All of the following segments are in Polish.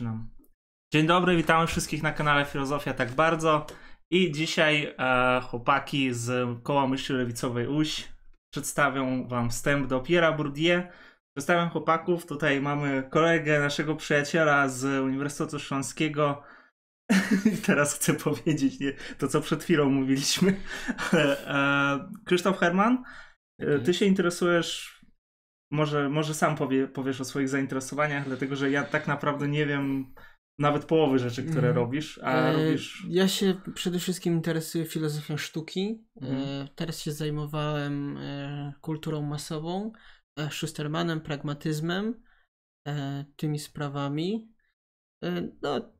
zaczynam. Dzień dobry, witamy wszystkich na kanale Filozofia Tak Bardzo. I dzisiaj e, chłopaki z Koła Myśli Lewicowej UŚ przedstawią wam wstęp do Pierre'a Bourdieu. Przedstawiam chłopaków. Tutaj mamy kolegę naszego przyjaciela z Uniwersytetu Śląskiego. Teraz chcę powiedzieć nie, to, co przed chwilą mówiliśmy. e, Krzysztof Herman, e, ty się interesujesz może, może sam powie, powiesz o swoich zainteresowaniach, dlatego że ja tak naprawdę nie wiem nawet połowy rzeczy, które Mhm. robisz, a E, robisz. Ja się przede wszystkim interesuję filozofią sztuki. Mhm. E, Teraz się zajmowałem e, kulturą masową, e, Schustermanem, pragmatyzmem, e, tymi sprawami. E, No,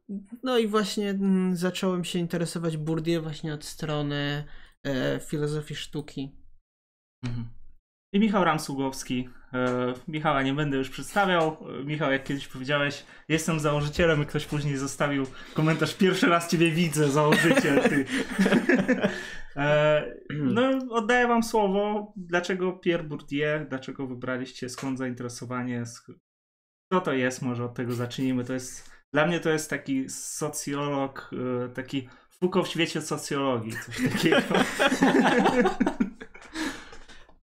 no i właśnie mm, zacząłem się interesować Bourdieu właśnie od strony filozofii sztuki. Mhm. I Michał Ramsługowski. E, Michała nie będę już przedstawiał. E, Michał, jak kiedyś powiedziałeś, jestem założycielem i ktoś później zostawił komentarz, pierwszy raz ciebie widzę, założyciel ty. e, no, oddaję wam słowo. Dlaczego Pierre Bourdieu? Dlaczego wybraliście? Skąd zainteresowanie? Co to jest? Może od tego zacznijmy. To jest, dla mnie to jest taki socjolog, taki Foucault w świecie socjologii, coś takiego.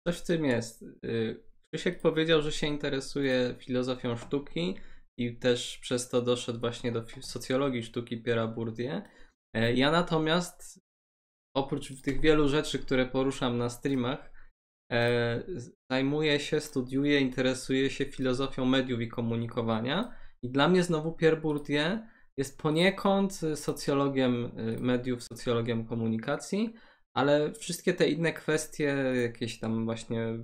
Coś w tym jest. Y, Krzysiek powiedział, że się interesuje filozofią sztuki i też przez to doszedł właśnie do socjologii sztuki Pierre'a Bourdieu. E, Ja natomiast oprócz tych wielu rzeczy, które poruszam na streamach, e, zajmuję się, studiuję, interesuję się filozofią mediów i komunikowania. I dla mnie znowu Pierre Bourdieu jest poniekąd y, socjologiem y, mediów, socjologiem komunikacji, ale wszystkie te inne kwestie, jakieś tam właśnie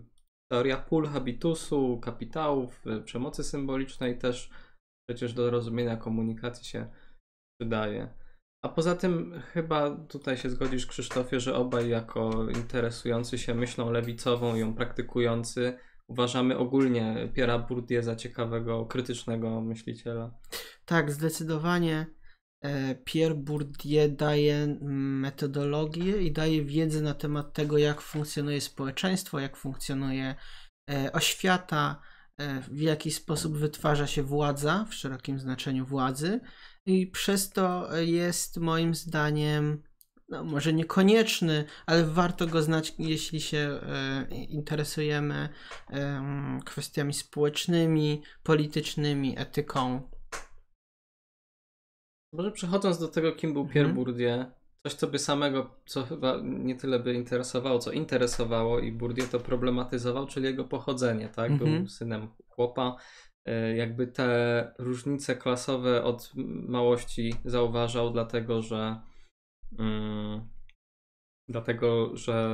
teoria pól habitusu, kapitałów, y, przemocy symbolicznej też przecież do rozumienia komunikacji się przydaje. A poza tym chyba tutaj się zgodzisz Krzysztofie, że obaj jako interesujący się myślą lewicową ją praktykujący uważamy ogólnie Pierre'a Bourdieu za ciekawego, krytycznego myśliciela. Tak, zdecydowanie e, Pierre Bourdieu daje metodologię i daje wiedzę na temat tego, jak funkcjonuje społeczeństwo, jak funkcjonuje e, oświata, e, w jaki sposób wytwarza się władza, w szerokim znaczeniu władzy, i przez to jest moim zdaniem. No, może niekonieczny, ale warto go znać, jeśli się e, interesujemy em, kwestiami społecznymi, politycznymi, etyką. Może przechodząc do tego, kim był Pierre Mhm. Bourdieu, coś co by samego, co chyba nie tyle by interesowało, co interesowało i Bourdieu to problematyzował, czyli jego pochodzenie, tak? Mhm. Był synem chłopa. E, Jakby te różnice klasowe od małości zauważał, dlatego że mm, dlatego, że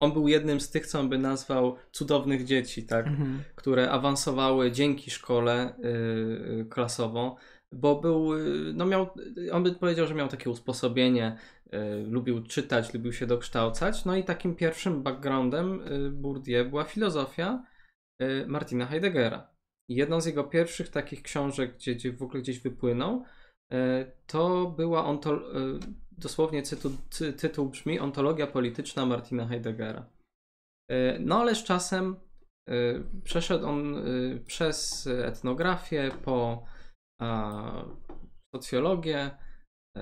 on był jednym z tych, co on by nazwał cudownych dzieci, tak? Mhm. które awansowały dzięki szkole y, y, klasową, bo był, y, no miał, on by powiedział, że miał takie usposobienie, y, lubił czytać, lubił się dokształcać, no i takim pierwszym backgroundem y, Bourdieu była filozofia y, Martina Heideggera. I jedną z jego pierwszych takich książek, gdzie, gdzie w ogóle gdzieś wypłynął, y, to była onto, y, dosłownie cytu, cy, tytuł brzmi Ontologia polityczna Martina Heideggera. No ale z czasem przeszedł on przez etnografię po socjologię, y,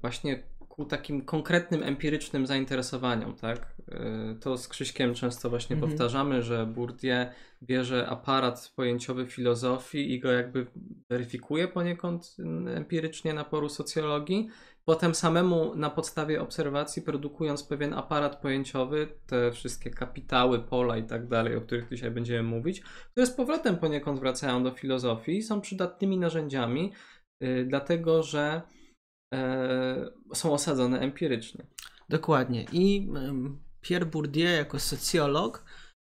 właśnie ku takim konkretnym, empirycznym zainteresowaniom, tak? Y, To z Krzyśkiem często właśnie Mhm. powtarzamy, że Bourdieu bierze aparat pojęciowy filozofii i go jakby weryfikuje poniekąd empirycznie na poru socjologii, potem samemu na podstawie obserwacji produkując pewien aparat pojęciowy, te wszystkie kapitały, pola i tak dalej, o których dzisiaj będziemy mówić, które z powrotem poniekąd wracają do filozofii są przydatnymi narzędziami, y, dlatego że e, są osadzone empirycznie. Dokładnie. I em, Pierre Bourdieu jako socjolog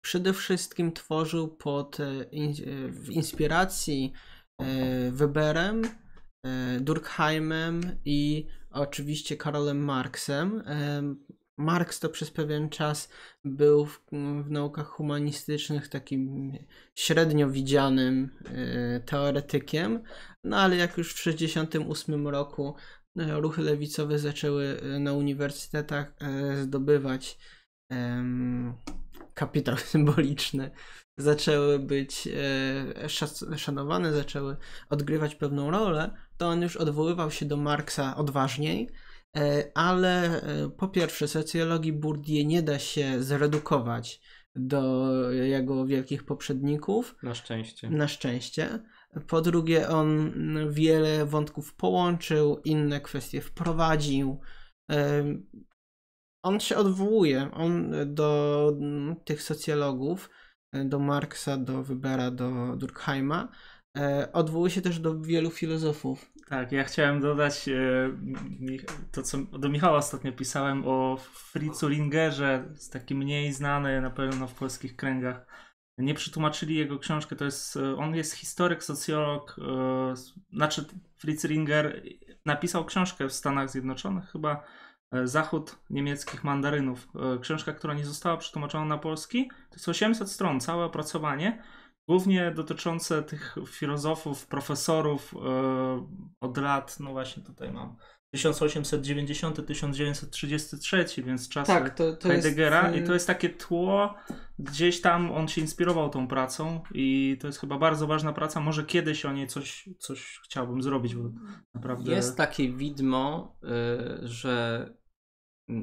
przede wszystkim tworzył pod e, in, e, w inspiracji Weberem, Durkheimem i oczywiście Karolem Marxem. Em, Marx to przez pewien czas był w, w naukach humanistycznych takim średnio widzianym e, teoretykiem, no ale jak już w 1968 roku e, ruchy lewicowe zaczęły e, na uniwersytetach zdobywać kapitał symboliczny, zaczęły być e, szanowane, zaczęły odgrywać pewną rolę, to on już odwoływał się do Marksa odważniej, e, ale e, po pierwsze socjologii Bourdieu nie da się zredukować do jego wielkich poprzedników. Na szczęście. Na szczęście. Po drugie, on wiele wątków połączył, inne kwestie wprowadził. On się odwołuje on do tych socjologów, do Marksa, do Webera, do Durkheima. E, odwołuje się też do wielu filozofów. Tak, ja chciałem dodać e, to, co do Michała ostatnio pisałem o Fritzu Ringerze, jest taki mniej znany na pewno w polskich kręgach. Nie przetłumaczyli jego książkę, to jest, e, on jest historyk, socjolog, znaczy Fritz Ringer napisał książkę w Stanach Zjednoczonych chyba Zachód niemieckich mandarynów. Książka, która nie została przetłumaczona na polski. To jest 800 stron, całe opracowanie głównie dotyczące tych filozofów, profesorów e, od lat, no właśnie tutaj mam 1890-1933, więc czasy tak, to, to Heideggera jest... i to jest takie tło, gdzieś tam on się inspirował tą pracą i to jest chyba bardzo ważna praca, może kiedyś o niej coś, coś chciałbym zrobić, bo naprawdę... Jest takie widmo, y, że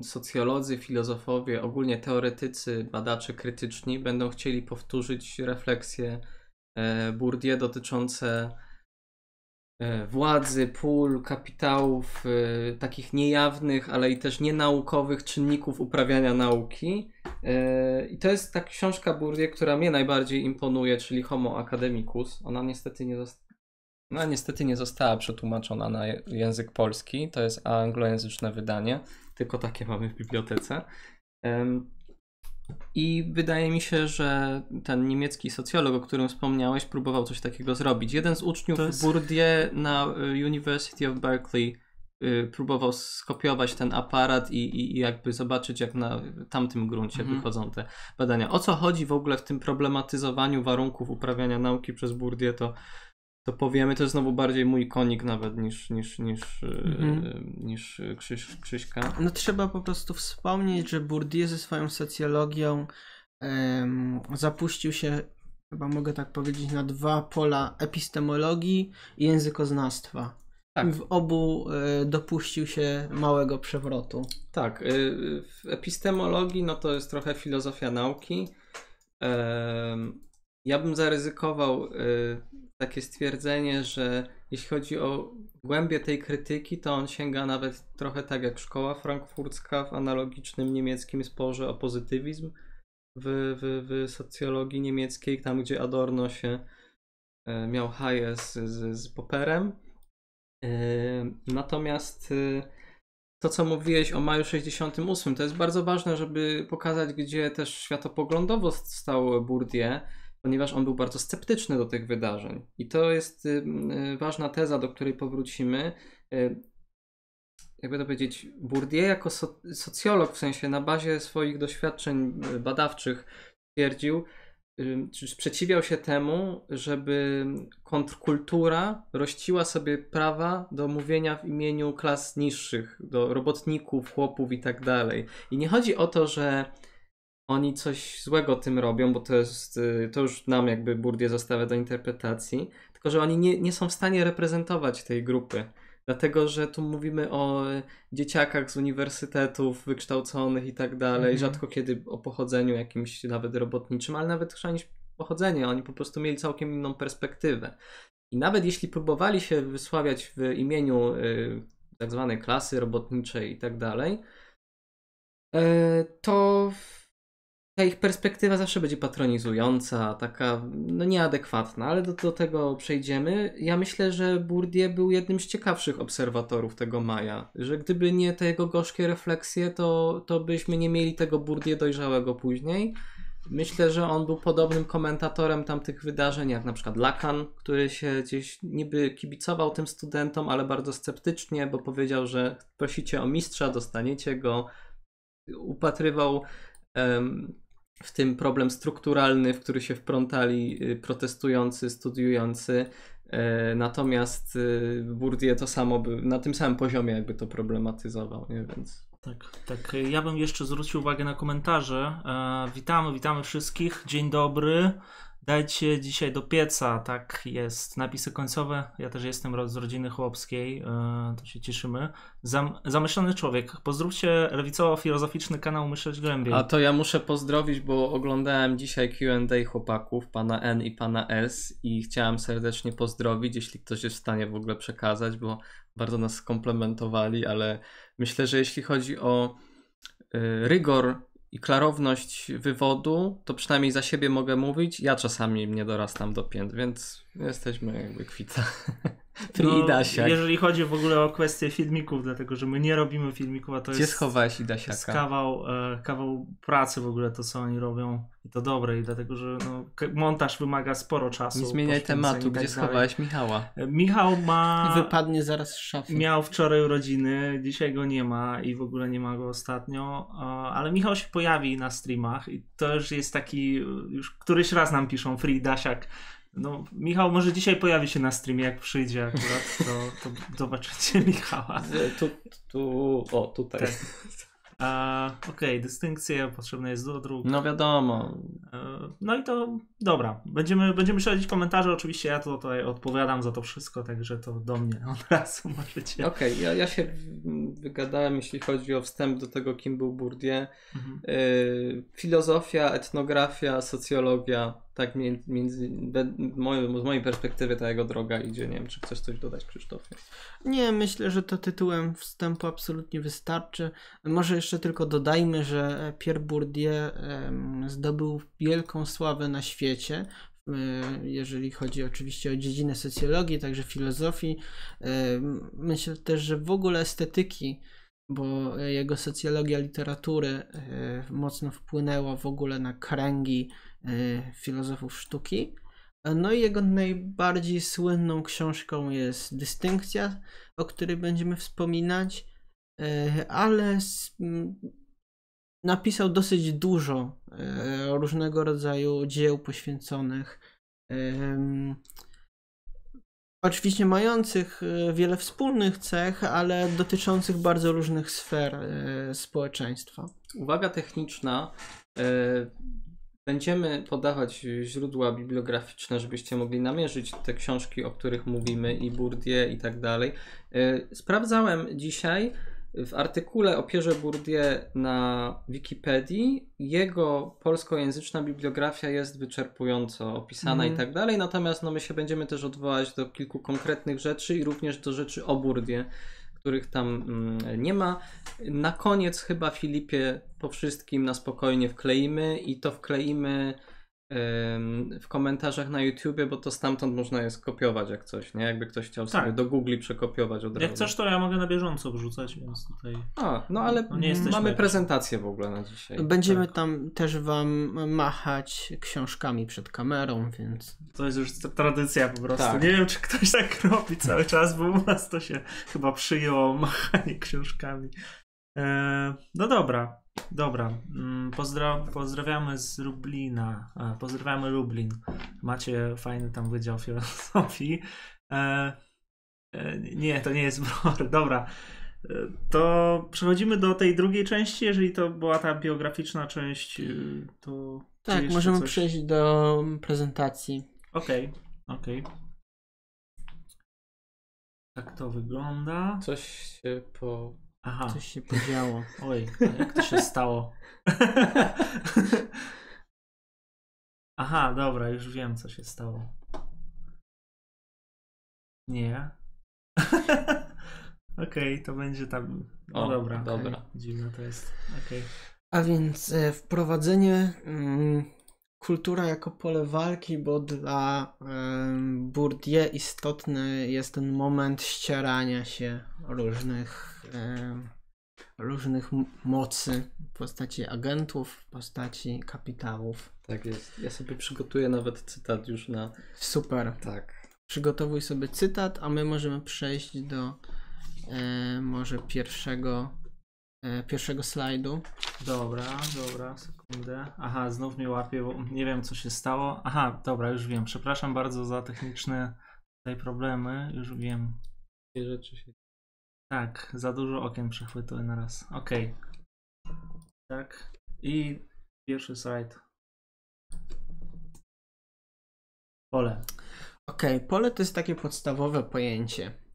socjolodzy, filozofowie, ogólnie teoretycy, badacze krytyczni będą chcieli powtórzyć refleksje e, Bourdieu dotyczące e, władzy, pól, kapitałów, e, takich niejawnych, ale i też nienaukowych czynników uprawiania nauki. I to jest ta książka Bourdieu, która mnie najbardziej imponuje, czyli Homo Academicus. Ona niestety nie została no niestety nie została przetłumaczona na język polski. To jest anglojęzyczne wydanie tylko takie mamy w bibliotece. I wydaje mi się, że ten niemiecki socjolog, o którym wspomniałeś, próbował coś takiego zrobić. Jeden z uczniów jest... Bourdieu na y, University of Berkeley y, próbował skopiować ten aparat i, i, i, jakby zobaczyć, jak na tamtym gruncie mhm. wychodzą te badania. O co chodzi w ogóle w tym problematyzowaniu warunków uprawiania nauki przez Bourdieu, to to powiemy, to jest znowu bardziej mój konik nawet niż, niż, niż, mhm. niż Krzyś, Krzyśka. No trzeba po prostu wspomnieć, że Bourdieu ze swoją socjologią zapuścił się, chyba mogę tak powiedzieć, na dwa pola epistemologii i językoznawstwa. Tak. W obu y, dopuścił się małego przewrotu. Tak, y, w epistemologii no to jest trochę filozofia nauki. Ja bym zaryzykował takie stwierdzenie, że jeśli chodzi o głębię tej krytyki, to on sięga nawet trochę tak jak szkoła frankfurcka w analogicznym niemieckim sporze o pozytywizm w, w, w socjologii niemieckiej, tam gdzie Adorno się e, miał haje z, z, z Popperem. E, natomiast e, to, co mówiłeś o maju 68, to jest bardzo ważne, żeby pokazać, gdzie też światopoglądowo stał Bourdieu ponieważ on był bardzo sceptyczny do tych wydarzeń. I to jest y, y, ważna teza, do której powrócimy. Y, jakby to powiedzieć, Bourdieu jako socjolog, w sensie na bazie swoich doświadczeń badawczych twierdził, czy sprzeciwiał się temu, żeby kontrkultura rościła sobie prawa do mówienia w imieniu klas niższych, do robotników, chłopów i tak dalej. I nie chodzi o to, że oni coś złego tym robią, bo to jest, y, to już nam jakby Burdię zostawia do interpretacji, tylko że oni nie, nie są w stanie reprezentować tej grupy. Dlatego, że tu mówimy o dzieciakach z uniwersytetów wykształconych i tak dalej, mhm. rzadko kiedy o pochodzeniu jakimś nawet robotniczym, ale nawet chrzanić pochodzenie, oni po prostu mieli całkiem inną perspektywę. I nawet jeśli próbowali się wysławiać w imieniu y, tak zwanej klasy robotniczej i tak dalej, y, to ta ich perspektywa zawsze będzie patronizująca, taka no nieadekwatna, ale do, do tego przejdziemy. Ja myślę, że Bourdieu był jednym z ciekawszych obserwatorów tego Maja, że gdyby nie te jego gorzkie refleksje, to, to byśmy nie mieli tego Bourdieu dojrzałego później. Myślę, że on był podobnym komentatorem tamtych wydarzeń, jak na przykład Lacan, który się gdzieś niby kibicował tym studentom, ale bardzo sceptycznie, bo powiedział, że prosicie o mistrza, dostaniecie go. Upatrywał w tym problem strukturalny, w który się wprątali y, protestujący, studiujący. E, natomiast y, Bourdieu to samo by, na tym samym poziomie jakby to problematyzował, nie? Więc... Tak, tak. Ja bym jeszcze zwrócił uwagę na komentarze. E, witamy, witamy wszystkich. Dzień dobry. Dajcie dzisiaj do pieca, tak jest. Napisy końcowe. Ja też jestem z rodziny chłopskiej, e, to się cieszymy. Zam, zamyślony człowiek. Pozdrówcie lewicowo-filozoficzny kanał Myśleć Głębiej. A to ja muszę pozdrowić, bo oglądałem dzisiaj Q&A chłopaków, pana N i pana S i chciałem serdecznie pozdrowić, jeśli ktoś jest w stanie w ogóle przekazać, bo bardzo nas skomplementowali, ale myślę, że jeśli chodzi o y, rygor i klarowność wywodu, to przynajmniej za siebie mogę mówić. Ja czasami nie dorastam do pięt, więc jesteśmy jakby kwita. Free No. Jeżeli chodzi w ogóle o kwestię filmików, dlatego że my nie robimy filmików, a to Gdzie jest, schowałeś jest Idasiaka? kawał, e, kawał pracy w ogóle to, co oni robią i to dobre i dlatego, że no, montaż wymaga sporo czasu. Nie zmieniaj tematu, tak gdzie dalej. schowałeś Michała? E, Michał ma... Wypadnie zaraz z szafy. Miał wczoraj urodziny, dzisiaj go nie ma i w ogóle nie ma go ostatnio, e, ale Michał się pojawi na streamach i to już jest taki, już któryś raz nam piszą Free Dasiak. No, Michał może dzisiaj pojawi się na streamie, jak przyjdzie akurat, to, to zobaczycie Michała. Tu, tu, o, tutaj. Tak. E, Okej, dystynkcje, potrzebne jest do dróg. No wiadomo. E, No i to dobra. Będziemy, będziemy śledzić komentarze. Oczywiście ja tutaj odpowiadam za to wszystko, także to do mnie od razu możecie. Okej, ja, ja się wygadałem, jeśli chodzi o wstęp do tego, kim był Bourdieu. Mhm. Yy, filozofia, etnografia, socjologia, tak między, z mojej perspektywy ta jego droga idzie. Nie wiem, czy chcesz coś dodać, Krzysztofie? Nie, myślę, że to tytułem wstępu absolutnie wystarczy. Może jeszcze tylko dodajmy, że Pierre Bourdieu zdobył wielką sławę na świecie, e, jeżeli chodzi oczywiście o dziedzinę socjologii, także filozofii. Myślę też, że w ogóle estetyki, bo jego socjologia literatury e, mocno wpłynęła w ogóle na kręgi e, filozofów sztuki. No i jego najbardziej słynną książką jest Dystynkcja, o której będziemy wspominać, e, ale napisał dosyć dużo e, różnego rodzaju dzieł poświęconych oczywiście mających wiele wspólnych cech, ale dotyczących bardzo różnych sfer społeczeństwa. Uwaga techniczna. Będziemy podawać źródła bibliograficzne, żebyście mogli namierzyć te książki, o których mówimy, i Bourdieu i tak dalej. Yy, sprawdzałem dzisiaj w artykule o Pierze Bourdieu na Wikipedii. Jego polskojęzyczna bibliografia jest wyczerpująco opisana Mhm. i tak dalej, natomiast no, my się będziemy też odwołać do kilku konkretnych rzeczy i również do rzeczy o Bourdieu, których tam mm, nie ma. Na koniec chyba Filipie po wszystkim na spokojnie wkleimy i to wkleimy w komentarzach na YouTubie, bo to stamtąd można je skopiować jak coś, nie? Jakby ktoś chciał Tak. sobie do Google przekopiować od Jak razu. chcesz, to ja mogę na bieżąco wrzucać, więc tutaj. A, no ale No nie mamy prezentację w ogóle na dzisiaj. Będziemy tak. tam też Wam machać książkami przed kamerą, więc To jest już tra- tradycja po prostu. Tak. Nie wiem, czy ktoś tak robi cały czas, bo u nas to się chyba przyjęło machanie książkami. E, no dobra, dobra. Mm, Pozdra pozdrawiamy z Lublina. E, pozdrawiamy Lublin. Macie fajny tam wydział filozofii. E, e, nie, to nie jest bror. Dobra. E, To przechodzimy do tej drugiej części. Jeżeli to była ta biograficzna część, to. tak, możemy coś? przejść do prezentacji. Okej, okej. Tak to wygląda. Coś się po... Aha, Coś się podziało. oj, jak to się stało? Aha, dobra, już wiem, co się stało. Nie. Okej, to będzie tam. No O, dobra. dobra. okej. Dziwne to jest. Okej. A więc e, wprowadzenie mm, kultura jako pole walki, bo dla Bourdieu istotny jest ten moment ścierania się różnych, różnych mocy w postaci agentów, w postaci kapitałów. Tak jest. Ja sobie przygotuję nawet cytat już na... Super. Tak. Przygotowuj sobie cytat, a my możemy przejść do e, może pierwszego, e, pierwszego slajdu. Dobra, dobra. Aha, znów mnie łapie, bo nie wiem co się stało. Aha, dobra, już wiem. Przepraszam bardzo za techniczne tutaj problemy. Już wiem. Takie rzeczy się... Tak, za dużo okien przechwytuję na raz. Okej. Tak. I pierwszy slajd. Pole. Okej, pole to jest takie podstawowe pojęcie.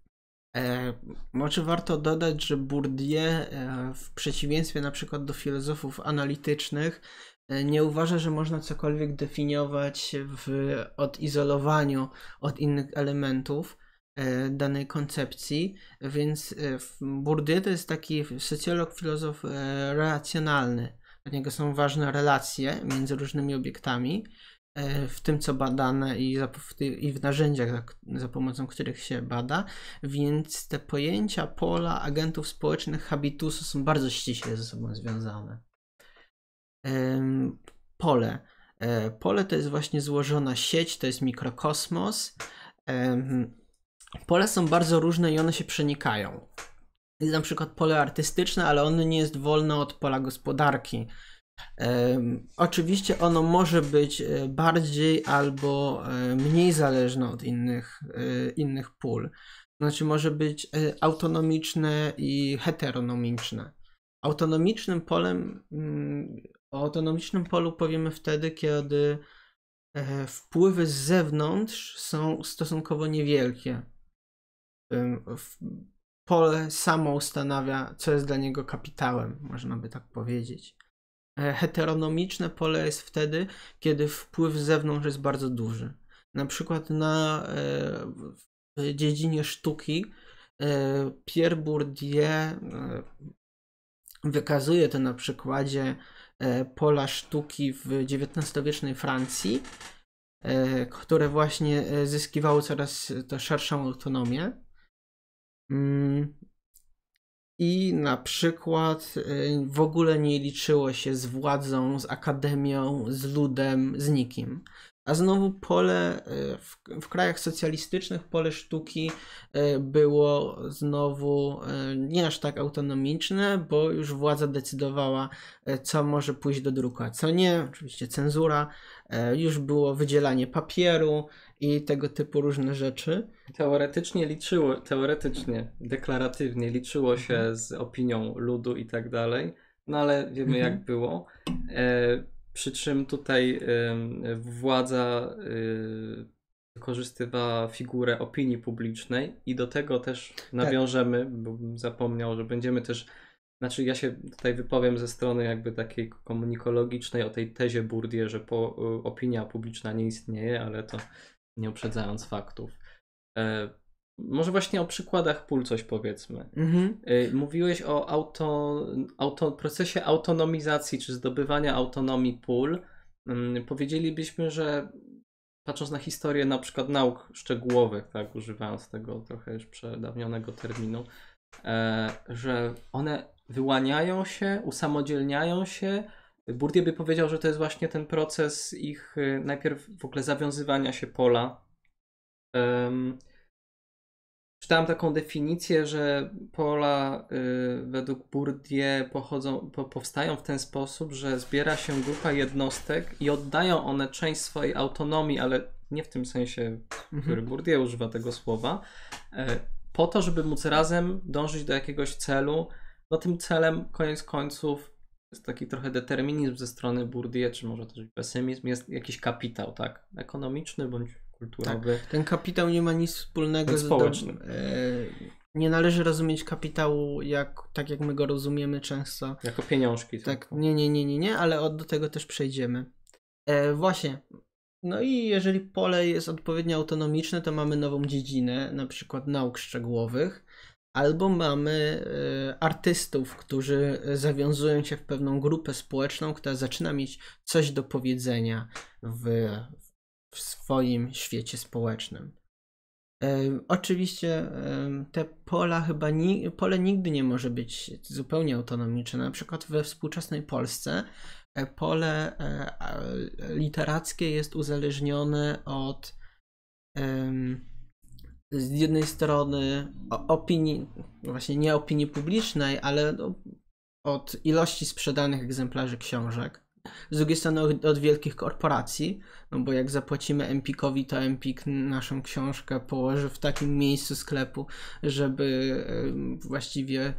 E, może warto dodać, że Bourdieu e, w przeciwieństwie na przykład do filozofów analitycznych e, nie uważa, że można cokolwiek definiować w odizolowaniu od innych elementów danej koncepcji, więc Bourdieu to jest taki socjolog, filozof relacjonalny. Dla niego są ważne relacje między różnymi obiektami w tym, co badane i, i w narzędziach, za, za pomocą których się bada, więc te pojęcia pola, agentów społecznych, habitusu są bardzo ściśle ze sobą związane. Pole. E, Pole to jest właśnie złożona sieć, to jest mikrokosmos. Pole są bardzo różne i one się przenikają. Jest na przykład pole artystyczne, ale ono nie jest wolne od pola gospodarki. Oczywiście ono może być e, bardziej albo e, mniej zależne od innych, e, innych pól. Znaczy może być autonomiczne i heteronomiczne. Autonomicznym polem, mm, o autonomicznym polu powiemy wtedy, kiedy wpływy z zewnątrz są stosunkowo niewielkie. Pole samo ustanawia, co jest dla niego kapitałem, można by tak powiedzieć. E, Heteronomiczne pole jest wtedy, kiedy wpływ z zewnątrz jest bardzo duży. Na przykład na, e, w dziedzinie sztuki e, Pierre Bourdieu wykazuje to na przykładzie pola sztuki w XIX-wiecznej Francji, które właśnie zyskiwało coraz to szerszą autonomię. I na przykład y, w ogóle nie liczyło się z władzą, z akademią, z ludem, z nikim. A znowu pole y, w, w krajach socjalistycznych, pole sztuki y, było znowu y, nie aż tak autonomiczne, bo już władza decydowała, co może pójść do druku, a co nie. Oczywiście cenzura, już było wydzielanie papieru i tego typu różne rzeczy. Teoretycznie liczyło, teoretycznie, deklaratywnie liczyło się z opinią ludu i tak dalej, no ale wiemy Mhm. jak było. E, przy czym tutaj władza y, wykorzystywała figurę opinii publicznej i do tego też nawiążemy, bo bym zapomniał, że będziemy też, znaczy ja się tutaj wypowiem ze strony jakby takiej komunikologicznej o tej tezie Bourdieu, że po, y, opinia publiczna nie istnieje, ale to nie uprzedzając faktów. Może właśnie o przykładach pól coś powiedzmy. Mhm. E, Mówiłeś o auto, auto, procesie autonomizacji czy zdobywania autonomii pól. Mm, Powiedzielibyśmy, że patrząc na historię na przykład nauk szczegółowych, tak, używając tego trochę już przedawnionego terminu, e, że one wyłaniają się, usamodzielniają się. Bourdieu by powiedział, że to jest właśnie ten proces ich e, najpierw w ogóle zawiązywania się pola. Em, Czytałem taką definicję, że pola y, według Bourdieu pochodzą, po, powstają w ten sposób, że zbiera się grupa jednostek i oddają one część swojej autonomii, ale nie w tym sensie, w który Mhm. Bourdieu używa tego słowa, e, po to, żeby móc razem dążyć do jakiegoś celu. No tym celem, koniec końców, jest taki trochę determinizm ze strony Bourdieu, czy może też pesymizm, jest jakiś kapitał, tak? Ekonomiczny bądź kulturowy. Ten kapitał nie ma nic wspólnego z społecznym. E, nie należy rozumieć kapitału jak, tak, jak my go rozumiemy często. Jako pieniążki. Tak, nie, nie, nie, nie, nie, ale od, do tego też przejdziemy. E, właśnie. No i jeżeli pole jest odpowiednio autonomiczne, to mamy nową dziedzinę, na przykład nauk szczegółowych, albo mamy e, artystów, którzy zawiązują się w pewną grupę społeczną, która zaczyna mieć coś do powiedzenia w, w swoim świecie społecznym. Oczywiście te pola chyba ni- pole nigdy nie może być zupełnie autonomiczne. Na przykład we współczesnej Polsce e, pole e, literackie jest uzależnione od z jednej strony opinii, właśnie nie opinii publicznej, ale no, od ilości sprzedanych egzemplarzy książek. Z drugiej strony od, od wielkich korporacji, no bo jak zapłacimy Empikowi, to Empik naszą książkę położy w takim miejscu sklepu, żeby e, właściwie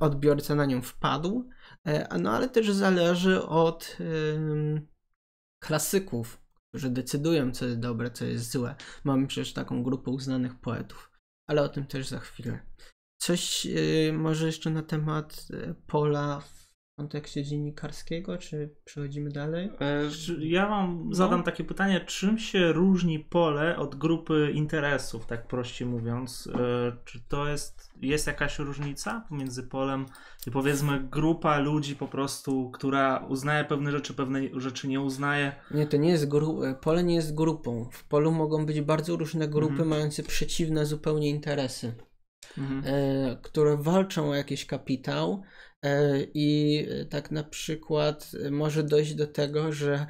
odbiorca na nią wpadł. E, no ale też zależy od klasyków, którzy decydują, co jest dobre, co jest złe. Mamy przecież taką grupę uznanych poetów, ale o tym też za chwilę. Coś może jeszcze na temat pola kontekście dziennikarskiego, czy przechodzimy dalej? E, ja wam no. zadam takie pytanie, czym się różni pole od grupy interesów, tak prościej mówiąc? E, czy to jest, jest jakaś różnica pomiędzy polem i powiedzmy grupa ludzi po prostu, która uznaje pewne rzeczy, pewne rzeczy nie uznaje? Nie, to nie jest gru- pole nie jest grupą. W polu mogą być bardzo różne grupy mhm. mające przeciwne zupełnie interesy. Mhm. E, które walczą o jakiś kapitał, E, I tak na przykład może dojść do tego, że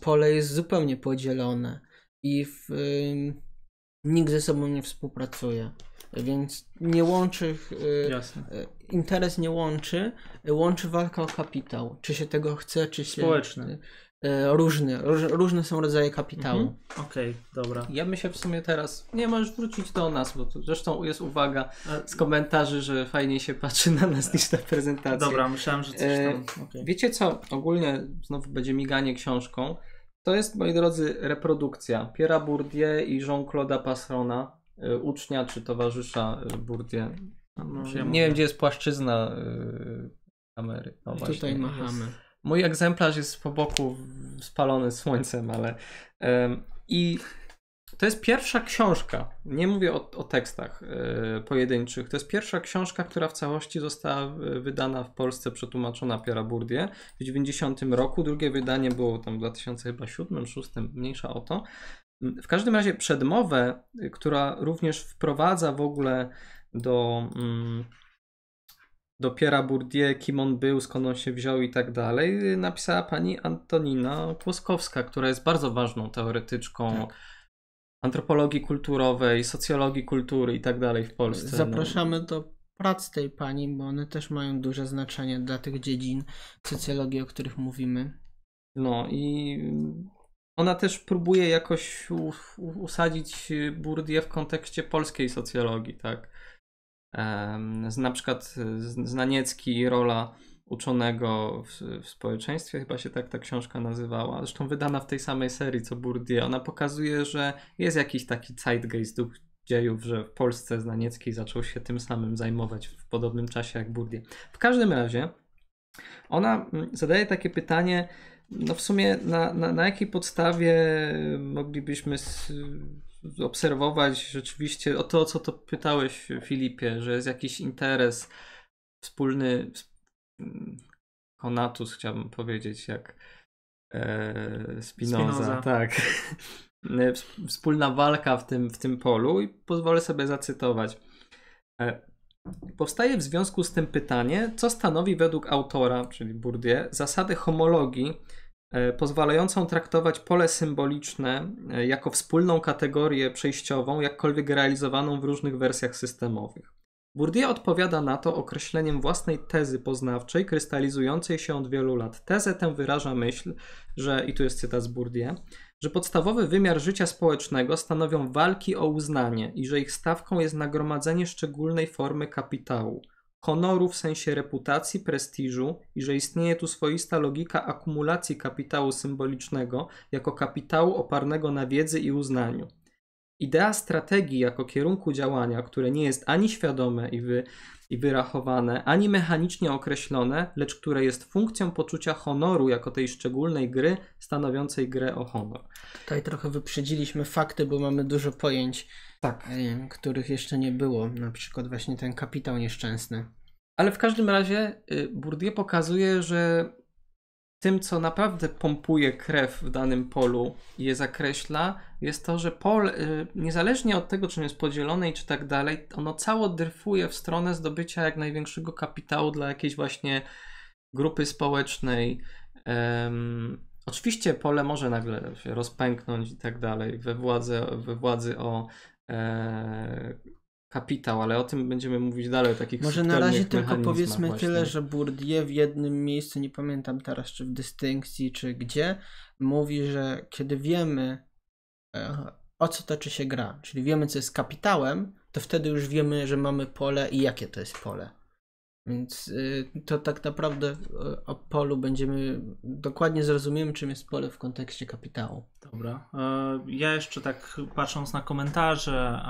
pole jest zupełnie podzielone i w, nikt ze sobą nie współpracuje. Więc nie łączy. E, Jasne. E, interes nie łączy, łączy walka o kapitał. Czy się tego chce, czy się. Społeczny. E, różne, różne są rodzaje kapitału. Mhm. Okej, okay, dobra. Ja bym się w sumie teraz, nie możesz wrócić do nas, bo tu zresztą jest uwaga z komentarzy, że fajnie się patrzy na nas niż na prezentację. Dobra, myślałem, że coś tam... Okay. Wiecie co, ogólnie znowu będzie miganie książką. To jest, moi drodzy, reprodukcja Pierre Bourdieu i Jean-Claude'a Passrona, e, ucznia czy towarzysza e, Bourdieu. No, ja nie wiem, gdzie jest płaszczyzna kamery. No, Tutaj machamy. Jest. Mój egzemplarz jest po boku spalony słońcem, ale. I to jest pierwsza książka. Nie mówię o, o tekstach e, pojedynczych. To jest pierwsza książka, która w całości została e, wydana w Polsce, przetłumaczona Piera Burdie w 90 roku. Drugie wydanie było tam w 2007-2006, mniejsza o to. W każdym razie przedmowę, która również wprowadza w ogóle do. Mm, do Pierre Bourdieu, kim on był, skąd on się wziął i tak dalej, napisała pani Antonina Kłoskowska, która jest bardzo ważną teoretyczką tak. antropologii kulturowej, socjologii kultury i tak dalej w Polsce. No. Zapraszamy no. do prac tej pani, bo one też mają duże znaczenie dla tych dziedzin socjologii, o których mówimy. No i ona też próbuje jakoś usadzić Bourdieu w kontekście polskiej socjologii, tak? Na przykład Znaniecki, rola uczonego w, w, społeczeństwie, chyba się tak ta książka nazywała, zresztą wydana w tej samej serii co Bourdieu. Ona pokazuje, że jest jakiś taki zeitgeist duch dziejów, że w Polsce Znaniecki zaczął się tym samym zajmować w podobnym czasie jak Bourdieu. W każdym razie ona mm, zadaje takie pytanie, no w sumie na, na, na jakiej podstawie moglibyśmy obserwować rzeczywiście o to, o co to pytałeś, Filipie, że jest jakiś interes wspólny, konatus chciałbym powiedzieć, jak e, Spinoza, Spinoza. tak. Wspólna walka w tym, w tym polu i pozwolę sobie zacytować. E, powstaje w związku z tym pytanie, co stanowi według autora, czyli Bourdieu, zasady homologii pozwalającą traktować pole symboliczne e, jako wspólną kategorię przejściową, jakkolwiek realizowaną w różnych wersjach systemowych. Bourdieu odpowiada na to określeniem własnej tezy poznawczej, krystalizującej się od wielu lat. Tezę tę wyraża myśl, że, i tu jest cytat z Bourdieu, że podstawowy wymiar życia społecznego stanowią walki o uznanie i że ich stawką jest nagromadzenie szczególnej formy kapitału – honoru w sensie reputacji, prestiżu i że istnieje tu swoista logika akumulacji kapitału symbolicznego jako kapitału oparnego na wiedzy i uznaniu. Idea strategii jako kierunku działania, które nie jest ani świadome i, wy, i wyrachowane, ani mechanicznie określone, lecz które jest funkcją poczucia honoru jako tej szczególnej gry, stanowiącej grę o honor. Tutaj trochę wyprzedziliśmy fakty, bo mamy dużo pojęć, tak. E, których jeszcze nie było. Na przykład właśnie ten kapitał nieszczęsny. Ale w każdym razie y, Bourdieu pokazuje, że tym, co naprawdę pompuje krew w danym polu i je zakreśla, jest to, że pol, y, niezależnie od tego, czy jest podzielone i czy tak dalej, ono cało dryfuje w stronę zdobycia jak największego kapitału dla jakiejś właśnie grupy społecznej. Um, oczywiście pole może nagle się rozpęknąć i tak dalej we władzy, we władzy o e, kapitał, ale o tym będziemy mówić dalej, takich Może na razie tylko powiedzmy właśnie. tyle, że Bourdieu w jednym miejscu, nie pamiętam teraz czy w dystynkcji, czy gdzie, mówi, że kiedy wiemy e, o co toczy się gra, czyli wiemy co jest kapitałem, to wtedy już wiemy, że mamy pole i jakie to jest pole. Więc y, to tak naprawdę y, o polu będziemy dokładnie zrozumiemy, czym jest pole w kontekście kapitału. Dobra. E, Ja jeszcze tak patrząc na komentarze,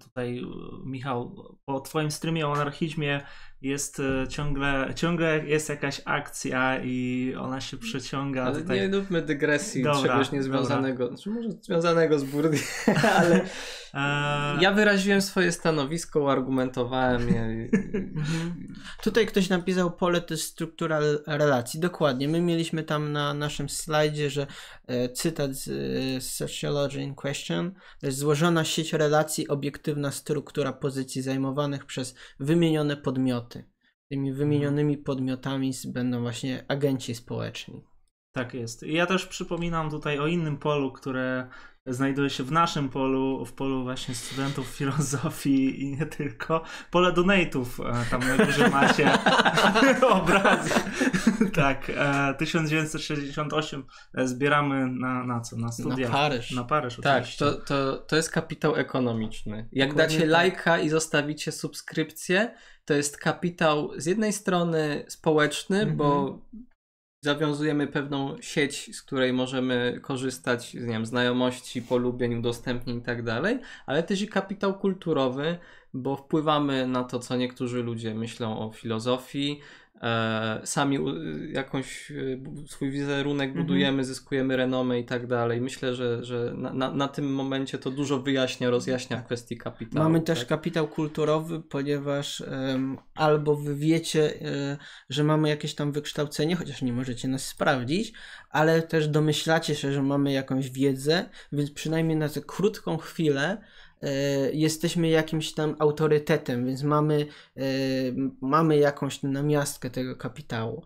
tutaj e, Michał, po twoim streamie o anarchizmie jest e, ciągle, ciągle jest jakaś akcja i ona się przeciąga Ale tutaj. nie róbmy dygresji Dobra, czegoś niezwiązanego, znaczy może związanego z Bourdieu, ale E, ja wyraziłem swoje stanowisko, uargumentowałem je. Tutaj ktoś napisał pole to jest struktura relacji. Dokładnie. My mieliśmy tam na naszym slajdzie, że e, cytat z e, Sociology in Question złożona sieć relacji, obiektywna struktura pozycji zajmowanych przez wymienione podmioty. Tymi wymienionymi podmiotami będą właśnie agenci społeczni. Tak jest. I Ja też przypominam tutaj o innym polu, które znajduje się w naszym polu, w polu właśnie studentów filozofii i nie tylko. Pole donate'ów, e, tam na górze macie obraz. tak, e, 1968 e, zbieramy na, na co? Na studia. Na Paryż. Na Paryż Tak, oczywiście. to, to, to jest kapitał ekonomiczny. Jak Dokładnie dacie tak. lajka i zostawicie subskrypcję, to jest kapitał z jednej strony społeczny, Mhm. bo zawiązujemy pewną sieć, z której możemy korzystać, nie wiem, znajomości, polubień, udostępnień i tak dalej, ale też i kapitał kulturowy, bo wpływamy na to, co niektórzy ludzie myślą o filozofii, sami u- jakąś e, swój wizerunek Mhm. budujemy, zyskujemy renomę i tak dalej. Myślę, że, że na, na, na tym momencie to dużo wyjaśnia, rozjaśnia kwestii kapitału. Mamy też tak? kapitał kulturowy, ponieważ em, albo wy wiecie, e, że mamy jakieś tam wykształcenie, chociaż nie możecie nas sprawdzić, ale też domyślacie się, że mamy jakąś wiedzę, więc przynajmniej na tę krótką chwilę e, jesteśmy jakimś tam autorytetem, więc mamy, e, mamy jakąś namiastkę tego kapitału.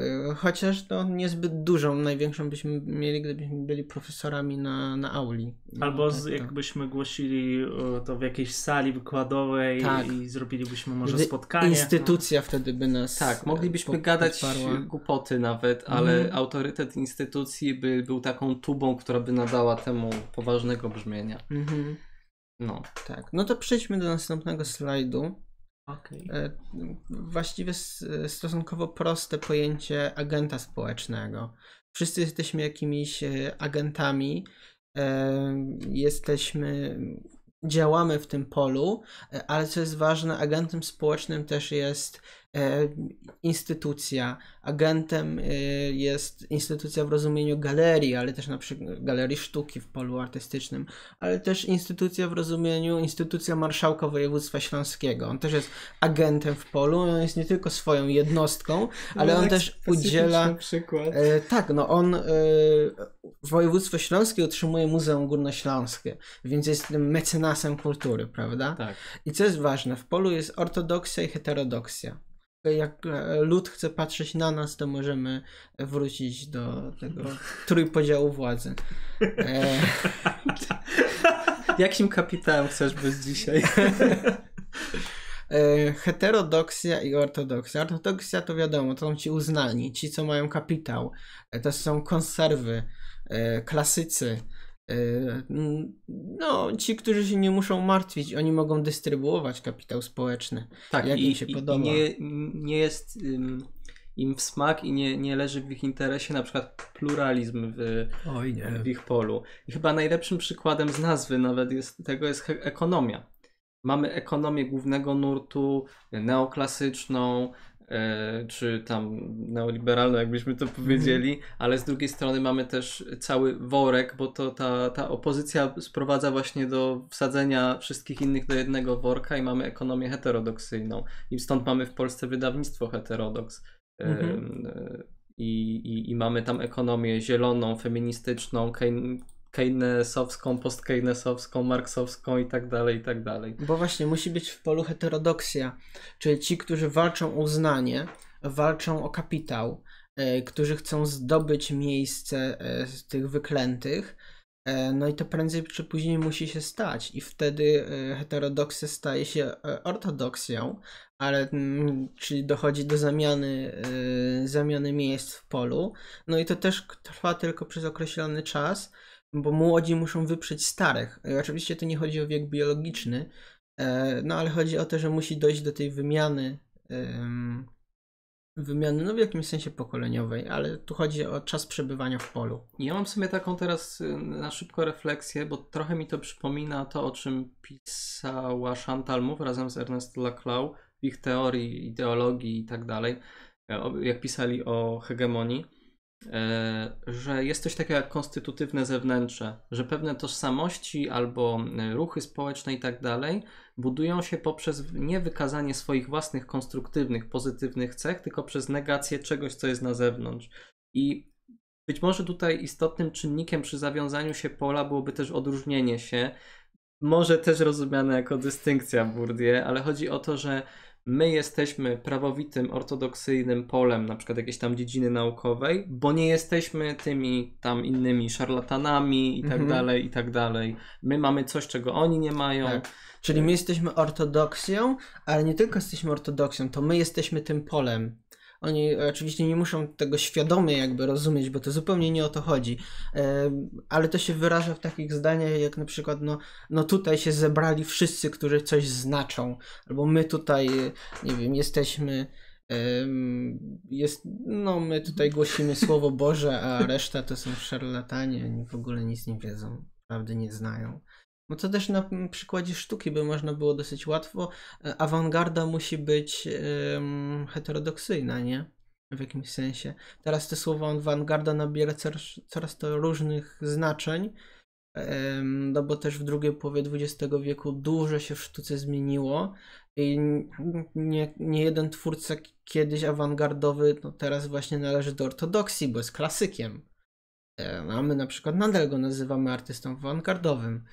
E, Chociaż to niezbyt dużą, największą byśmy mieli, gdybyśmy byli profesorami na, na auli. Albo Tak, z, jakbyśmy głosili e, to w jakiejś sali wykładowej Tak. i zrobilibyśmy może Gdy spotkanie. Instytucja wtedy by nas. Tak, moglibyśmy e, po- gadać podparła. głupoty nawet, ale Mhm. autorytet instytucji by był taką tubą, która by nadała temu poważnego brzmienia. Mhm, No. tak. No to przejdźmy do następnego slajdu. Okej. E, Właściwie s- stosunkowo proste pojęcie agenta społecznego. Wszyscy jesteśmy jakimiś e, agentami, e, jesteśmy, działamy w tym polu, e, ale co jest ważne, agentem społecznym też jest e, instytucja. Agentem e, jest instytucja w rozumieniu galerii, ale też na przykład galerii sztuki w polu artystycznym, ale też instytucja w rozumieniu instytucja marszałka województwa śląskiego. On też jest agentem w polu, on jest nie tylko swoją jednostką, ale on też udziela. przykład. E, tak, no on e, województwo śląskie utrzymuje Muzeum Górnośląskie, więc jest tym mecenasem kultury, prawda? Tak. I co jest ważne, w polu jest ortodoksja i heterodoksja. Jak e, lud chce patrzeć na nas, to możemy wrócić do tego trójpodziału władzy. E, Jakim kapitałem chcesz być dzisiaj? e, heterodoksja i ortodoksja. Ortodoksja to wiadomo, to są ci uznani, ci co mają kapitał. E, to są konserwy, klasycy. N- No, ci, którzy się nie muszą martwić, oni mogą dystrybuować kapitał społeczny. Tak, Jak i, im się i, podoba. i nie, nie jest ym, im w smak i nie, nie leży w ich interesie na przykład pluralizm w, Oj w ich polu. I chyba najlepszym przykładem z nazwy nawet jest, tego jest ekonomia. Mamy ekonomię głównego nurtu, neoklasyczną, czy tam neoliberalną, jakbyśmy to powiedzieli, ale z drugiej strony mamy też cały worek, bo to ta, ta opozycja sprowadza właśnie do wsadzenia wszystkich innych do jednego worka i mamy ekonomię heterodoksyjną. I stąd mamy w Polsce wydawnictwo heterodoks. E, Mhm. e, I, i, I mamy tam ekonomię zieloną, feministyczną, keyn- keynesowską, postkeynesowską, marksowską i tak dalej, i tak dalej. Bo właśnie musi być w polu heterodoksja, czyli ci, którzy walczą o uznanie, walczą o kapitał, e, którzy chcą zdobyć miejsce z tych wyklętych, E, no i to prędzej czy później musi się stać i wtedy heterodoksja staje się ortodoksją, ale mm, czyli dochodzi do zamiany, zamiany miejsc w polu. No i to też trwa tylko przez określony czas, bo młodzi muszą wyprzeć starych. Oczywiście to nie chodzi o wiek biologiczny, no ale chodzi o to, że musi dojść do tej wymiany wymiany, no w jakimś sensie pokoleniowej, ale tu chodzi o czas przebywania w polu. Ja mam sobie taką teraz y, na szybko refleksję, bo trochę mi to przypomina to, o czym pisała Chantal Mouffe razem z Ernest Laclau w ich teorii, ideologii i tak dalej, e, jak pisali o hegemonii E, że jest coś takiego jak konstytutywne zewnętrze, że pewne tożsamości albo e, ruchy społeczne i tak dalej budują się poprzez nie wykazanie swoich własnych konstruktywnych, pozytywnych cech, tylko przez negację czegoś, co jest na zewnątrz. I być może tutaj istotnym czynnikiem przy zawiązaniu się pola byłoby też odróżnienie się, może też rozumiane jako dystynkcja Bourdieu, ale chodzi o to, że my jesteśmy prawowitym, ortodoksyjnym polem, na przykład jakiejś tam dziedziny naukowej, bo nie jesteśmy tymi tam innymi szarlatanami i tak mhm. dalej, i tak dalej. My mamy coś, czego oni nie mają. Tak. Czyli my jesteśmy ortodoksją, ale nie tylko jesteśmy ortodoksją, to my jesteśmy tym polem. Oni oczywiście nie muszą tego świadomie jakby rozumieć, bo to zupełnie nie o to chodzi. Ale to się wyraża w takich zdaniach, jak na przykład, no, no tutaj się zebrali wszyscy, którzy coś znaczą, albo my tutaj, nie wiem, jesteśmy. Jest, no, my tutaj głosimy Słowo Boże, a reszta to są szarlatanie, oni w ogóle nic nie wiedzą, prawdy nie znają. No to też na przykładzie sztuki by można było dosyć łatwo. E, awangarda musi być um, heterodoksyjna, nie? W jakimś sensie. Teraz to słowo awangarda nabiera coraz, coraz to różnych znaczeń. Um, no bo też w drugiej połowie XX wieku dużo się w sztuce zmieniło i nie, nie jeden twórca kiedyś awangardowy, no teraz właśnie należy do ortodoksji, bo jest klasykiem. E, a my na przykład nadal go nazywamy artystą awangardowym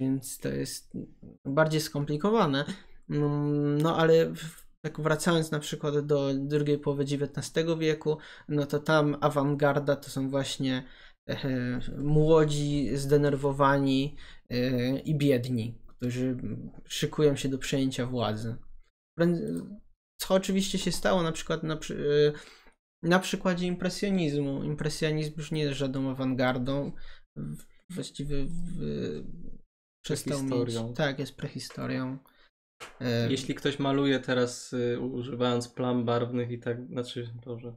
więc to jest bardziej skomplikowane. Mm, no ale tak wracając na przykład do drugiej połowy XIX wieku, no to tam awangarda to są właśnie młodzi, zdenerwowani e, i biedni, którzy szykują się do przejęcia władzy. Co oczywiście się stało na przykład na, e, na przykładzie impresjonizmu. Impresjonizm już nie jest żadną awangardą. Właściwie w, przestał mieć. Tak, jest prehistorią. E, Jeśli ktoś maluje teraz y, używając plam barwnych i tak, znaczy, dobrze.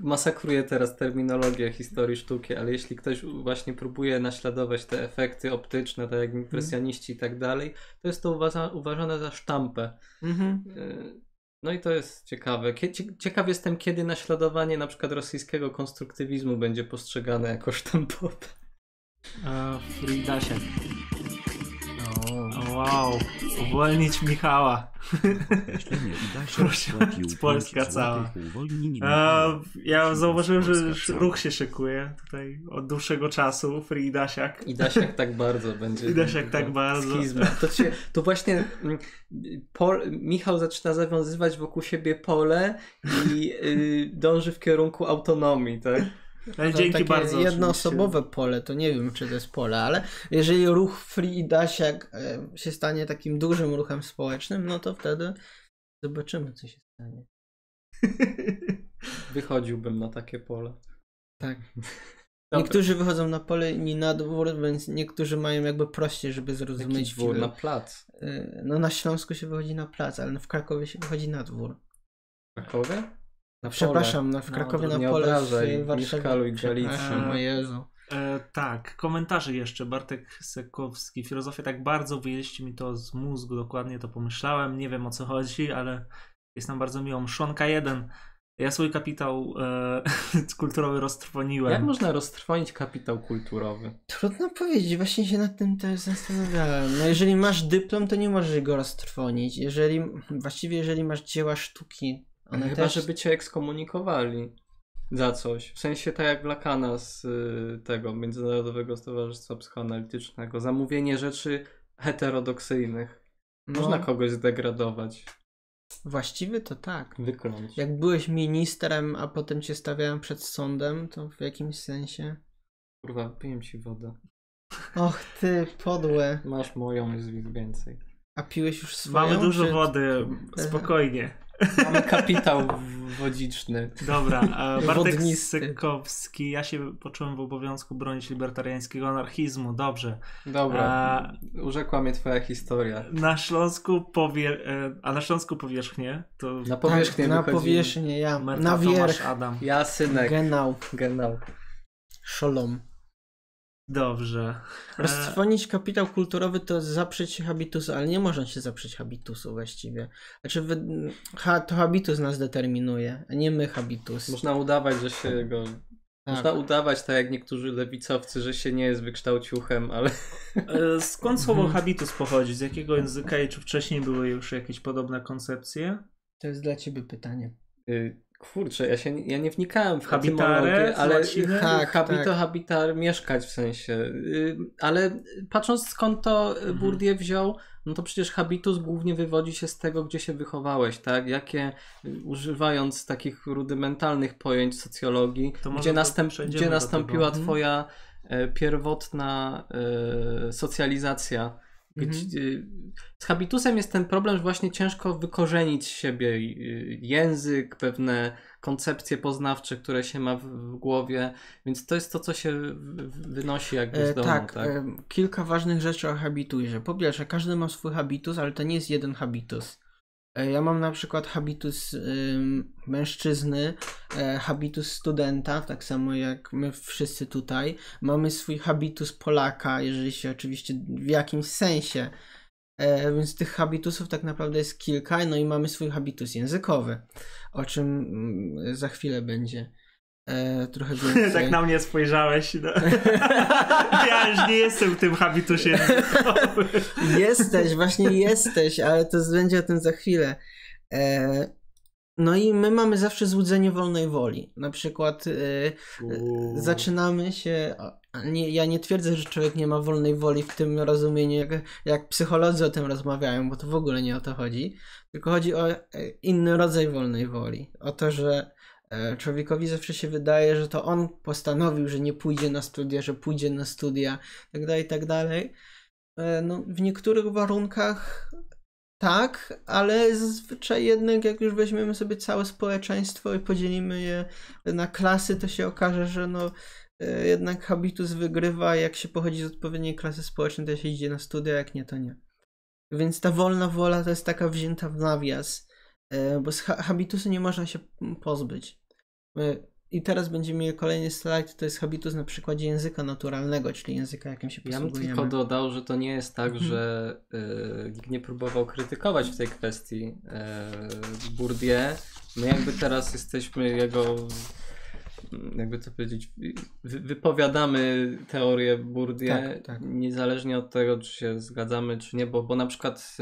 Masakruje teraz terminologię historii sztuki, ale jeśli ktoś właśnie próbuje naśladować te efekty optyczne, tak jak mhm. impresjoniści i tak dalej, to jest to uważa, uważane za sztampę. Mhm. Y, no i to jest ciekawe. Ciekaw jestem, kiedy naśladowanie na przykład rosyjskiego konstruktywizmu będzie postrzegane jako sztampowe. Fridasie. O, wow, uwolnić Michała. Proszę, Polska cała. ja zauważyłem, że ruch się szykuje tutaj od dłuższego czasu. Free Dasiak. I Dasiak tak bardzo będzie. I Dasiak tak bardzo. To, się, to właśnie mm, Pol, Michał zaczyna zawiązywać wokół siebie pole i yy, dąży w kierunku autonomii, tak? Ale dzięki takie bardzo. Jednoosobowe oczywiście. pole, to nie wiem, czy to jest pole, ale jeżeli ruch Free Dasiak e, się stanie takim dużym ruchem społecznym, no to wtedy zobaczymy, co się stanie. Wychodziłbym na takie pole. Tak. Niektórzy wychodzą na pole, inni na dwór, więc niektórzy mają jakby prościej, żeby zrozumieć. Jaki dwór, na plac. E, no na Śląsku się wychodzi na plac, ale w Krakowie się wychodzi na dwór. W Krakowie? Na Przepraszam, na, w Krakowie no, na pole, w Warszawie. i Galicji. O Jezu. E, tak, komentarze jeszcze. Bartek Sekowski, filozofia tak bardzo wyjeździ mi to z mózgu, dokładnie to pomyślałem. Nie wiem o co chodzi, ale jest nam bardzo miło. Mszonka 1. Ja swój kapitał e, kulturowy roztrwoniłem. Jak można roztrwonić kapitał kulturowy? Trudno powiedzieć, właśnie się nad tym też zastanawiałem. No jeżeli masz dyplom, to nie możesz go roztrwonić. Jeżeli, właściwie jeżeli masz dzieła sztuki, one Chyba, też... żeby cię ekskomunikowali za coś. W sensie tak jak Lakana z y, tego Międzynarodowego Stowarzystwa Psychoanalitycznego. Zamówienie rzeczy heterodoksyjnych. No. Można kogoś zdegradować. Właściwie to tak. Wykląć. Jak byłeś ministrem, a potem cię stawiałem przed sądem, to w jakimś sensie. Kurwa, piję ci wodę. Och ty, podłe. Masz moją, jest ich więcej. A piłeś już swoją? Mamy dużo czy- wody, spokojnie. Mamy kapitał wodziczny. Dobra, e, Bartek Wodnisty. Sykowski, ja się poczułem w obowiązku bronić libertariańskiego anarchizmu, dobrze. Dobra, A- urzekła mnie twoja historia. Na Śląsku powie... e, a na Śląsku powierzchnię, to Na powierzchnię tak, na powierzchnię, ja. Merta Na Tomasz wierch. Adam. Ja, synek, Genau. genau. Szolom. Dobrze. E, Roztrwonić kapitał kulturowy to zaprzeć się habitusu, ale nie można się zaprzeć habitusu właściwie. Znaczy, wy... ha, to habitus nas determinuje, a nie my habitus. Można udawać, że się go... Tak. Można udawać, tak jak niektórzy lewicowcy, że się nie jest wykształciuchem, ale E, Skąd słowo Mhm. habitus pochodzi? Z jakiego języka i czy wcześniej były już jakieś podobne koncepcje? To jest dla ciebie pytanie. Y, kurczę, ja, się, nie- ja nie wnikałem w z ale łaciny? Tak, habito, tak. habitar, mieszkać w sensie. Y, Ale patrząc skąd to Mhm. Bourdieu wziął, no to przecież habitus głównie wywodzi się z tego, gdzie się wychowałeś, tak? Jakie, y, używając takich rudymentalnych pojęć socjologii, gdzie, następ, gdzie nastąpiła tego. twoja e, pierwotna e, socjalizacja. Gdzie, z habitusem jest ten problem, że właśnie ciężko wykorzenić siebie y, język, pewne koncepcje poznawcze, które się ma w, w głowie, więc to jest to, co się wynosi jakby z E, domu, tak, tak? e, kilka ważnych rzeczy o habitusie. Po pierwsze, każdy ma swój habitus, ale to nie jest jeden habitus. E, Ja mam na przykład habitus mężczyzny, e, habitus studenta, tak samo jak my wszyscy tutaj. Mamy swój habitus Polaka, jeżeli się oczywiście w jakimś sensie. E, więc tych habitusów tak naprawdę jest kilka, no i mamy swój habitus językowy, o czym mm, za chwilę będzie e, trochę więcej. tak na mnie spojrzałeś. No. ja już nie jestem w tym habitusie. Jesteś, właśnie jesteś, ale to będzie o tym za chwilę. E, no i my mamy zawsze złudzenie wolnej woli. Na przykład e, zaczynamy się. Nie, ja nie twierdzę, że człowiek nie ma wolnej woli w tym rozumieniu, jak, jak psycholodzy o tym rozmawiają, bo to w ogóle nie o to chodzi. Tylko chodzi o e, inny rodzaj wolnej woli. O to, że człowiekowi zawsze się wydaje, że to on postanowił, że nie pójdzie na studia, że pójdzie na studia, tak dalej, tak. E, No, w niektórych warunkach tak, ale zazwyczaj jednak jak już weźmiemy sobie całe społeczeństwo i podzielimy je na klasy, to się okaże, że no e, jednak habitus wygrywa, jak się pochodzi z odpowiedniej klasy społecznej, to się idzie na studia, jak nie, to nie. Więc ta wolna wola to jest taka wzięta w nawias, e, bo z ha- habitusu nie można się pozbyć. E, I teraz będziemy mieli kolejny slajd, to jest habitus na przykładzie języka naturalnego, czyli języka, jakim się Ja bym posługujemy. tylko dodał, że to nie jest tak, Mhm. że y, nikt nie próbował krytykować w tej kwestii y, Bourdieu. My jakby teraz jesteśmy jego, jakby to powiedzieć, wy, wypowiadamy teorię Bourdieu, Tak, tak. niezależnie od tego, czy się zgadzamy, czy nie, bo, bo na przykład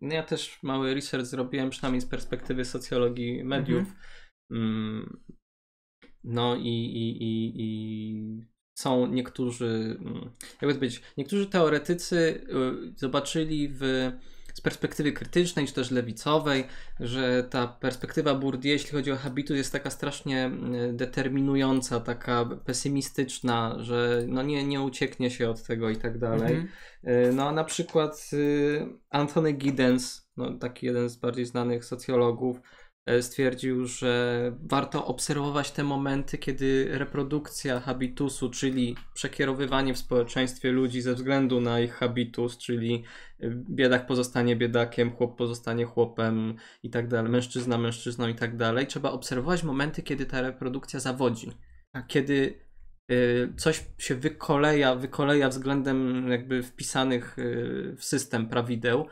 no ja też mały research zrobiłem, przynajmniej z perspektywy socjologii mediów. Mm, No i, i, i, i są niektórzy, mm, jakby to powiedzieć, niektórzy teoretycy y, zobaczyli w, z perspektywy krytycznej, czy też lewicowej, że ta perspektywa Bourdieu, jeśli chodzi o habitus, jest taka strasznie y, determinująca, taka pesymistyczna, że no nie, nie ucieknie się od tego i tak dalej. Mhm. Y, No a na przykład y, Anthony Giddens, no, taki jeden z bardziej znanych socjologów, stwierdził, że warto obserwować te momenty, kiedy reprodukcja habitusu, czyli przekierowywanie w społeczeństwie ludzi ze względu na ich habitus, czyli y, biedak pozostanie biedakiem, chłop pozostanie chłopem i tak dalej, mężczyzna mężczyzną i tak dalej. Trzeba obserwować momenty, kiedy ta reprodukcja zawodzi. Tak. Kiedy y, coś się wykoleja, wykoleja względem jakby wpisanych w system prawideł.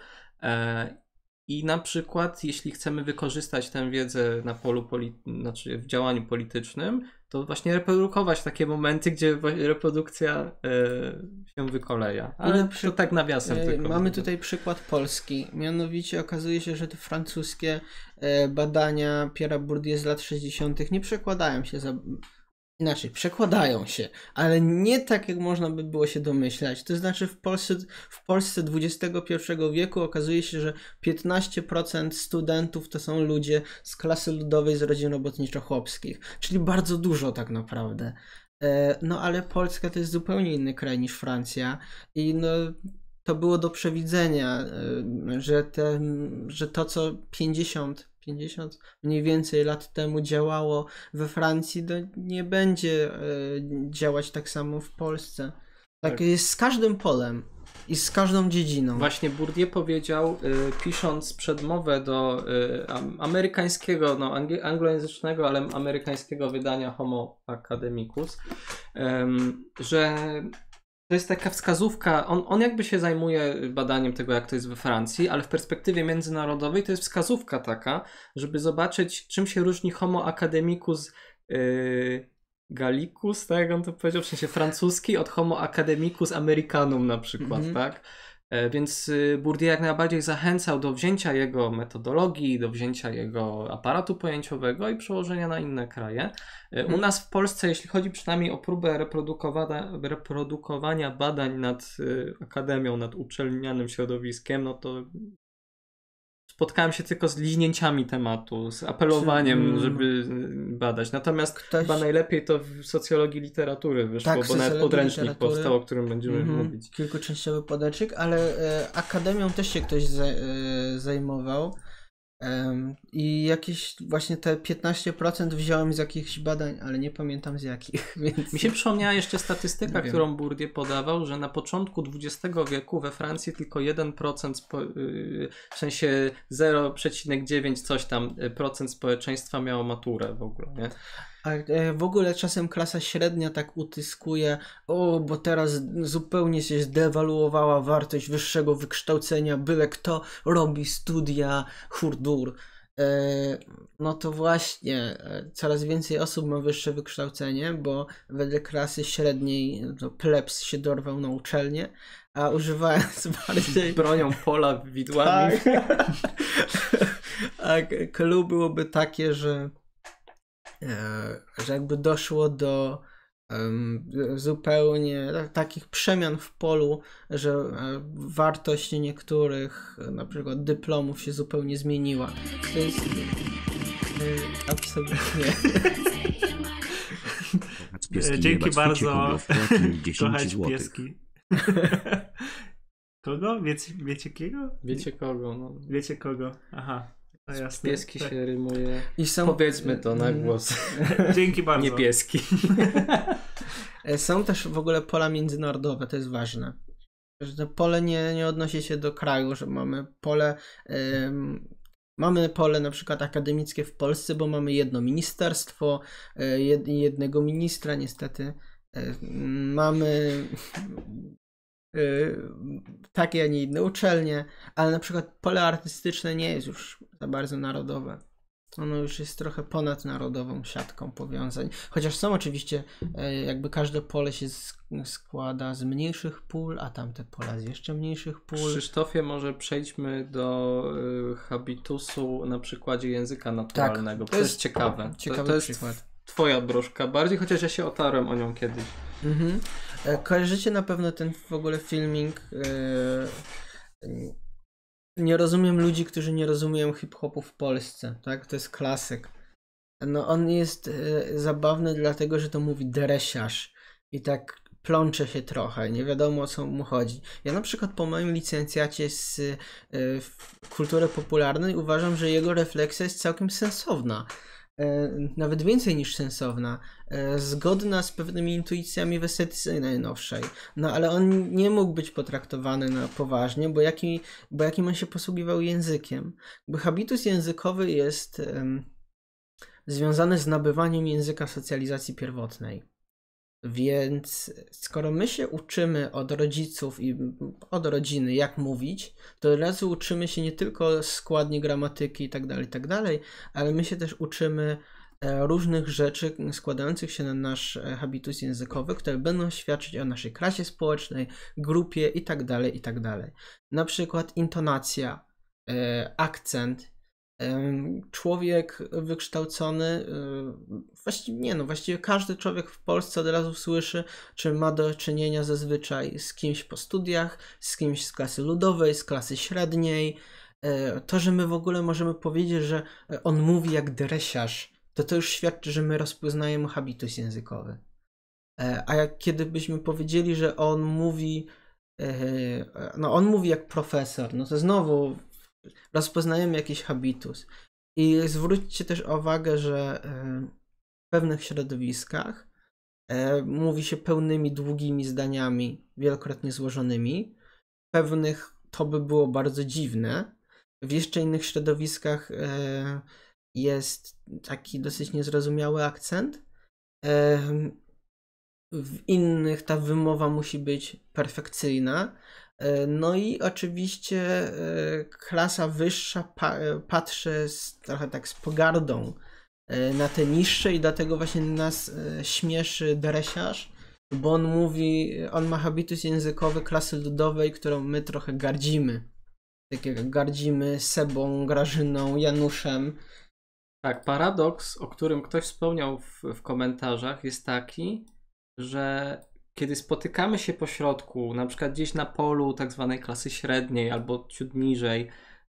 I na przykład, jeśli chcemy wykorzystać tę wiedzę na polu poli- znaczy w działaniu politycznym, to właśnie reprodukować takie momenty, gdzie reprodukcja e, się wykoleja. Ale tak nawiasem E, tylko. Mamy tutaj przykład Polski. Mianowicie okazuje się, że te francuskie e, badania Pierre'a Bourdieu z lat 60. nie przekładają się za. Inaczej, przekładają się, ale nie tak, jak można by było się domyślać. To znaczy, w Polsce, w Polsce XXI wieku okazuje się, że 15% studentów to są ludzie z klasy ludowej z rodzin robotniczo-chłopskich, czyli bardzo dużo tak naprawdę. E, no ale Polska to jest zupełnie inny kraj niż Francja i no to było do przewidzenia, e, że, te, że to co 50, 50 mniej więcej lat temu działało we Francji, to nie będzie e, działać tak samo w Polsce. Tak, Tak. jest z każdym polem i z każdą dziedziną. Właśnie Bourdieu powiedział, y, pisząc przedmowę do y, am- amerykańskiego, no anglojęzycznego, ale amerykańskiego wydania Homo Academicus, em, że to jest taka wskazówka, on, on jakby się zajmuje badaniem tego, jak to jest we Francji, ale w perspektywie międzynarodowej to jest wskazówka taka, żeby zobaczyć, czym się różni Homo Academicus y, Gallicus, tak jak on to powiedział, w sensie francuski od Homo Academicus Americanum na przykład, Mhm. tak? E, Więc y, Bourdieu jak najbardziej zachęcał do wzięcia jego metodologii, do wzięcia jego aparatu pojęciowego i przełożenia na inne kraje. E, U Mhm. nas w Polsce, jeśli chodzi przynajmniej o próbę reprodukowania, reprodukowania badań nad y, akademią, nad uczelnianym środowiskiem, no to spotkałem się tylko z liźnięciami tematu, z apelowaniem, mm, żeby badać. Natomiast Ktoś... chyba najlepiej to w socjologii literatury wyszło, Tak, bo nawet podręcznik powstał, o którym będziemy Mhm, mówić. Kilkuczęściowy podręcznik, ale e, akademią też się ktoś za, e, zajmował. I jakieś właśnie te 15% wziąłem z jakichś badań, ale nie pamiętam z jakich. Więc... Mi się przypomniała jeszcze statystyka, Nie wiem. którą Bourdieu podawał, że na początku XX wieku we Francji tylko 1% spo, yy, w sensie 0,9 coś tam y, procent społeczeństwa miało maturę w ogóle, nie? A e, w ogóle czasem klasa średnia tak utyskuje, o, bo teraz zupełnie się zdewaluowała wartość wyższego wykształcenia, byle kto robi studia hurdur. E, No to właśnie, e, coraz więcej osób ma wyższe wykształcenie, bo wedle klasy średniej no, plebs się dorwał na uczelnię, a używając bardziej Bronią pola widłami. tak. A clue byłoby takie, że, że jakby doszło do zupełnie ta- takich przemian w polu, że e, wartość niektórych e, na przykład dyplomów się zupełnie zmieniła. To jest e, absolutnie. Pieski, E, Dzięki bardzo. ficie kogo wpłacił 10 Kochać pieski. kogo? Wiecie, wiecie kiego? Wiecie kogo? No. Wiecie kogo? Aha. Jasne. Pieski Tak. się rymuje. I są, Powiedzmy to na Mm, głos. Dzięki bardzo. Nie pieski. E, Są też w ogóle pola międzynarodowe, to jest ważne. Że to pole nie, nie odnosi się do kraju, że mamy pole. em, mamy pole na przykład akademickie w Polsce, bo mamy jedno ministerstwo, e, jed, jednego ministra, niestety. E, mamy takie, a nie inne uczelnie, ale na przykład pole artystyczne nie jest już za bardzo narodowe. Ono już jest trochę ponad narodową siatką powiązań. Chociaż są oczywiście, e, jakby każde pole się sk- składa z mniejszych pól, a tamte pola z jeszcze mniejszych pól. Krzysztofie, może przejdźmy do y, habitusu na przykładzie języka naturalnego. to to, jest jest ciekawe. ciekawy to, to jest przykład. twoja broszka bardziej, chociaż ja się otarłem o nią kiedyś. Mhm. E, Kojarzycie na pewno ten w ogóle filming. e, Nie rozumiem ludzi, którzy nie rozumieją hip-hopu w Polsce, tak? To jest klasyk. No on jest e, zabawny dlatego, że to mówi dresiarz i tak plącze się trochę, nie wiadomo o co mu chodzi. Ja na przykład po moim licencjacie z kultury popularnej uważam, że jego refleksja jest całkiem sensowna. E, Nawet więcej niż sensowna e, zgodna z pewnymi intuicjami w estetyce najnowszej. No ale on nie mógł być potraktowany na poważnie, bo, jaki, bo jakim on się posługiwał językiem. Bo habitus językowy jest em, związany z nabywaniem języka socjalizacji pierwotnej. Więc skoro my się uczymy od rodziców i od rodziny, jak mówić, to od razu uczymy się nie tylko składni gramatyki i tak dalej, tak dalej, ale my się też uczymy e, różnych rzeczy składających się na nasz e, habitus językowy, które będą świadczyć o naszej klasie społecznej, grupie i tak dalej, i tak dalej. Na przykład intonacja, e, akcent. Człowiek wykształcony, e, właściwie nie no, właściwie każdy człowiek w Polsce od razu słyszy, czy ma do czynienia zazwyczaj z kimś po studiach, z kimś z klasy ludowej, z klasy średniej. E, To, że my w ogóle możemy powiedzieć, że e, on mówi jak dresiarz, to to już świadczy, że my rozpoznajemy habitus językowy. E, A jak kiedy byśmy powiedzieli, że on mówi, no on mówi jak profesor, no to znowu rozpoznajemy jakiś habitus. I zwróćcie też uwagę, że e, w pewnych środowiskach e, mówi się pełnymi, długimi zdaniami, wielokrotnie złożonymi. W pewnych to by było bardzo dziwne. W jeszcze innych środowiskach e, jest taki dosyć niezrozumiały akcent. W innych ta wymowa musi być perfekcyjna. E, No i oczywiście e, klasa wyższa e, patrzy z, trochę tak z pogardą na te niższe i dlatego właśnie nas śmieszy dresiarz, bo on mówi, on ma habitus językowy klasy ludowej, którą my trochę gardzimy. Tak jak gardzimy Sebą, Grażyną, Januszem. Tak, paradoks, o którym ktoś wspomniał w, w komentarzach, jest taki, że kiedy spotykamy się po środku, na przykład gdzieś na polu tak zwanej klasy średniej albo ciut niżej,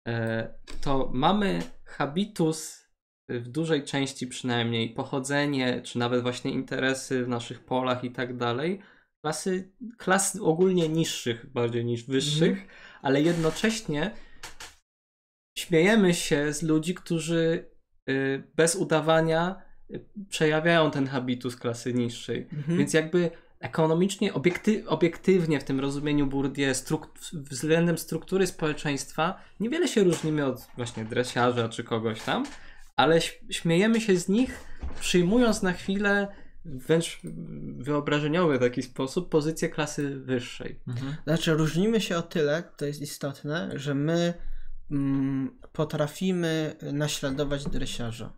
e, to mamy habitus w dużej części przynajmniej, pochodzenie, czy nawet właśnie interesy w naszych polach i tak dalej, klasy, klas ogólnie niższych bardziej niż wyższych, ale jednocześnie śmiejemy się z ludzi, którzy y, bez udawania y, przejawiają ten habitus klasy niższej. Mhm. Więc jakby ekonomicznie, obiekty, obiektywnie w tym rozumieniu Bourdieu struk względem struktury społeczeństwa niewiele się różnimy od właśnie dresiarza czy kogoś tam, ale śmiejemy się z nich, przyjmując na chwilę wręcz wyobrażeniowy taki sposób pozycję klasy wyższej. Mhm. Znaczy, różnimy się o tyle, to jest istotne, że my mm, potrafimy naśladować dresiarza.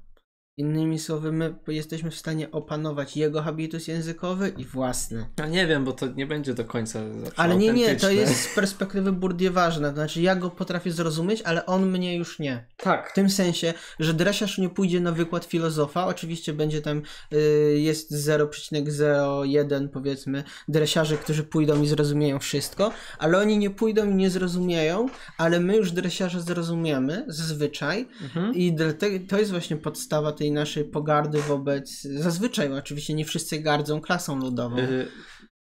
Innymi słowy, my jesteśmy w stanie opanować jego habitus językowy i własny. Ja nie wiem, bo to nie będzie do końca zawsze Ale nie, nie, to jest z perspektywy Bourdieu ważne. To znaczy, ja go potrafię zrozumieć, ale on mnie już nie. Tak. W tym sensie, że dresiarz nie pójdzie na wykład filozofa, oczywiście będzie tam, y, jest 0,01 powiedzmy dresiarzy, którzy pójdą i zrozumieją wszystko, ale oni nie pójdą i nie zrozumieją, ale my już dresiarza zrozumiemy zazwyczaj Mhm. i dlatego to jest właśnie podstawa tej naszej pogardy wobec, zazwyczaj oczywiście nie wszyscy gardzą klasą ludową. Y,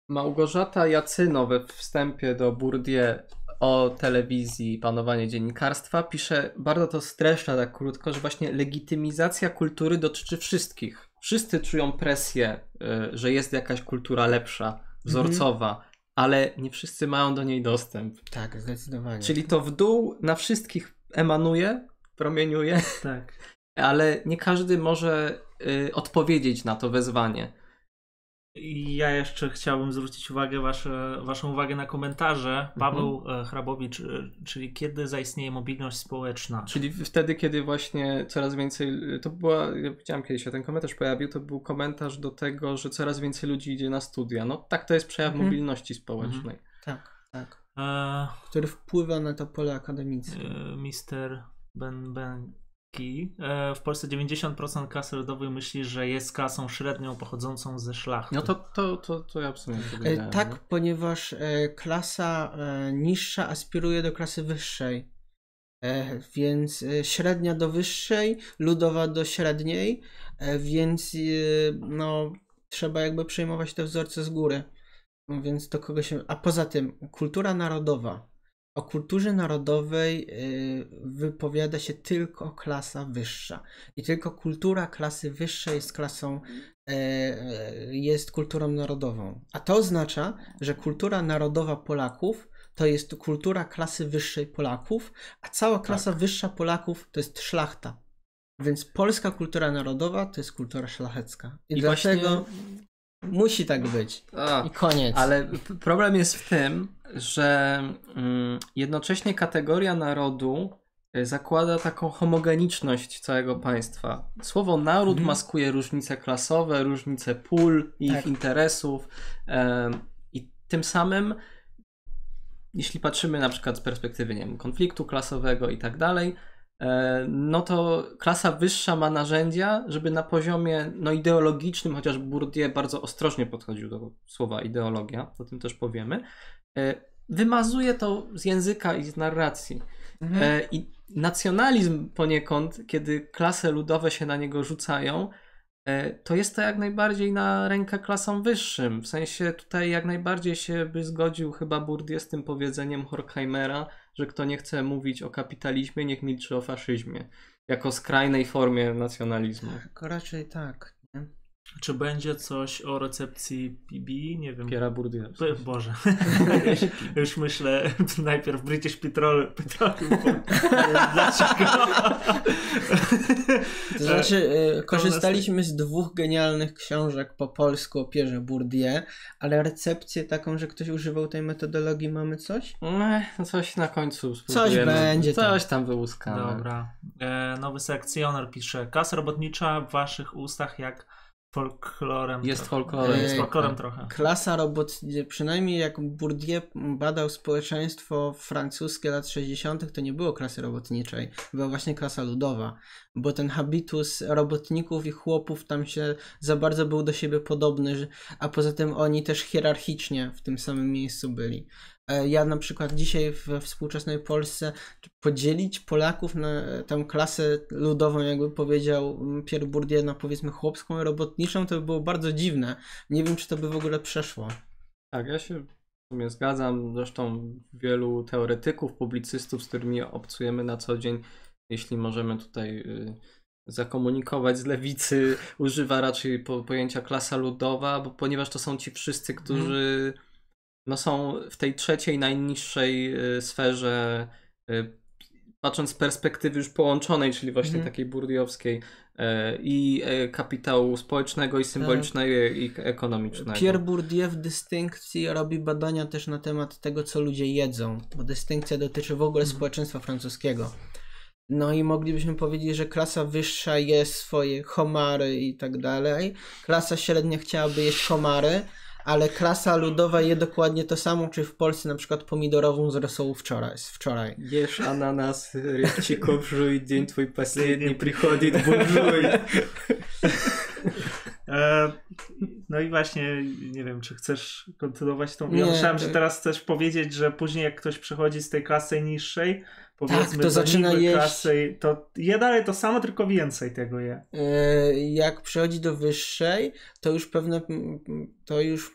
Małgorzata Jacyno we wstępie do Bourdieu o telewizji i panowanie dziennikarstwa pisze, bardzo to streszcza tak krótko, że właśnie legitymizacja kultury dotyczy wszystkich. Wszyscy czują presję, y, że jest jakaś kultura lepsza, wzorcowa, ale nie wszyscy mają do niej dostęp. Tak, zdecydowanie. Czyli to w dół na wszystkich emanuje, promieniuje, Tak. Ale nie każdy może y, odpowiedzieć na to wezwanie. I ja jeszcze chciałbym zwrócić uwagę wasze, waszą uwagę na komentarze. Paweł e, Hrabowicz, e, czyli kiedy zaistnieje mobilność społeczna? Czyli wtedy, kiedy właśnie coraz więcej, to była, ja widziałem kiedyś się ten komentarz pojawił, to był komentarz do tego, że coraz więcej ludzi idzie na studia. No tak, to jest przejaw Mhm. mobilności społecznej. Tak, tak. E, Który wpływa na to pole akademickie. e, Mister Ben Benki. E, w Polsce 90% klasy rodowej myśli, że jest klasą średnią pochodzącą ze szlachty. No to, to, to, to ja sumie E, powiedziałem. tak, no. ponieważ e, klasa e, niższa aspiruje do klasy wyższej. E, więc e, średnia do wyższej, ludowa do średniej, e, więc e, no, trzeba jakby przejmować te wzorce z góry. No, Więc do kogo się. A poza tym, kultura narodowa. O kulturze narodowej e, wypowiada się tylko klasa wyższa. I tylko kultura klasy wyższej jest klasą e, e, jest kulturą narodową. A to oznacza, że kultura narodowa Polaków to jest kultura klasy wyższej Polaków, a cała klasa wyższa Polaków to jest szlachta. Więc polska kultura narodowa to jest kultura szlachecka. I, I dlatego musi tak być. A, I koniec. ale problem jest w tym, że mm, jednocześnie kategoria narodu y, zakłada taką homogeniczność całego państwa. Słowo naród Mhm. maskuje różnice klasowe, różnice pól, ich Tak. interesów em, i tym samym jeśli patrzymy na przykład z perspektywy nie wiem, konfliktu klasowego i tak dalej, no to klasa wyższa ma narzędzia, żeby na poziomie no, ideologicznym, chociaż Bourdieu bardzo ostrożnie podchodził do słowa ideologia, o tym też powiemy, e, wymazuje to z języka i z narracji. Mhm. E, I nacjonalizm poniekąd, kiedy klasy ludowe się na niego rzucają, e, to jest to jak najbardziej na rękę klasom wyższym. W sensie tutaj jak najbardziej się by zgodził chyba Bourdieu z tym powiedzeniem Horkheimera, że kto nie chce mówić o kapitalizmie, niech milczy o faszyzmie. Jako skrajnej formie nacjonalizmu. Tylko raczej tak. Czy będzie coś o recepcji PB? Nie wiem. Piera Bourdieu. Bo- Boże. już, już myślę najpierw British Petrol, Petroleum. Dlaczego? To znaczy, e, korzystaliśmy z dwóch genialnych książek po polsku o Pierze Bourdieu, ale recepcję taką, że ktoś używał tej metodologii, mamy coś? Ech, coś na końcu spróbujemy. będzie tam. Coś tam wyłuskamy. Dobra. E, nowy sekcjoner pisze. Klasa robotnicza w waszych ustach jak folklorem. Jest folklorem. Jest folklorem trochę. Klasa robotnicza, przynajmniej jak Bourdieu badał społeczeństwo francuskie lat 60., to nie było klasy robotniczej, była właśnie klasa ludowa, bo ten habitus robotników i chłopów tam się za bardzo był do siebie podobny, a poza tym oni też hierarchicznie w tym samym miejscu byli. E, Ja na przykład dzisiaj we współczesnej Polsce podzielić Polaków na e, tą klasę ludową, jakby powiedział mm, Pierre Bourdieu, na powiedzmy chłopską robotniczą, to by było bardzo dziwne. Nie wiem, czy to by w ogóle przeszło. Tak, ja się w sumie zgadzam. Zresztą wielu teoretyków, publicystów, z którymi obcujemy na co dzień, jeśli możemy tutaj y, zakomunikować z lewicy, używa raczej po, pojęcia klasa ludowa, bo ponieważ to są ci wszyscy, którzy no, są w tej trzeciej, najniższej y, sferze, y, patrząc z perspektywy już połączonej, czyli właśnie Mhm. takiej burdiowskiej, y, i y, kapitału społecznego, i symbolicznego, i ekonomicznego. Pierre Bourdieu w dystynkcji robi badania też na temat tego, co ludzie jedzą, bo dystynkcja dotyczy w ogóle Mhm. społeczeństwa francuskiego. No i moglibyśmy powiedzieć, że klasa wyższa je swoje homary i tak dalej. Klasa średnia chciałaby jeść homary, ale klasa ludowa je dokładnie to samo, czy w Polsce na przykład pomidorową z rosołu wczoraj. Z wczoraj. Jesz ananas, рябчиков жуй, день твой последний приходит буржуй. E, no i właśnie, nie wiem, czy chcesz kontynuować tą. Ja Nie, myślałem, że to- teraz chcesz powiedzieć, że później jak ktoś przechodzi z tej klasy niższej, powiedzmy Tak, to do zaczyna jeść. klasy, to je dalej to samo, tylko więcej tego je. E, jak przechodzi do wyższej, to już pewne, to już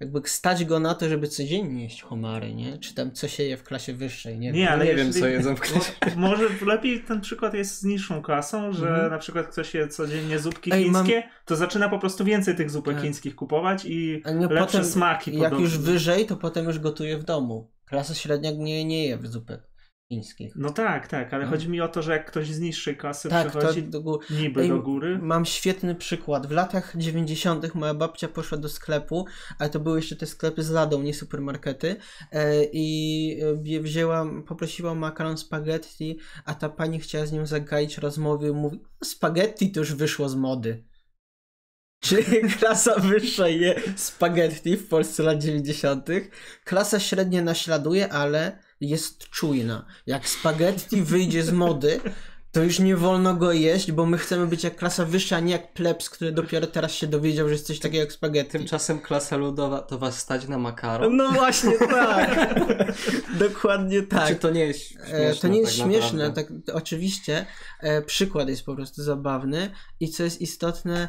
jakby stać go na to, żeby codziennie jeść homary, nie? Czy tam co się je w klasie wyższej, nie, Nie, wiem. ale nie wiem, co jedzą w klasie. Mo- Może lepiej ten przykład jest z niższą klasą, że Mhm. na przykład ktoś je codziennie zupki Ej, mam- chińskie, to zaczyna po prostu więcej tych zupek Tak. chińskich kupować i lepsze potem, smaki. Jak podobne. już wyżej, to potem już gotuje w domu. Klasa średnia nie, nie je zupek chińskich. No tak, tak, ale No. chodzi mi o to, że jak ktoś z niższej klasy Tak, to przechodzi do góry. niby Ej, do góry. Mam świetny przykład. W latach 90. moja babcia poszła do sklepu, ale to były jeszcze te sklepy z ladą, nie supermarkety. E, I e, wzięła, poprosiła o makaron spaghetti, a ta pani chciała z nią zagaić rozmowy i mówi: Spaghetti to już wyszło z mody. Czyli klasa wyższa je spaghetti w Polsce lat 90. Klasa średnia naśladuje, ale jest czujna. Jak spaghetti wyjdzie z mody, to już nie wolno go jeść, bo my chcemy być jak klasa wyższa, a nie jak plebs, który dopiero teraz się dowiedział, że jest coś takiego jak spaghetti. Tymczasem klasa ludowa to was stać na makaron? No właśnie tak. Dokładnie tak. Czy to nie jest śmieszne? E, to nie jest tak śmieszne, tak, oczywiście. E, przykład jest po prostu zabawny i co jest istotne,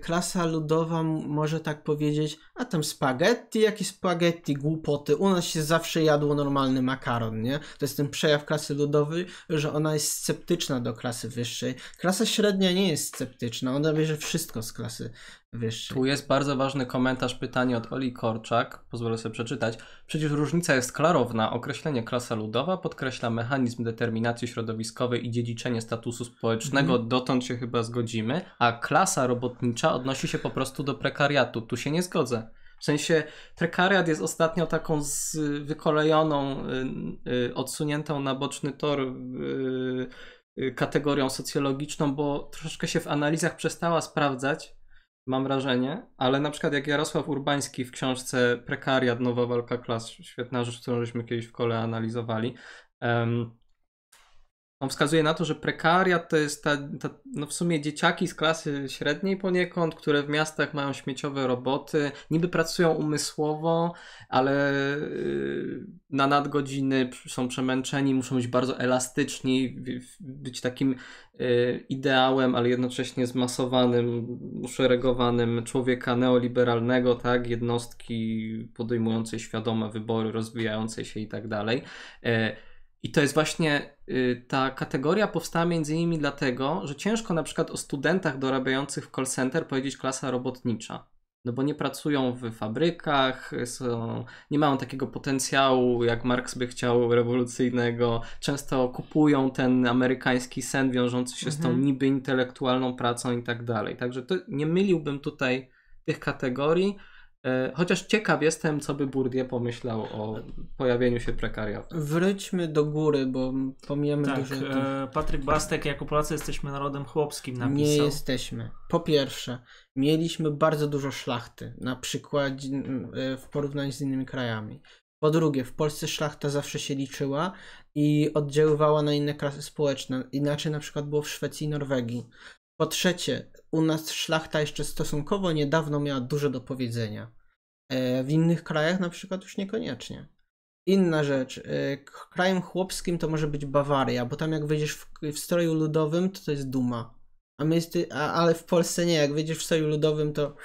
klasa ludowa może tak powiedzieć, a tam spaghetti, jakie spaghetti, głupoty, u nas się zawsze jadło normalny makaron, nie? To jest ten przejaw klasy ludowej, że ona jest sceptyczna do klasy wyższej. Klasa średnia nie jest sceptyczna, ona bierze wszystko z klasy wyższej. Tu jest bardzo ważny komentarz, pytanie od Oli Korczak. Pozwolę sobie przeczytać. Przecież różnica jest klarowna. Określenie klasa ludowa podkreśla mechanizm determinacji środowiskowej i dziedziczenie statusu społecznego. Dotąd się chyba zgodzimy. A klasa robotnicza odnosi się po prostu do prekariatu. Tu się nie zgodzę. W sensie prekariat jest ostatnio taką z wykolejoną, y, y, odsuniętą na boczny tor y, kategorią socjologiczną, bo troszeczkę się w analizach przestała sprawdzać mam wrażenie, ale na przykład jak Jarosław Urbański w książce Prekariat, Nowa Walka Klas, świetna rzecz, którą żeśmy kiedyś w kole analizowali, em, on wskazuje na to, że prekariat to jest ta, ta, no w sumie dzieciaki z klasy średniej poniekąd, które w miastach mają śmieciowe roboty, niby pracują umysłowo, ale yy, na nadgodziny są przemęczeni, muszą być bardzo elastyczni, być takim yy, ideałem, ale jednocześnie zmasowanym, uszeregowanym człowieka neoliberalnego, tak, jednostki podejmującej świadome wybory, rozwijającej się i tak dalej. I to jest właśnie y, ta kategoria powstała między innymi dlatego, że ciężko na przykład o studentach dorabiających w call center powiedzieć klasa robotnicza. No bo nie pracują w fabrykach, są, nie mają takiego potencjału, jak Marx by chciał, rewolucyjnego. Często kupują ten amerykański sen wiążący się z tą Mhm. niby intelektualną pracą i tak dalej. Także to nie myliłbym tutaj tych kategorii. E, Chociaż ciekaw jestem, co by Bourdieu pomyślał o pojawieniu się prekariatu. Wróćmy do góry, bo pomijamy Tak, dużo. e, Patryk Bastek, jako Polacy jesteśmy narodem chłopskim napisał. Nie jesteśmy. Po pierwsze, mieliśmy bardzo dużo szlachty, na przykład e, w porównaniu z innymi krajami. Po drugie, w Polsce szlachta zawsze się liczyła i oddziaływała na inne klasy społeczne. Inaczej na przykład było w Szwecji i Norwegii. Po trzecie, u nas szlachta jeszcze stosunkowo niedawno miała dużo do powiedzenia. E, W innych krajach na przykład już niekoniecznie. Inna rzecz, e, krajem chłopskim to może być Bawaria, bo tam jak wyjdziesz w, w stroju ludowym, to to jest duma. A my jest, a, ale w Polsce nie, jak wyjdziesz w stroju ludowym, to.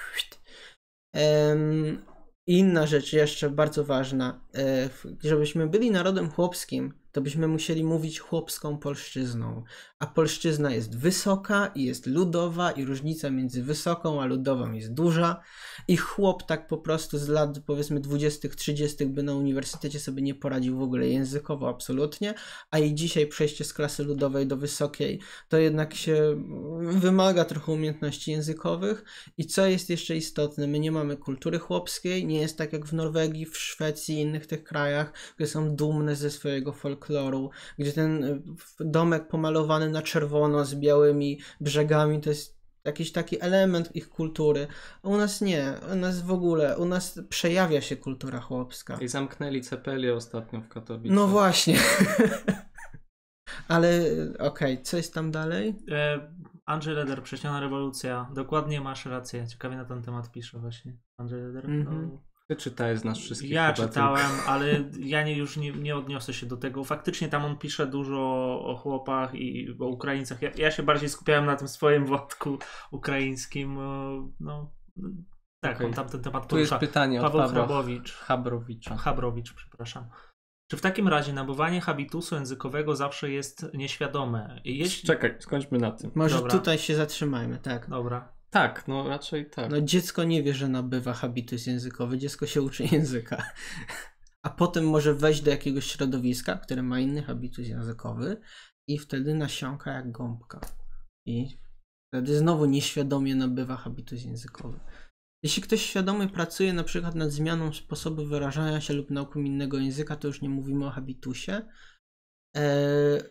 Inna rzecz jeszcze bardzo ważna. E, żebyśmy byli narodem chłopskim, to byśmy musieli mówić chłopską polszczyzną. A polszczyzna jest wysoka i jest ludowa, i różnica między wysoką a ludową jest duża. I chłop tak po prostu z lat powiedzmy 20., 30. by na uniwersytecie sobie nie poradził w ogóle językowo, absolutnie. A i dzisiaj przejście z klasy ludowej do wysokiej to jednak się wymaga trochę umiejętności językowych. I co jest jeszcze istotne, my nie mamy kultury chłopskiej, nie jest tak jak w Norwegii, w Szwecji i innych tych krajach, które są dumne ze swojego folkloru, gdzie ten y, domek pomalowany na czerwono z białymi brzegami to jest jakiś taki element ich kultury. A u nas nie, u nas w ogóle, u nas przejawia się kultura chłopska. I zamknęli cepelię ostatnio w Katowicach. No właśnie. Ale okej, co jest tam dalej? E, Andrzej Leder, Prześniona rewolucja. Dokładnie masz rację. Ciekawie na ten temat pisze właśnie. Andrzej Leder. Mhm. No, Ty czytałeś z nas wszystkich ja czytałem, ale ja nie, już nie, nie odniosę się do tego. Faktycznie tam on pisze dużo o chłopach i o Ukraińcach. Ja, ja się bardziej skupiałem na tym swoim wątku ukraińskim. e, No, tak, Okej. on tam ten temat tylko. Tu jest porusza. pytanie od Paweł Pawła Hrabowicz. Chabrowicza. Chabrowicz, przepraszam. Czy w takim razie nabywanie habitusu językowego zawsze jest nieświadome? Jeśli... Czekaj, skończmy na tym. Może Dobra. tutaj się zatrzymajmy, tak. Dobra. Tak, no raczej tak. No dziecko nie wie, że nabywa habitus językowy, dziecko się uczy języka. A potem może wejść do jakiegoś środowiska, które ma inny habitus językowy i wtedy nasiąka jak gąbka. I wtedy znowu nieświadomie nabywa habitus językowy. Jeśli ktoś świadomie pracuje na przykład nad zmianą sposobu wyrażania się lub nauką innego języka, to już nie mówimy o habitusie. Eee,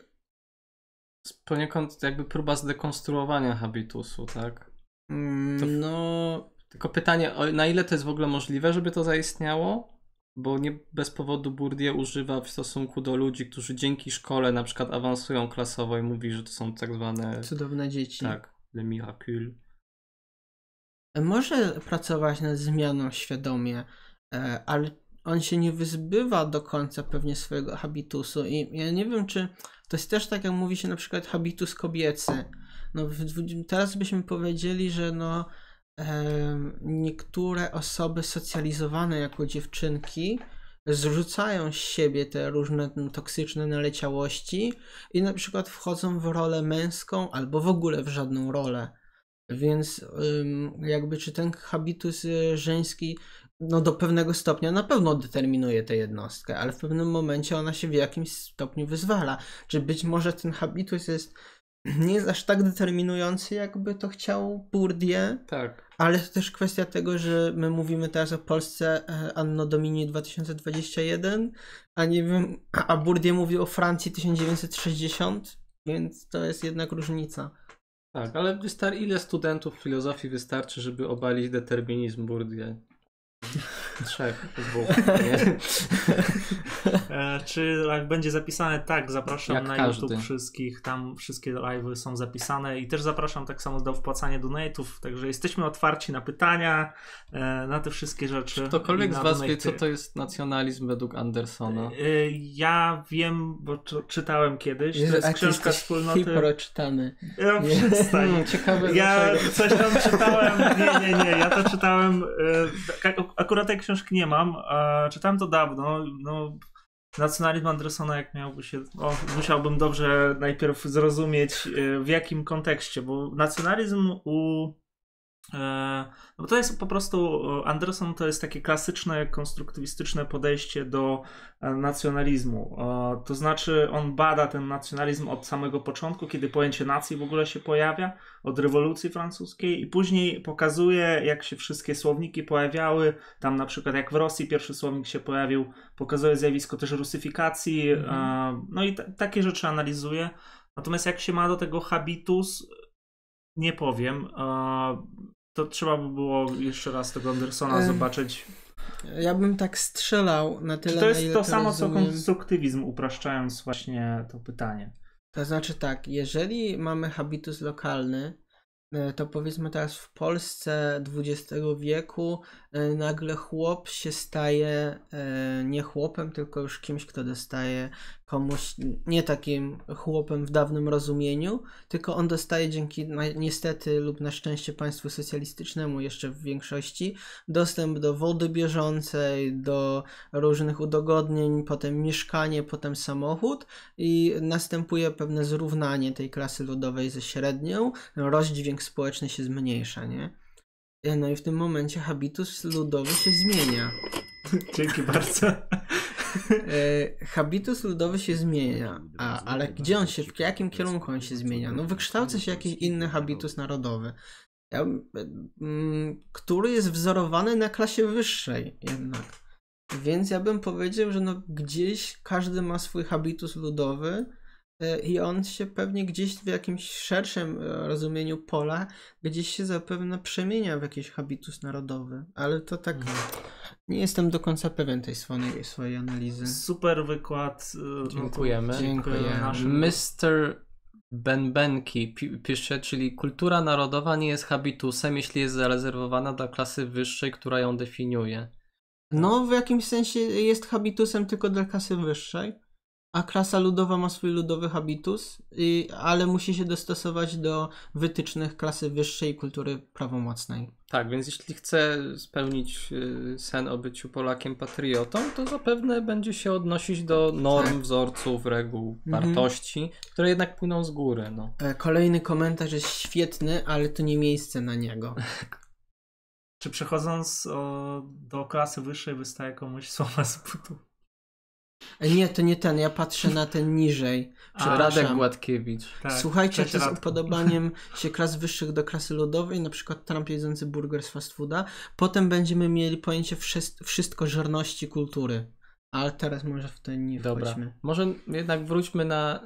Poniekąd jakby próba zdekonstruowania habitusu, tak? Mm, no, Tylko pytanie, na ile to jest w ogóle możliwe, żeby to zaistniało? Bo nie bez powodu Bourdieu używa w stosunku do ludzi, którzy dzięki szkole na przykład awansują klasowo i mówi, że to są tak zwane, cudowne dzieci. tak, le miracle. może pracować nad zmianą świadomie, e, ale on się nie wyzbywa do końca pewnie swojego habitusu i ja nie wiem, czy to jest też tak, jak mówi się na przykład habitus kobiecy. No, w, teraz byśmy powiedzieli, że no niektóre osoby socjalizowane jako dziewczynki zrzucają z siebie te różne mm, toksyczne naleciałości i na przykład wchodzą w rolę męską albo w ogóle w żadną rolę. Więc jakby czy ten habitus y, żeński no do pewnego stopnia na pewno determinuje tę jednostkę, ale w pewnym momencie ona się w jakimś stopniu wyzwala. Czy być może ten habitus jest nie jest aż tak determinujący, jakby to chciał Bourdieu, Tak. ale to też kwestia tego, że my mówimy teraz o Polsce e, Anno Domini 2021, a nie wiem, a Bourdieu mówi o Francji 1960, więc to jest jednak różnica. Tak, ale wystar- ile studentów filozofii wystarczy, żeby obalić determinizm Bourdieu? Trzech, dwóch. Nie? E, czy live będzie zapisane? Tak, zapraszam Jak na każdy. YouTube wszystkich. Tam wszystkie live'y są zapisane i też zapraszam tak samo do wpłacania donate'ów. Także jesteśmy otwarci na pytania, e, na te wszystkie rzeczy. Ktokolwiek i z was wie, donate'y. co to jest nacjonalizm według Andersona? E, Ja wiem, bo czy- czytałem kiedyś. To Jezu, jest a ty książka wspólnoty. hiproczytany. Ja Nie. przestań. Ciekawe Ja dlaczego. coś tam czytałem, nie, nie, nie, ja to czytałem, tak, akurat tej książki nie mam, a czytałem to dawno, no nacjonalizm Andersona jak miałby się, o, musiałbym dobrze najpierw zrozumieć e, w jakim kontekście, bo nacjonalizm u e, no bo to jest po prostu, e, Anderson to jest takie klasyczne, konstruktywistyczne podejście do e, nacjonalizmu. E, To znaczy, on bada ten nacjonalizm od samego początku, kiedy pojęcie nacji w ogóle się pojawia, od rewolucji francuskiej, i później pokazuje, jak się wszystkie słowniki pojawiały. Tam na przykład, jak w Rosji pierwszy słownik się pojawił, pokazuje zjawisko też rusyfikacji, e, no i takie rzeczy analizuje. Natomiast jak się ma do tego habitus, nie powiem. To trzeba by było jeszcze raz tego Andersona zobaczyć. Ja bym tak strzelał na tyle, Czy to jest ile to samo, co rozumiem. konstruktywizm, upraszczając właśnie to pytanie? To znaczy tak, jeżeli mamy habitus lokalny, e, to powiedzmy teraz w Polsce XX wieku nagle chłop się staje e, nie chłopem, tylko już kimś, kto dostaje komuś, nie takim chłopem w dawnym rozumieniu, tylko on dostaje dzięki niestety lub na szczęście państwu socjalistycznemu jeszcze w większości dostęp do wody bieżącej, do różnych udogodnień, potem mieszkanie, potem samochód i następuje pewne zrównanie tej klasy ludowej ze średnią, rozdźwięk społeczny się zmniejsza, nie? No i w tym momencie habitus ludowy się zmienia. Dzięki bardzo. E, habitus ludowy się zmienia, a, ale gdzie on się, w jakim kierunku on się zmienia? No wykształca się jakiś inny habitus narodowy, mm, który jest wzorowany na klasie wyższej jednak. Więc ja bym powiedział, że no gdzieś każdy ma swój habitus ludowy e, i on się pewnie gdzieś w jakimś szerszym e, rozumieniu pola gdzieś się zapewne przemienia w jakiś habitus narodowy, ale to tak nie jestem do końca pewien tej swojej, swojej analizy. Super wykład. no to Dziękujemy. Dziękuję. naszym- Mr. Benbenki pi- pisze, czyli kultura narodowa nie jest habitusem, jeśli jest zarezerwowana dla klasy wyższej, która ją definiuje. No, w jakimś sensie jest habitusem tylko dla klasy wyższej, a klasa ludowa ma swój ludowy habitus, i, ale musi się dostosować do wytycznych klasy wyższej i kultury prawomocnej. Tak, więc jeśli chce spełnić y, sen o byciu Polakiem patriotą, to zapewne będzie się odnosić do norm, wzorców, reguł, Mhm. wartości, które jednak płyną z góry. No. E, Kolejny komentarz jest świetny, ale to nie miejsce na niego. Czy przechodząc o, do klasy wyższej wystaje komuś słowa z butu? Nie, to nie ten, ja patrzę na ten niżej. Radek. Gładkiewicz. Tak, Słuchajcie, to z upodobaniem się klas wyższych do klasy ludowej, na przykład Trump jedzący burger z fast fooda. Potem będziemy mieli pojęcie wszys- wszystkożerności kultury. Ale teraz może w to nie Dobra. wchodźmy. Może jednak wróćmy na,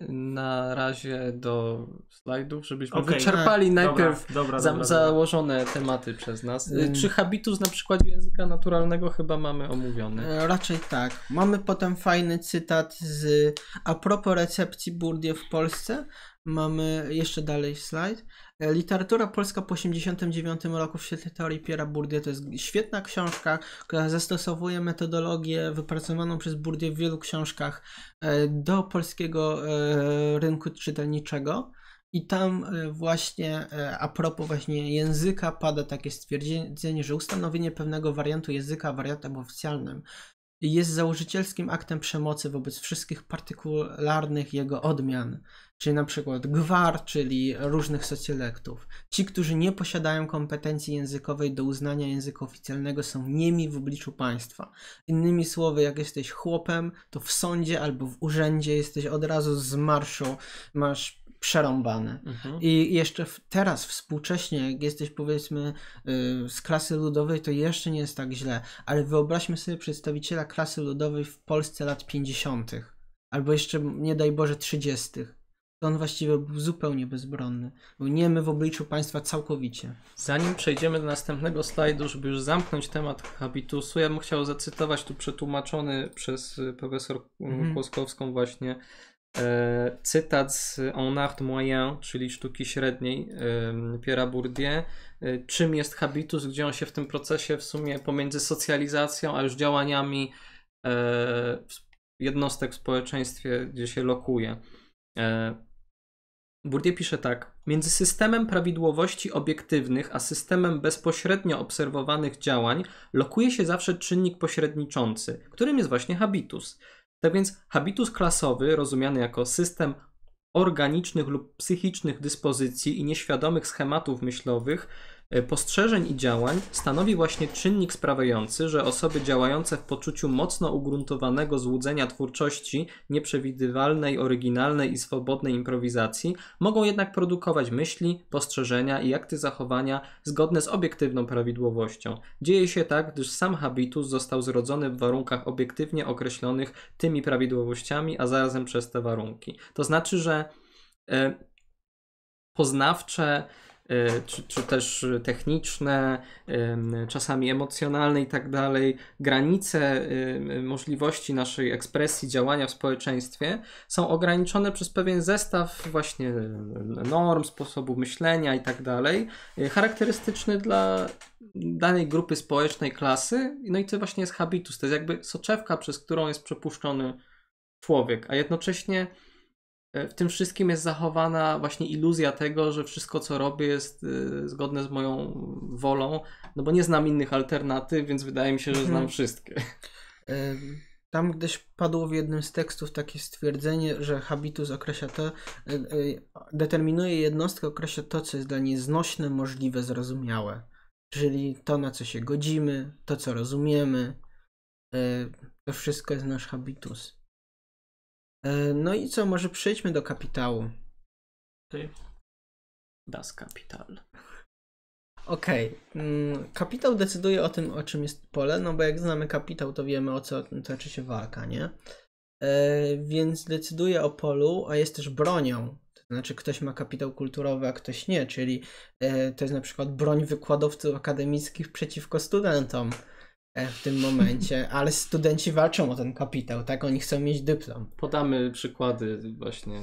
y, na razie do slajdów, żebyśmy Okej. wyczerpali najpierw Dobra, dobra, za, dobra, założone tematy przez nas. Y. Czy habitus na przykładzie języka naturalnego chyba mamy omówiony? E, Raczej tak. Mamy potem fajny cytat z a propos recepcji Bourdieu w Polsce. Mamy jeszcze dalej slajd. E, Literatura polska po 89 roku w świetle teorii Pierre'a Bourdieu to jest świetna książka, która zastosowuje metodologię wypracowaną przez Bourdieu w wielu książkach e, do polskiego e, rynku czytelniczego. I tam właśnie a propos właśnie języka pada takie stwierdzenie, że ustanowienie pewnego wariantu języka wariantem oficjalnym jest założycielskim aktem przemocy wobec wszystkich partykularnych jego odmian, czyli na przykład gwar, czyli różnych socjalektów. Ci, którzy nie posiadają kompetencji językowej do uznania języka oficjalnego są niemi w obliczu państwa. Innymi słowy, jak jesteś chłopem, to w sądzie albo w urzędzie jesteś od razu z marszu, masz przerąbane. Mhm. I jeszcze w, teraz, współcześnie, jak jesteś powiedzmy y, z klasy ludowej, to jeszcze nie jest tak źle. Ale wyobraźmy sobie przedstawiciela klasy ludowej w Polsce lat 50. albo jeszcze, nie daj Boże, 30. to on właściwie był zupełnie bezbronny. Był niemy w obliczu państwa całkowicie. Zanim przejdziemy do następnego slajdu, żeby już zamknąć temat habitusu, ja bym chciał zacytować tu przetłumaczony przez profesor Mhm. Kłoskowską właśnie e, cytat z En art moyen, czyli sztuki średniej e, Pierre'a Bourdieu. E, czym jest habitus, gdzie on się w tym procesie w sumie pomiędzy socjalizacją, a już działaniami e, jednostek w społeczeństwie, gdzie się lokuje. Bourdieu pisze tak. Między systemem prawidłowości obiektywnych a systemem bezpośrednio obserwowanych działań lokuje się zawsze czynnik pośredniczący, którym jest właśnie habitus. Tak więc habitus klasowy, rozumiany jako system organicznych lub psychicznych dyspozycji i nieświadomych schematów myślowych, postrzeżeń i działań, stanowi właśnie czynnik sprawiający, że osoby działające w poczuciu mocno ugruntowanego złudzenia twórczości, nieprzewidywalnej, oryginalnej i swobodnej improwizacji, mogą jednak produkować myśli, postrzeżenia i akty zachowania zgodne z obiektywną prawidłowością. Dzieje się tak, gdyż sam habitus został zrodzony w warunkach obiektywnie określonych tymi prawidłowościami, a zarazem przez te warunki. To znaczy, że e, poznawcze, e, czy, czy też techniczne, em, czasami emocjonalne i tak dalej, granice em, możliwości naszej ekspresji, działania w społeczeństwie są ograniczone przez pewien zestaw właśnie norm, sposobu myślenia i tak dalej, charakterystyczny dla danej grupy społecznej, klasy. No i to właśnie jest habitus, to jest jakby soczewka, przez którą jest przepuszczony człowiek, a jednocześnie w tym wszystkim jest zachowana właśnie iluzja tego, że wszystko co robię jest y, zgodne z moją wolą, no bo nie znam innych alternatyw, więc wydaje mi się, że znam Mhm. wszystkie. Ym, Tam gdzieś padło w jednym z tekstów takie stwierdzenie, że habitus określa to, determinuje jednostkę, określa to, co jest dla niej znośne, możliwe, zrozumiałe. Czyli to, na co się godzimy, to, co rozumiemy. To wszystko jest nasz habitus. Y, No i co, może przejdźmy do kapitału. Das Kapital. Okej. mm, Kapitał decyduje o tym, o czym jest pole, no bo jak znamy kapitał, to wiemy o co toczy się walka, nie? E, więc decyduje o polu, a jest też bronią. To znaczy, ktoś ma kapitał kulturowy, a ktoś nie, czyli e, to jest na przykład broń wykładowców akademickich przeciwko studentom e, w tym momencie, ale studenci walczą o ten kapitał, tak? Oni chcą mieć dyplom. Podamy przykłady właśnie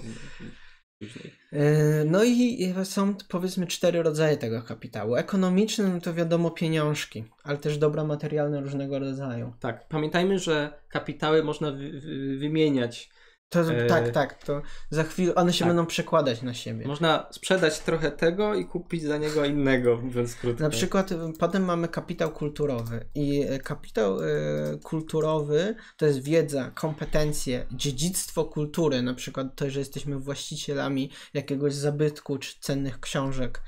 później. E, No i są powiedzmy cztery rodzaje tego kapitału. Ekonomiczny, no to wiadomo pieniążki, ale też dobra materialne różnego rodzaju. Tak, pamiętajmy, że kapitały można wy, wymieniać. To, E, Tak, tak, to za chwilę one się tak. będą przekładać na siebie. Można sprzedać trochę tego i kupić za niego innego, mówiąc krótko. Na przykład y, potem mamy kapitał kulturowy i y, kapitał y, kulturowy to jest wiedza, kompetencje, dziedzictwo kultury, na przykład to, że jesteśmy właścicielami jakiegoś zabytku czy cennych książek.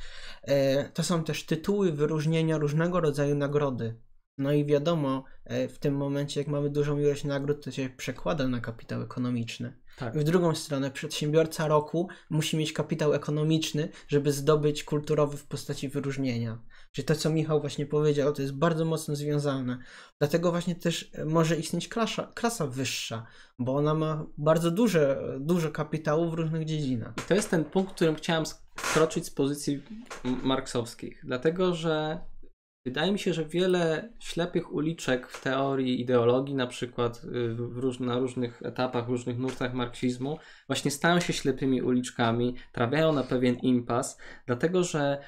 E, To są też tytuły, wyróżnienia, różnego rodzaju nagrody. No i wiadomo, e, w tym momencie, jak mamy dużą ilość nagród, to się przekłada na kapitał ekonomiczny. Tak. W drugą stronę, przedsiębiorca roku musi mieć kapitał ekonomiczny, żeby zdobyć kulturowy w postaci wyróżnienia. Czyli to, co Michał właśnie powiedział, to jest bardzo mocno związane. Dlatego właśnie też e, może istnieć klasa, klasa wyższa, bo ona ma bardzo duże, dużo kapitału w różnych dziedzinach. I to jest ten punkt, którym chciałem skroczyć z pozycji marksowskich, dlatego że wydaje mi się, że wiele ślepych uliczek w teorii ideologii, na przykład y, róż, na różnych etapach, różnych nurtach marksizmu, właśnie stają się ślepymi uliczkami, trafiają na pewien impas, dlatego że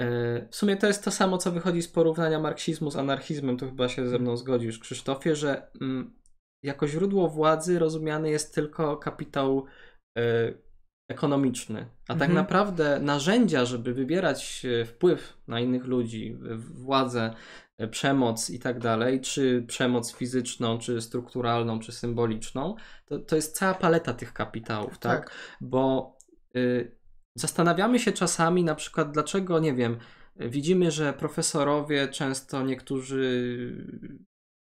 e, w sumie to jest to samo, co wychodzi z porównania marksizmu z anarchizmem, to chyba się ze mną zgodzisz, Krzysztofie, że mm, jako źródło władzy rozumiany jest tylko kapitał e, ekonomiczny. A tak Mhm. naprawdę narzędzia, żeby wybierać e, wpływ na innych ludzi, władzę, e, przemoc i tak dalej, czy przemoc fizyczną, czy strukturalną, czy symboliczną, to, to jest cała paleta tych kapitałów, tak? Bo y, zastanawiamy się czasami na przykład, dlaczego, nie wiem, widzimy, że profesorowie często niektórzy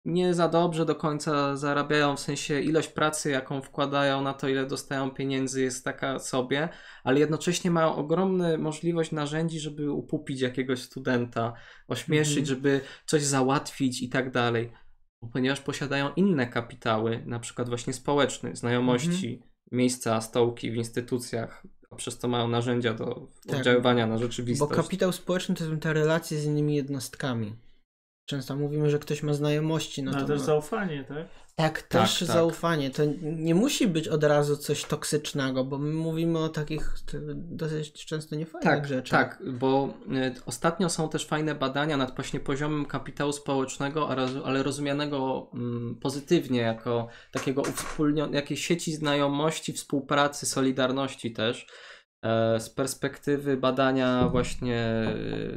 nie za dobrze do końca zarabiają, w sensie ilość pracy, jaką wkładają na to, ile dostają pieniędzy, jest taka sobie, ale jednocześnie mają ogromną możliwość narzędzi, żeby upupić jakiegoś studenta, ośmieszyć, Mhm. żeby coś załatwić i tak dalej. Ponieważ posiadają inne kapitały, na przykład właśnie społeczne, znajomości, miejsca, stołki w instytucjach, przez to mają narzędzia do Tak. oddziaływania na Bo rzeczywistość. kapitał społeczny to są te relacje z innymi jednostkami. Często mówimy, że ktoś ma znajomości, no No to też ma- zaufanie, tak? Tak, Tak, też tak. zaufanie. To nie musi być od razu coś toksycznego, bo my mówimy o takich dosyć często niefajnych Tak, rzeczach. tak, bo y, ostatnio są też fajne badania nad właśnie poziomem kapitału społecznego, ale rozumianego mm, pozytywnie, jako takiego uwspólnionego, jakiejś sieci znajomości, współpracy, solidarności też. E, Z perspektywy badania właśnie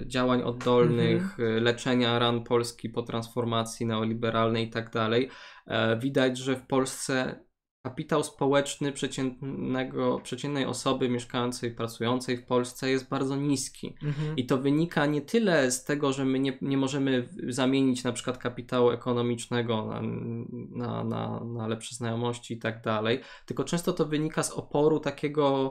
y, działań oddolnych, y, leczenia ran Polski po transformacji neoliberalnej i tak dalej, e, widać, że w Polsce kapitał społeczny przeciętnego, przeciętnej osoby mieszkającej, pracującej w Polsce jest bardzo niski. Mhm. I to wynika nie tyle z tego, że my nie, nie możemy zamienić na przykład kapitału ekonomicznego na, na, na, na lepsze znajomości i tak dalej, tylko często to wynika z oporu takiego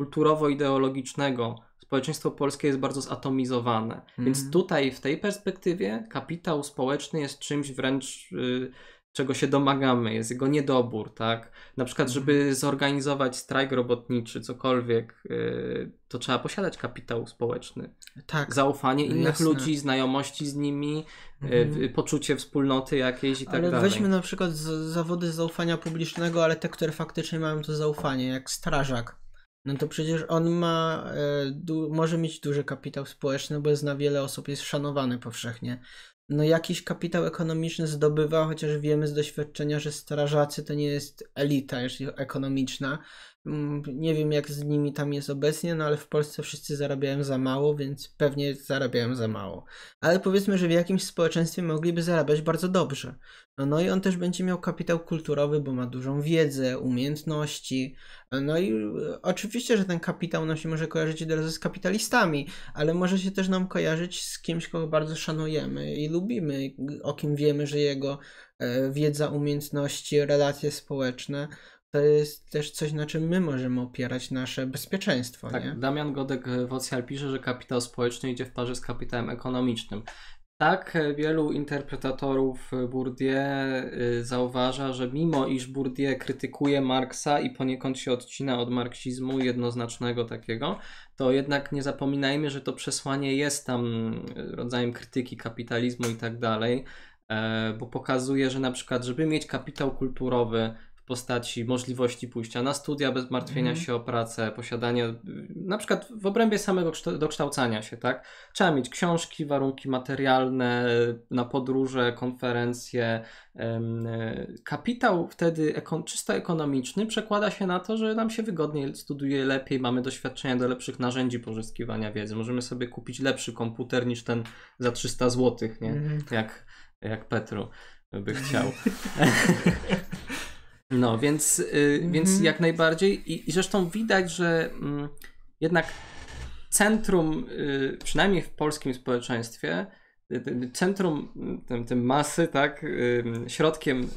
kulturowo-ideologicznego. Społeczeństwo polskie jest bardzo zatomizowane. Więc Mhm. tutaj w tej perspektywie kapitał społeczny jest czymś wręcz y, czego się domagamy, jest jego niedobór, tak? Na przykład, Mhm. żeby zorganizować strajk robotniczy, cokolwiek, y, to trzeba posiadać kapitał społeczny. Tak. Zaufanie innych Jasne. ludzi, znajomości z nimi, y, Mhm. poczucie wspólnoty jakiejś i tak ale dalej. weźmy na przykład z, zawody zaufania publicznego, ale te, które faktycznie mają to zaufanie, jak strażak. No to przecież on ma, e, może mieć duży kapitał społeczny, bo zna wiele osób, jest szanowany powszechnie. No jakiś kapitał ekonomiczny zdobywa, chociaż wiemy z doświadczenia, że strażacy to nie jest elita ekonomiczna. Mm, Nie wiem jak z nimi tam jest obecnie, no ale w Polsce wszyscy zarabiają za mało, więc pewnie zarabiają za mało. Ale powiedzmy, że w jakimś społeczeństwie mogliby zarabiać bardzo dobrze. No, no i on też będzie miał kapitał kulturowy, bo ma dużą wiedzę, umiejętności. No i e, oczywiście, że ten kapitał nam się może kojarzyć od razu z kapitalistami, ale może się też nam kojarzyć z kimś, kogo bardzo szanujemy i lubimy, o kim wiemy, że jego e, wiedza, umiejętności, relacje społeczne to jest też coś, na czym my możemy opierać nasze bezpieczeństwo. Tak, nie? Damian Godek-Wocjal pisze, że kapitał społeczny idzie w parze z kapitałem ekonomicznym. Tak, e, wielu interpretatorów e, Bourdieu y, zauważa, że mimo iż Bourdieu krytykuje Marksa i poniekąd się odcina od marksizmu jednoznacznego takiego, to jednak nie zapominajmy, że to przesłanie jest tam y, rodzajem krytyki kapitalizmu i tak dalej, e, bo pokazuje, że na przykład, żeby mieć kapitał kulturowy w postaci możliwości pójścia na studia bez martwienia Mhm. się o pracę, posiadania, y, na przykład w obrębie samego kształ- dokształcania się, tak? Trzeba mieć książki, warunki materialne, na podróże, konferencje. e, Kapitał wtedy eko- czysto ekonomiczny przekłada się na to, że nam się wygodniej studiuje lepiej, mamy doświadczenia do lepszych narzędzi pozyskiwania wiedzy. Możemy sobie kupić lepszy komputer niż ten za 300 zł, nie? Mhm. Jak, jak Petru by chciał. No, więc, y, więc Mhm. jak najbardziej. I, I zresztą widać, że mm, jednak centrum, y, przynajmniej w polskim społeczeństwie, centrum tym, tym masy, tak, środkiem,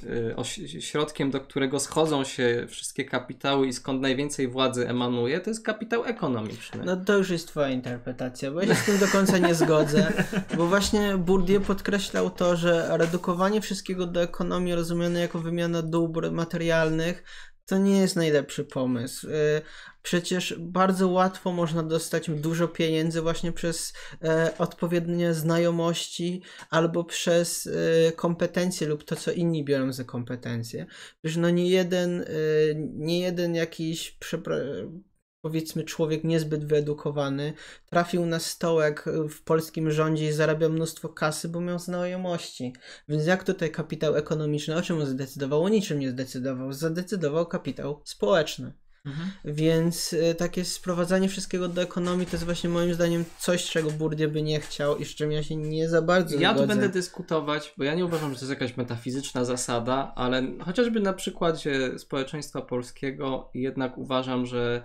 y, środkiem, do którego schodzą się wszystkie kapitały i skąd najwięcej władzy emanuje, to jest kapitał ekonomiczny. No to już jest twoja interpretacja, bo ja się z tym do końca nie zgodzę, bo właśnie Bourdieu podkreślał to, że redukowanie wszystkiego do ekonomii rozumiane jako wymiana dóbr materialnych to nie jest najlepszy pomysł. Y, Przecież bardzo łatwo można dostać dużo pieniędzy właśnie przez e, odpowiednie znajomości albo przez e, kompetencje lub to, co inni biorą za kompetencje. Przecież no nie jeden, e, nie jeden jakiś powiedzmy człowiek niezbyt wyedukowany trafił na stołek w polskim rządzie i zarabia mnóstwo kasy, bo miał znajomości. Więc jak tutaj kapitał ekonomiczny, o czym on zdecydował? O niczym nie zdecydował. Zadecydował kapitał społeczny. Mhm. Więc y, takie sprowadzanie wszystkiego do ekonomii to jest właśnie moim zdaniem coś, czego Bourdieu by nie chciał i z czym ja się nie za bardzo Ja tu zgodzę. będę dyskutować, bo ja nie uważam, że to jest jakaś metafizyczna zasada, ale chociażby na przykładzie społeczeństwa polskiego jednak uważam, że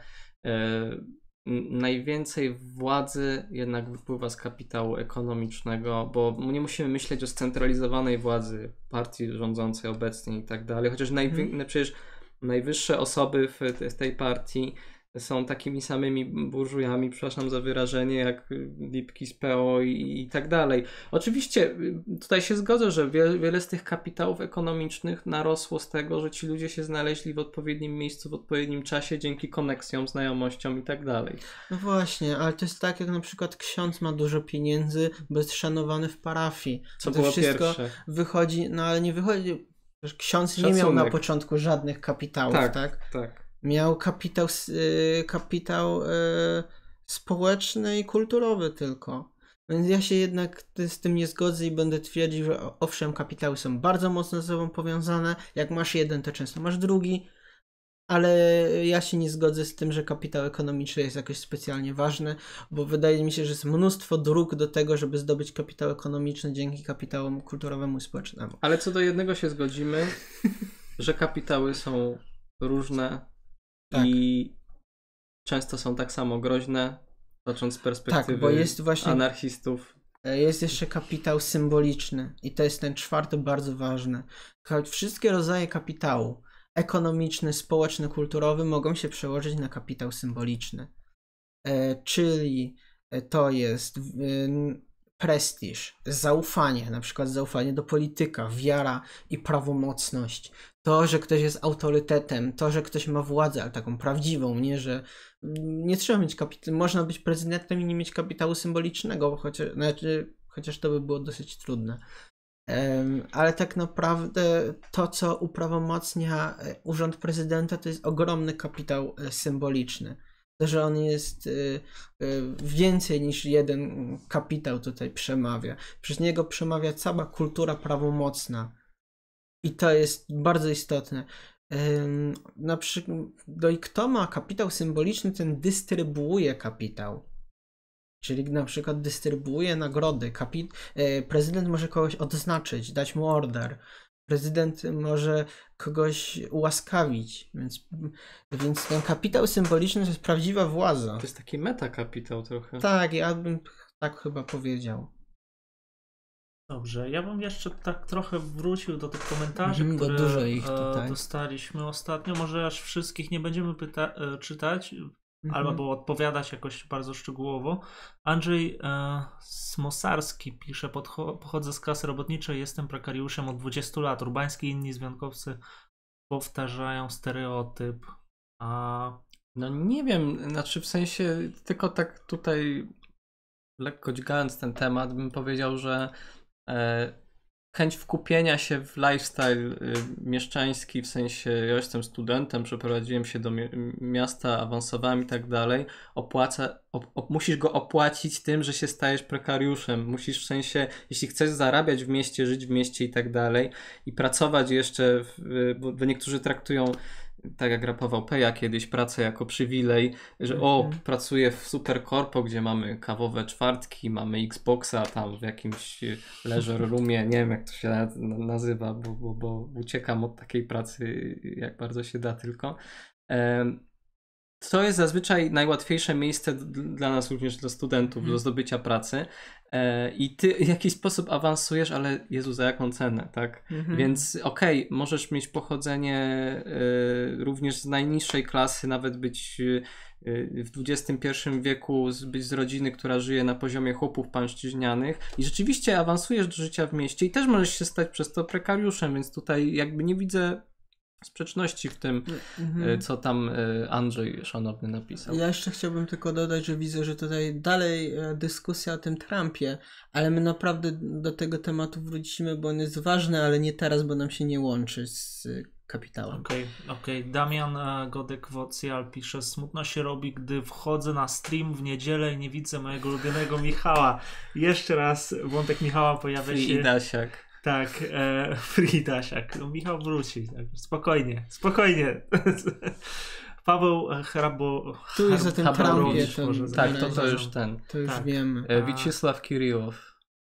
najwięcej władzy jednak wypływa z kapitału ekonomicznego, bo nie musimy myśleć o scentralizowanej władzy partii rządzącej obecnie i tak dalej, chociaż najwi- Mhm. przecież najwyższe osoby w tej partii są takimi samymi burżujami, przepraszam za wyrażenie, jak Lipki z PO i, i tak dalej. Oczywiście y, tutaj się zgodzę, że wie, wiele z tych kapitałów ekonomicznych narosło z tego, że ci ludzie się znaleźli w odpowiednim miejscu, w odpowiednim czasie, dzięki koneksjom, znajomościom i tak dalej. No właśnie, ale to jest tak, jak na przykład ksiądz ma dużo pieniędzy, bo jest szanowany w parafii. Co to było wszystko pierwsze? wychodzi, no ale nie wychodzi. Ksiądz nie miał na Szacunek. początku żadnych kapitałów, tak? Tak, tak. Miał kapitał, y, kapitał y, społeczny i kulturowy tylko. Więc ja się jednak z tym nie zgodzę i będę twierdził, że owszem, kapitały są bardzo mocno ze sobą powiązane. Jak masz jeden, to często masz drugi. Ale ja się nie zgodzę z tym, że kapitał ekonomiczny jest jakoś specjalnie ważny, bo wydaje mi się, że jest mnóstwo dróg do tego, żeby zdobyć kapitał ekonomiczny dzięki kapitałom kulturowemu i społecznemu. Ale co do jednego się zgodzimy, że kapitały są różne Tak. i często są tak samo groźne, patrząc z perspektywy Tak, bo jest właśnie anarchistów. E, Jest jeszcze kapitał symboliczny i to jest ten czwarty bardzo ważny. Wszystkie rodzaje kapitału, ekonomiczny, społeczny, kulturowy, mogą się przełożyć na kapitał symboliczny. E, czyli e, to jest n- prestiż, zaufanie, na przykład zaufanie do polityka, wiara i prawomocność. To, że ktoś jest autorytetem, to, że ktoś ma władzę, ale taką prawdziwą, nie, że mm, nie trzeba mieć kapitału, można być prezydentem i nie mieć kapitału symbolicznego, bo chociaż, znaczy, chociaż to by było dosyć trudne. Em, ale tak naprawdę to, co uprawomocnia e, urząd prezydenta, to jest ogromny kapitał e, symboliczny. To, że on jest e, e, więcej niż jeden kapitał tutaj przemawia. Przez niego przemawia cała kultura prawomocna. I to jest bardzo istotne. Na przykład, no i kto ma kapitał symboliczny, ten dystrybuuje kapitał. Czyli na przykład dystrybuuje nagrody. Kapi- e, prezydent może kogoś odznaczyć, dać mu order. Prezydent może kogoś ułaskawić. Więc, więc ten kapitał symboliczny to jest prawdziwa władza. To jest taki metakapitał trochę. Tak, ja bym tak chyba powiedział. Dobrze, ja bym jeszcze tak trochę wrócił do tych komentarzy, bo które dużo ich e, tutaj. dostaliśmy ostatnio. Może aż wszystkich nie będziemy pyta- e, czytać, Mhm. albo odpowiadać jakoś bardzo szczegółowo. Andrzej e, Smosarski pisze, "Podcho- pochodzę z klasy robotniczej, jestem prekariuszem od 20 lat. Urbański i inni związkowcy powtarzają stereotyp. A No nie wiem, znaczy w sensie tylko tak tutaj lekko dźgając ten temat, bym powiedział, że chęć wkupienia się w lifestyle y, mieszczański, w sensie ja jestem studentem, przeprowadziłem się do mi- miasta, awansowałem i tak dalej, opłaca, op, op, musisz go opłacić tym, że się stajesz prekariuszem. Musisz w sensie, jeśli chcesz zarabiać w mieście, żyć w mieście i tak dalej i pracować jeszcze, w, bo niektórzy traktują tak jak rapował Peja kiedyś, pracę jako przywilej, że o, Mhm. pracuję w Superkorpo, gdzie mamy kawowe czwartki, mamy Xboxa tam w jakimś e, leisure roomie, nie wiem jak to się na- na- nazywa, bo, bo, bo uciekam od takiej pracy jak bardzo się da tylko. To jest zazwyczaj najłatwiejsze miejsce dla nas, również dla studentów, Mhm. do zdobycia pracy. E, I ty w jakiś sposób awansujesz, ale Jezu, za jaką cenę, tak? Mhm. Więc okej, możesz mieć pochodzenie y, również z najniższej klasy, nawet być y, w XXI wieku, z- być z rodziny, która żyje na poziomie chłopów pańszczyźnianych i rzeczywiście awansujesz do życia w mieście i też możesz się stać przez to prekariuszem, więc tutaj jakby nie widzę sprzeczności w tym, Mhm. co tam y, Andrzej szanowny napisał. Ja jeszcze chciałbym tylko dodać, że widzę, że tutaj dalej e, dyskusja o tym Trumpie, ale my naprawdę do tego tematu wrócimy, bo on jest ważny, ale nie teraz, bo nam się nie łączy z e, kapitałem. Okej, okej. Damian e, Godek Wocjal pisze, smutno się robi, gdy wchodzę na stream w niedzielę i nie widzę mojego ulubionego Michała. Jeszcze raz wątek Michała pojawia Free i się. Dasiak. Tak, e, Free Dasiak. No, Michał wróci. Tak. Spokojnie, spokojnie. Paweł Hrabo... Tu jest o tym może, Tak, to, to już ten. to już tak. wiemy. E, Wicisław Kiriłow.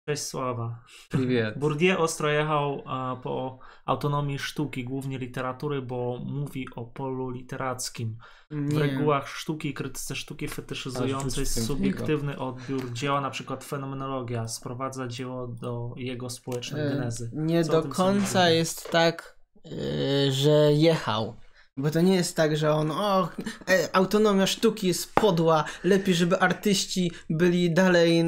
Cześć Sława. Privet. Bourdieu ostro jechał po autonomii sztuki, głównie literatury, bo mówi o polu literackim. W regułach sztuki i krytyce sztuki fetyszyzującej subiektywny odbiór dzieła, na przykład fenomenologia, sprowadza dzieło do jego społecznej e, genezy. Nie Co do końca jest tak, y, że jechał. Bo to nie jest tak, że on, o, e, autonomia sztuki jest podła, lepiej, żeby artyści byli dalej e,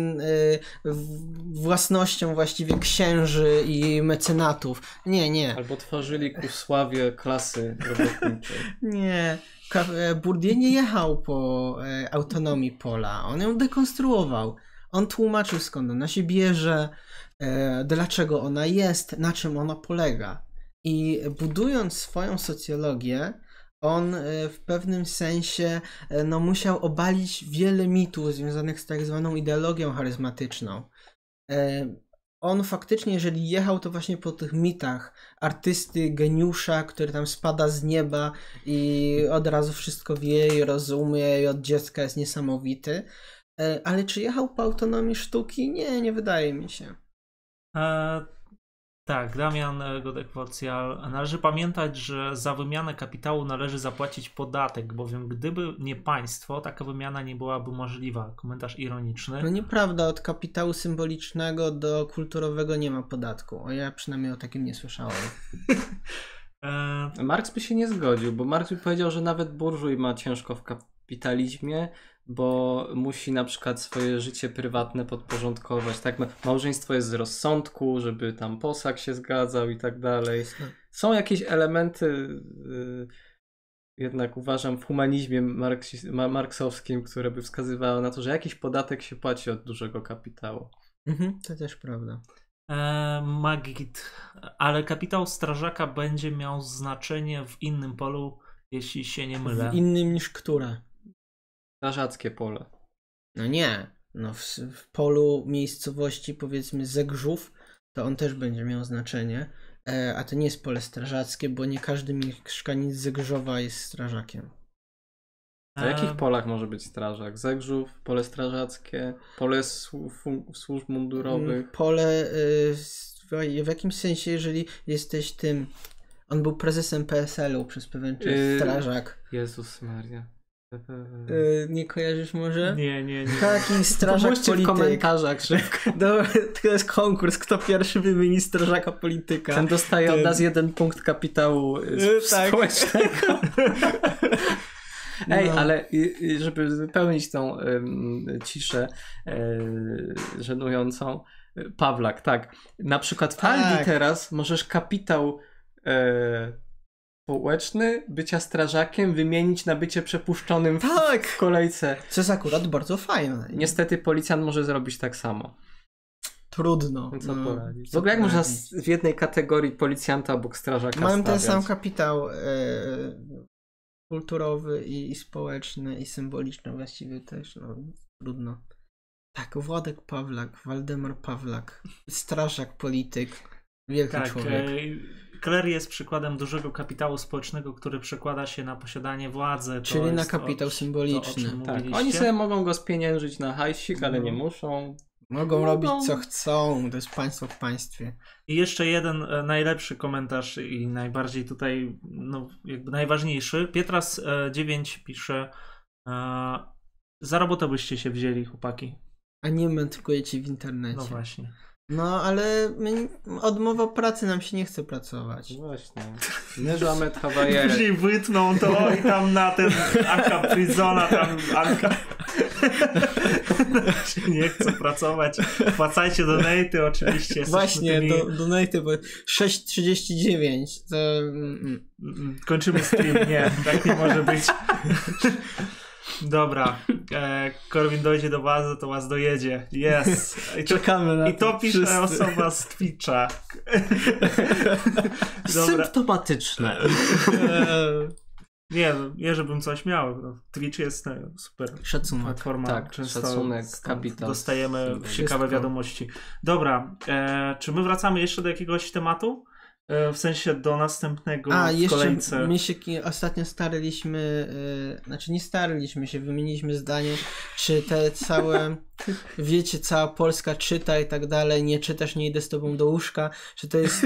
własnością właściwie księży i mecenatów. Nie, nie. Albo tworzyli ku sławie klasy robotniczej. Nie. E, Bourdieu nie jechał po e, autonomii pola, on ją dekonstruował. On tłumaczył skąd ona się bierze, e, dlaczego ona jest, na czym ona polega. I budując swoją socjologię, on e, w pewnym sensie e, no, musiał obalić wiele mitów związanych z tak zwaną ideologią charyzmatyczną. E, On faktycznie, jeżeli jechał, to właśnie po tych mitach artysty, geniusza, który tam spada z nieba i od razu wszystko wie i rozumie i od dziecka jest niesamowity. Ale czy jechał po autonomii sztuki? Nie, nie wydaje mi się. E, tak, Damian e, Godek-Wocjal. Należy pamiętać, że za wymianę kapitału należy zapłacić podatek, bowiem gdyby nie państwo, taka wymiana nie byłaby możliwa. Komentarz ironiczny. No nieprawda, od kapitału symbolicznego do kulturowego nie ma podatku. O ja przynajmniej o takim nie słyszałem. E, Marx by się nie zgodził, bo Marx by powiedział, że nawet burżuj ma ciężko w kapitalizmie, bo musi na przykład swoje życie prywatne podporządkować. Tak, ma- małżeństwo jest z rozsądku, żeby tam posag się zgadzał i tak dalej. Są jakieś elementy, y, jednak uważam, w humanizmie marksowskim, które by wskazywały na to, że jakiś podatek się płaci od dużego kapitału. Mhm, to też prawda. e, Magit. Ale kapitał strażaka będzie miał znaczenie w innym polu, jeśli się nie mylę. W innym niż które? Strażackie pole. No nie. No w, w polu miejscowości powiedzmy Zegrzów, to on też będzie miał znaczenie. E, a to nie jest pole strażackie, bo nie każdy mieszkaniec Zegrzowa jest strażakiem. Na jakich polach może być strażak? Zegrzów, pole strażackie, pole służb mundurowych. Mm, Pole y, w jakimś sensie, jeżeli jesteś tym. On był prezesem PSL-u przez pewien czas, Yy, strażak. Jezus Maria. Y, nie kojarzysz może? Nie, nie, nie. Taki strażak Pomóżcie w polityk. komentarzach szybko. Dobra, to jest konkurs, kto pierwszy wymieni strażaka polityka. Ten dostaje od nas jeden punkt kapitału y, Y, tak. społecznego. Ej, No. ale żeby wypełnić tą ym, ciszę y, żenującą, Pawlak, tak. Na przykład w Tak. Aldi teraz możesz kapitał y, społeczny bycia strażakiem wymienić na bycie przepuszczonym w, Tak! w kolejce. Co jest akurat bardzo fajne. Niestety policjant może zrobić tak samo. Trudno. No co no, poradzić? W ogóle jak można w jednej kategorii policjanta obok strażaka Mam ten sam kapitał e, kulturowy i, i społeczny i symboliczny właściwie też. No, trudno. Tak, Władek Pawlak, Waldemar Pawlak, strażak, polityk, wielki Tak, człowiek. e, Kler jest przykładem dużego kapitału społecznego, który przekłada się na posiadanie władzy. To Czyli na kapitał o, symboliczny. To, Tak, mówiliście. oni sobie mogą go spieniężyć na hajsik, ale No. nie muszą. Mogą mogą. robić co chcą, to jest państwo w państwie. I jeszcze jeden e, najlepszy komentarz i najbardziej tutaj, no jakby najważniejszy. Pietras e, 9 pisze, e, za robotę byście się wzięli, chłopaki. A nie mędrkujecie w internecie. No właśnie. No ale my, odmowa pracy nam się nie chce pracować. Właśnie. Meżamet Hawajere. Później wytną to i tam na ten Anka Prizona, tam Anka się nie chce pracować. Wpłacajcie donaty oczywiście. jesteśmy Właśnie, tymi- do, donate, bo 6.39 to... mm, mm. Mm, Kończymy stream. Nie, tak nie może być. Dobra. E, Korwin dojdzie do bazy, to was dojedzie. Yes. I to, Czekamy na i to pisze wszyscy. osoba z Twitcha. Dobra. Symptomatyczne. Eee, Nie, no, nie żebym coś miał. No, Twitch jest e, super. Szacunek. Platforma. Tak, Często szacunek, kapitał. Dostajemy ciekawe wiadomości. Dobra, e, czy my wracamy jeszcze do jakiegoś tematu? E, w sensie do następnego A, w jeszcze kolejce. my się ostatnio staraliśmy, yy, znaczy nie staraliśmy się, wymieniliśmy zdanie, czy te całe, wiecie, cała Polska czyta i tak dalej, nie czytasz, nie idę z tobą do łóżka, czy to jest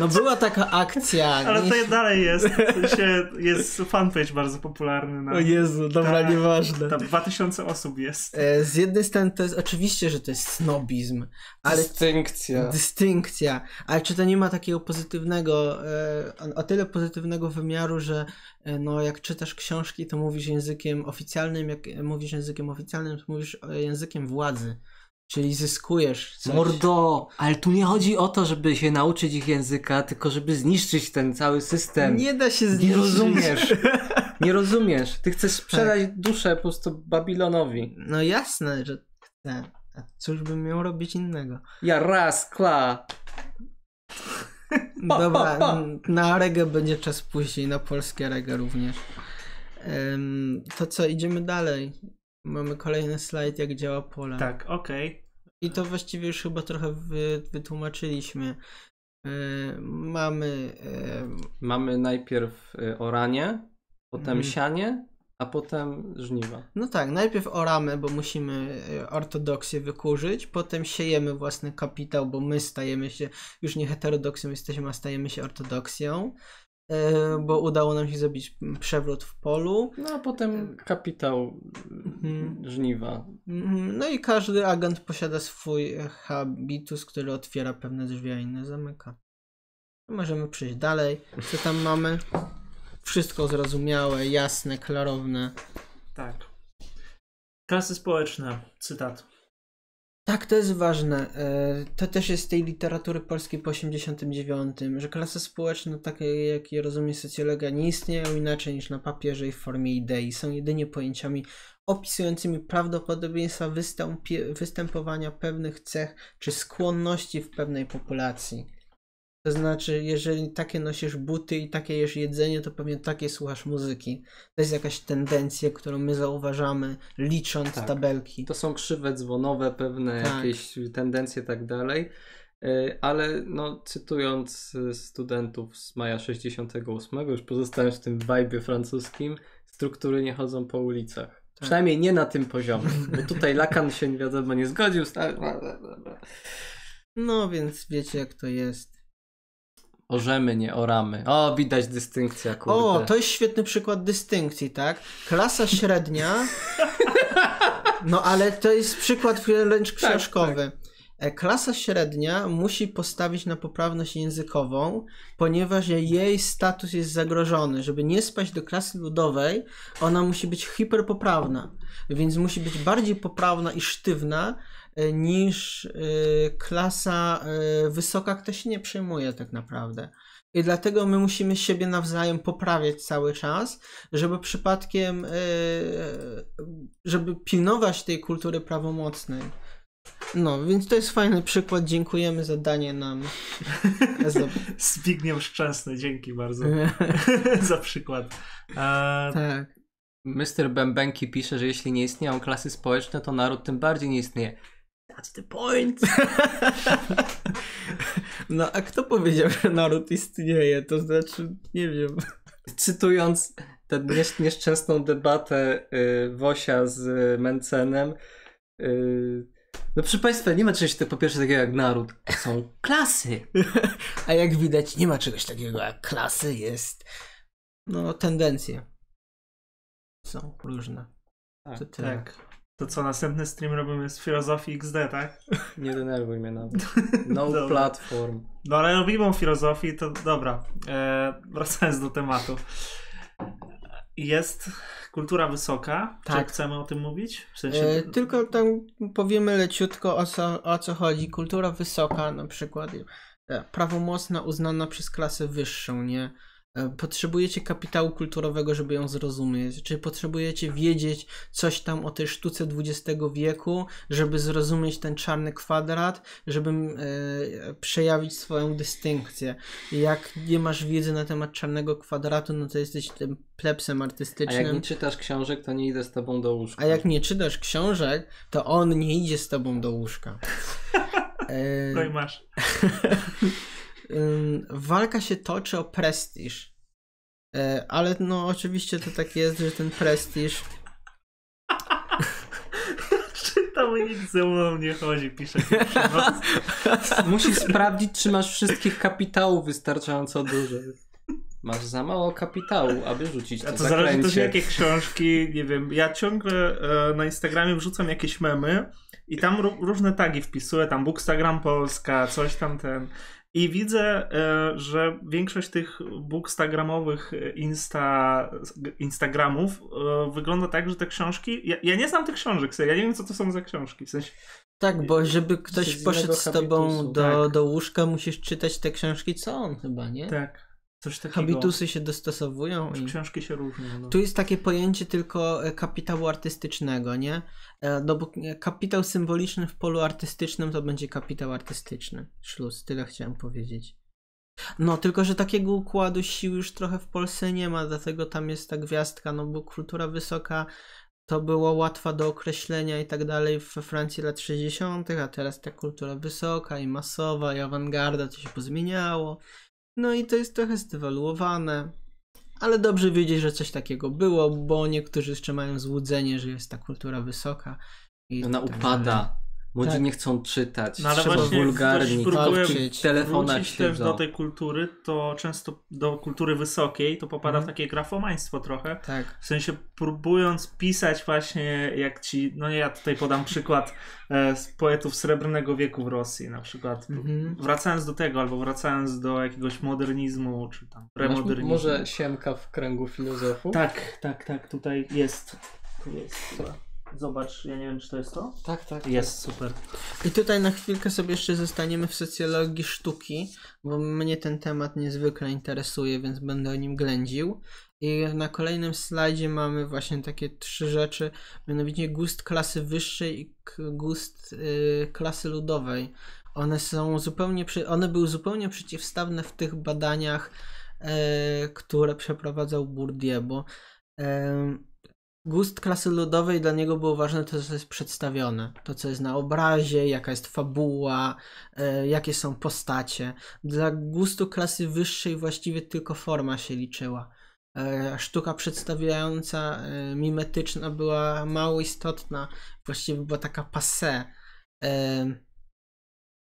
No była taka akcja. Ale nie- to dalej jest. W sensie jest fanpage bardzo popularny. Na, O Jezu, dobra, Tak. nieważne. Tam 2000 osób jest. E, Z jednej strony to jest oczywiście, że to jest snobizm, ale Dystynkcja. dystynkcja, ale czy to nie ma takiego pozytywnego, e, o tyle pozytywnego wymiaru, że no jak czytasz książki, to mówisz językiem oficjalnym, jak mówisz językiem oficjalnym, to mówisz e, językiem władzy, czyli zyskujesz coś. Mordo, ale tu nie chodzi o to, żeby się nauczyć ich języka, tylko żeby zniszczyć ten cały system. Nie da się Nie zniszczyć. rozumiesz. Nie rozumiesz. Ty chcesz sprzedać duszę po prostu Babilonowi. No jasne, że chcę. A cóż bym miał robić innego? Ja raz, kla. Pa, Dobra, pa, pa. na reggae będzie czas później, na polskie reggae również. Em, to co, idziemy dalej. Mamy kolejny slajd, jak działa pole. Tak, okej. I to właściwie już chyba trochę wy, wytłumaczyliśmy. E, mamy. E, Mamy najpierw y, oranie, potem Mhm. sianie, a potem żniwa. no tak, najpierw oramy, bo musimy e, ortodoksję wykurzyć, potem siejemy własny kapitał, bo my stajemy się już nie heterodoksją jesteśmy, a stajemy się ortodoksją. E, bo udało nam się zrobić przewrót w polu. No a potem kapitał Mhm. żniwa. Mhm, No i każdy agent posiada swój habitus, który otwiera pewne drzwi, a inne zamyka. Możemy przejść dalej. Co tam mamy? Wszystko zrozumiałe, jasne, klarowne. Tak. Klasy społeczne. Cytat. Tak, to jest ważne. E, To też jest z tej literatury polskiej po 89, że klasy społeczne, takie jak je rozumie socjologia, nie istnieją inaczej niż na papierze i w formie idei. Są jedynie pojęciami opisującymi prawdopodobieństwa występowania pewnych cech czy skłonności w pewnej populacji. To znaczy, jeżeli takie nosisz buty i takie jesz jedzenie, to pewnie takie słuchasz muzyki. To jest jakaś tendencja, którą my zauważamy, licząc Tak. tabelki. To są krzywe dzwonowe, pewne Tak. jakieś tendencje tak dalej. Y, Ale no, cytując y, studentów z maja 68, już pozostając w tym vibe francuskim, struktury nie chodzą po ulicach. Przynajmniej nie na tym poziomie, bo tutaj Lacan się nie wiadomo nie zgodził. No więc wiecie jak to jest. Orzemy, nie oramy. O, widać dystynkcja, kurde. O, to jest świetny przykład dystynkcji, tak? Klasa średnia. No ale to jest przykład wręcz książkowy. E, Klasa średnia musi postawić na poprawność językową, ponieważ jej status jest zagrożony. Żeby nie spaść do klasy ludowej, ona musi być hiperpoprawna. Więc musi być bardziej poprawna i sztywna niż e, klasa e, wysoka, kto się nie przejmuje tak naprawdę. I dlatego my musimy siebie nawzajem poprawiać cały czas, żeby przypadkiem, e, żeby pilnować tej kultury prawomocnej. No, więc to jest fajny przykład. Dziękujemy za danie nam. Zbigniew Szczęsny, dzięki bardzo za przykład. E, tak. Mr. Bębenki pisze, że jeśli nie istnieją klasy społeczne, to naród tym bardziej nie istnieje. That's the point. No, a kto powiedział, że naród istnieje? To znaczy, nie wiem. Cytując tę niesz- nieszczęsną debatę y, Wosia z Mencenem, y, no proszę Państwa, nie ma czegoś tak, po pierwsze takiego jak naród. Są klasy. A jak widać, nie ma czegoś takiego jak klasy, jest. No, tendencje. Są różne. Tak, To tyle. tak. To co, następny stream robimy z filozofii XD, tak? Nie denerwuj mnie nawet. No platform. No ale robimy filozofii, to dobra. E, wracając do tematu. Jest kultura wysoka. Czy Tak. chcemy o tym mówić? W sensie, E, tylko tam powiemy leciutko o co, o co chodzi. Kultura wysoka, na przykład e, prawomocna, uznana przez klasę wyższą, nie? E, Potrzebujecie kapitału kulturowego, żeby ją zrozumieć. Czy potrzebujecie wiedzieć coś tam o tej sztuce XX wieku, żeby zrozumieć ten czarny kwadrat, żeby e, przejawić swoją dystynkcję. Jak nie masz wiedzy na temat czarnego kwadratu, no to jesteś tym plebsem A artystycznym. jak nie czytasz książek, to nie idę z tobą do łóżka. A jak nie czytasz książek, to on nie idzie z tobą do łóżka. E, no i masz. walka się toczy o prestiż. E, ale no oczywiście to tak jest, że ten prestiż Dominik ze mną nie chodzi, pisze. Musisz sprawdzić, czy masz wszystkich kapitałów wystarczająco dużo. Masz za mało kapitału, aby rzucić A to to zależy też jakie książki, nie wiem, ja ciągle e, na Instagramie wrzucam jakieś memy i tam ró- różne tagi wpisuję, tam Bookstagram Polska, coś tam ten. I widzę, e, że większość tych bookstagramowych e, insta, Instagramów e, wygląda tak, że te książki. Ja, ja nie znam tych książek, ja nie wiem, co to są za książki. W sensie. Tak, bo żeby ktoś poszedł z tobą habitusu, do, tak. do łóżka, musisz czytać te książki, co on chyba, nie? Tak, coś takiego. Habitusy się dostosowują i... Książki się różnią. No. Tu jest takie pojęcie tylko e, kapitału artystycznego, nie? E, No bo e, kapitał symboliczny w polu artystycznym to będzie kapitał artystyczny. Szluz, tyle chciałem powiedzieć. No, tylko że takiego układu sił już trochę w Polsce nie ma, dlatego tam jest ta gwiazdka, no bo kultura wysoka to było łatwa do określenia i tak dalej we Francji lat 60., a teraz ta kultura wysoka i masowa i awangarda to się pozmieniało. No i to jest trochę zdewaluowane. Ale dobrze wiedzieć, że coś takiego było, bo niektórzy jeszcze mają złudzenie, że jest ta kultura wysoka. I Ona tak upada. Młodzi Tak. nie chcą czytać. No ale Trzeba właśnie wulgarni. walczyć. W telefonach wrócić też siedzą. do tej kultury, to często do kultury wysokiej, to popada Mhm. w takie grafomaństwo trochę. Tak. W sensie próbując pisać właśnie jak ci, no nie, ja tutaj podam przykład e, z poetów Srebrnego Wieku w Rosji na przykład. Mhm. Wracając do tego, albo wracając do jakiegoś modernizmu, czy tam Masz premodernizmu. może siemka w kręgu filozofów? Tak, tak, tak, tutaj jest. Tu jest. Dobra. Zobacz, ja nie wiem, czy to jest to? tak. tak. Jest, super. I tutaj na chwilkę sobie jeszcze zostaniemy w socjologii sztuki, bo mnie ten temat niezwykle interesuje, więc będę o nim ględził. I na kolejnym slajdzie mamy właśnie takie trzy rzeczy, mianowicie gust klasy wyższej i gust y, klasy ludowej. One są zupełnie, przy, one były zupełnie przeciwstawne w tych badaniach, e, które przeprowadzał Bourdieu, bo gust klasy ludowej dla niego było ważne to, co jest przedstawione. To, co jest na obrazie, jaka jest fabuła, e, jakie są postacie. Dla gustu klasy wyższej właściwie tylko forma się liczyła. E, sztuka przedstawiająca, e, mimetyczna była mało istotna. Właściwie była taka passé. E,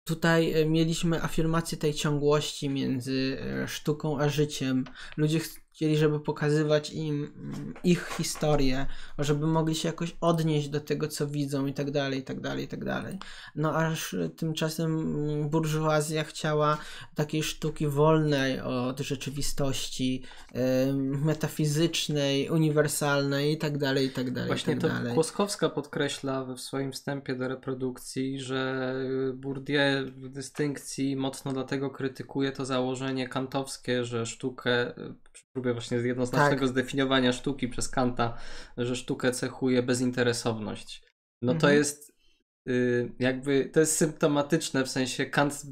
Tutaj mieliśmy afirmację tej ciągłości między sztuką a życiem. Ludzie chcieli, żeby pokazywać im mm, ich historię, żeby mogli się jakoś odnieść do tego, co widzą i tak dalej, i tak dalej, i tak dalej. No aż tymczasem burżuazja chciała takiej sztuki wolnej od rzeczywistości, metafizycznej, uniwersalnej i tak dalej, i tak dalej, Właśnie to tak dalej. Kłoskowska podkreśla w swoim wstępie do reprodukcji, że Bourdieu w dystynkcji mocno dlatego krytykuje to założenie kantowskie, że sztukę, przy próbie właśnie jednoznacznego Tak. zdefiniowania sztuki przez Kanta, że sztukę cechuje bezinteresowność. No to Mhm. jest y, jakby, to jest symptomatyczne, w sensie Kant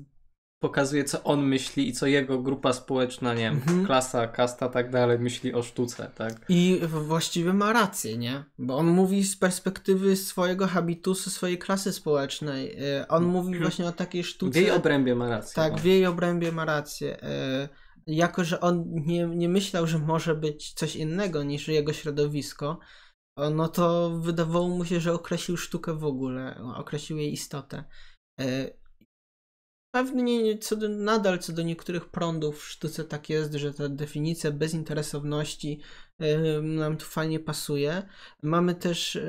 pokazuje, co on myśli i co jego grupa społeczna, nie wiem, Mhm. klasa, kasta, tak dalej, myśli o sztuce, tak? I w- właściwie ma rację, nie? Bo on mówi z perspektywy swojego habitusu, swojej klasy społecznej. E, On mówi właśnie o takiej W sztuce. jej obrębie ma rację. Tak, no. w jej obrębie ma rację. Jako, że on nie, nie myślał, że może być coś innego niż jego środowisko, no to wydawało mu się, że określił sztukę w ogóle, określił jej istotę. E, Pewnie co do, nadal co do niektórych prądów w sztuce tak jest, że ta definicja bezinteresowności e, nam tu fajnie pasuje. Mamy też e,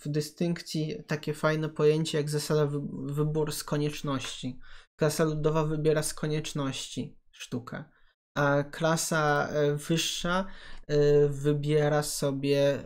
w dystynkcji takie fajne pojęcie jak zasada wy, wybór z konieczności. Klasa ludowa wybiera z konieczności sztukę, a klasa e, wyższa e, wybiera sobie e,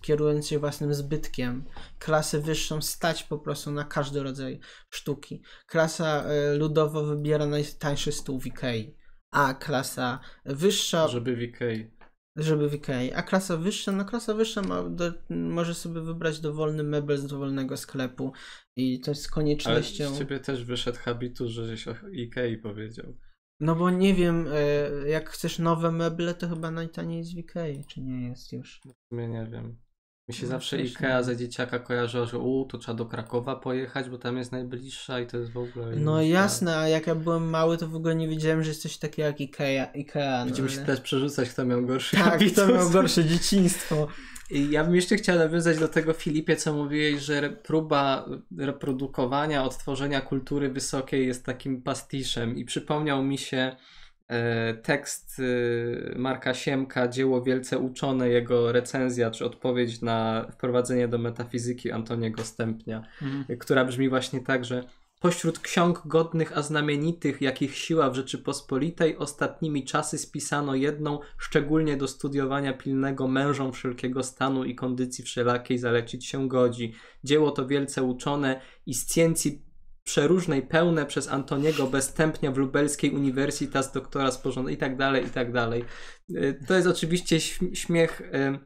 kierując się własnym zbytkiem. Klasę wyższą stać po prostu na każdy rodzaj sztuki. Klasa ludowa wybiera najtańszy stół w Ikei, a klasa wyższa Żeby w Ikei. żeby w Ikei. A klasa wyższa, no klasa wyższa ma do, może sobie wybrać dowolny mebel z dowolnego sklepu i to jest z Ale koniecznością. z ciebie też wyszedł habitus, że żeś o Ikei powiedział. No bo nie wiem, e, jak chcesz nowe meble, to chyba najtaniej w Ikei, czy nie jest już. Sumie nie wiem. Mi się No, zawsze Ikea za dzieciaka kojarzyło, że u, to trzeba do Krakowa pojechać, bo tam jest najbliższa i to jest w ogóle... No inny jasne, a jak ja byłem mały, to w ogóle nie wiedziałem, że jest coś takiego jak Ikea. Ikea no, Będziemy się teraz przerzucać, kto miał gorszy Tak, habitus. to miał gorsze dzieciństwo. I ja bym jeszcze chciał nawiązać do tego, Filipie, co mówiłeś, że próba reprodukowania, odtworzenia kultury wysokiej jest takim pastiszem. I przypomniał mi się tekst e, Marka Siemka, dzieło wielce uczone, jego recenzja czy odpowiedź na wprowadzenie do metafizyki Antoniego Stępnia, Mhm. która brzmi właśnie tak, że Pośród ksiąg godnych a znamienitych, jakich siła w Rzeczypospolitej, ostatnimi czasy spisano jedną, szczególnie do studiowania pilnego mężom wszelkiego stanu i kondycji wszelakiej zalecić się godzi. Dzieło to wielce uczone i scjencji przeróżnej pełne przez Antoniego Bestępnia w lubelskiej Uniwersytas doktora sporządzone i tak dalej, i tak dalej. Y, To jest oczywiście śm- śmiech y,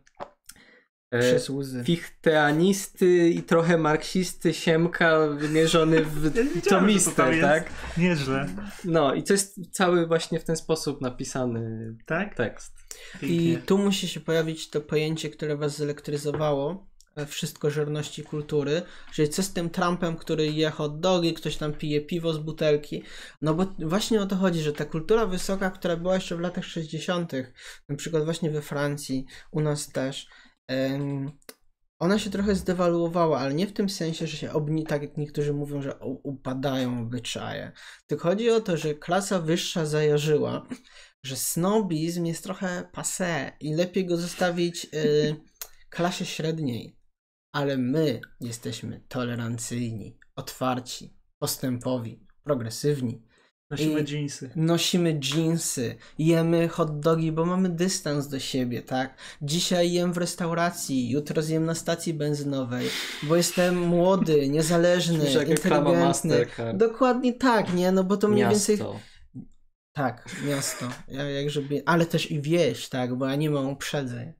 y, fichteanisty i trochę marksisty Siemka wymierzony w tomistę, tak? Nieźle. No i to jest cały właśnie w ten sposób napisany Tak? tekst. I Pięknie. tu musi się pojawić to pojęcie, które was zelektryzowało, e, wszystko żerności kultury, czyli co z tym Trumpem, który je hot dogi, ktoś tam pije piwo z butelki, no bo właśnie o to chodzi, że ta kultura wysoka, która była jeszcze w latach 60., na przykład właśnie we Francji, u nas też, ona się trochę zdewaluowała, ale nie w tym sensie, że się obni, tak jak niektórzy mówią, że upadają obyczaje. Tylko chodzi o to, że klasa wyższa zajarzyła, że snobizm jest trochę passé i lepiej go zostawić y, klasie średniej. Ale my jesteśmy tolerancyjni, otwarci, postępowi, progresywni. Nosimy i- dżinsy. Nosimy dżinsy, jemy hot dogi, bo mamy dystans do siebie, tak? Dzisiaj jem w restauracji, jutro zjem na stacji benzynowej, bo jestem młody, niezależny, inteligentny. Mastercard. Dokładnie tak, nie? No bo to mniej Miasto. więcej tak, miasto. Ja, ale też i wieś, tak, bo ja nie mam uprzedzeń.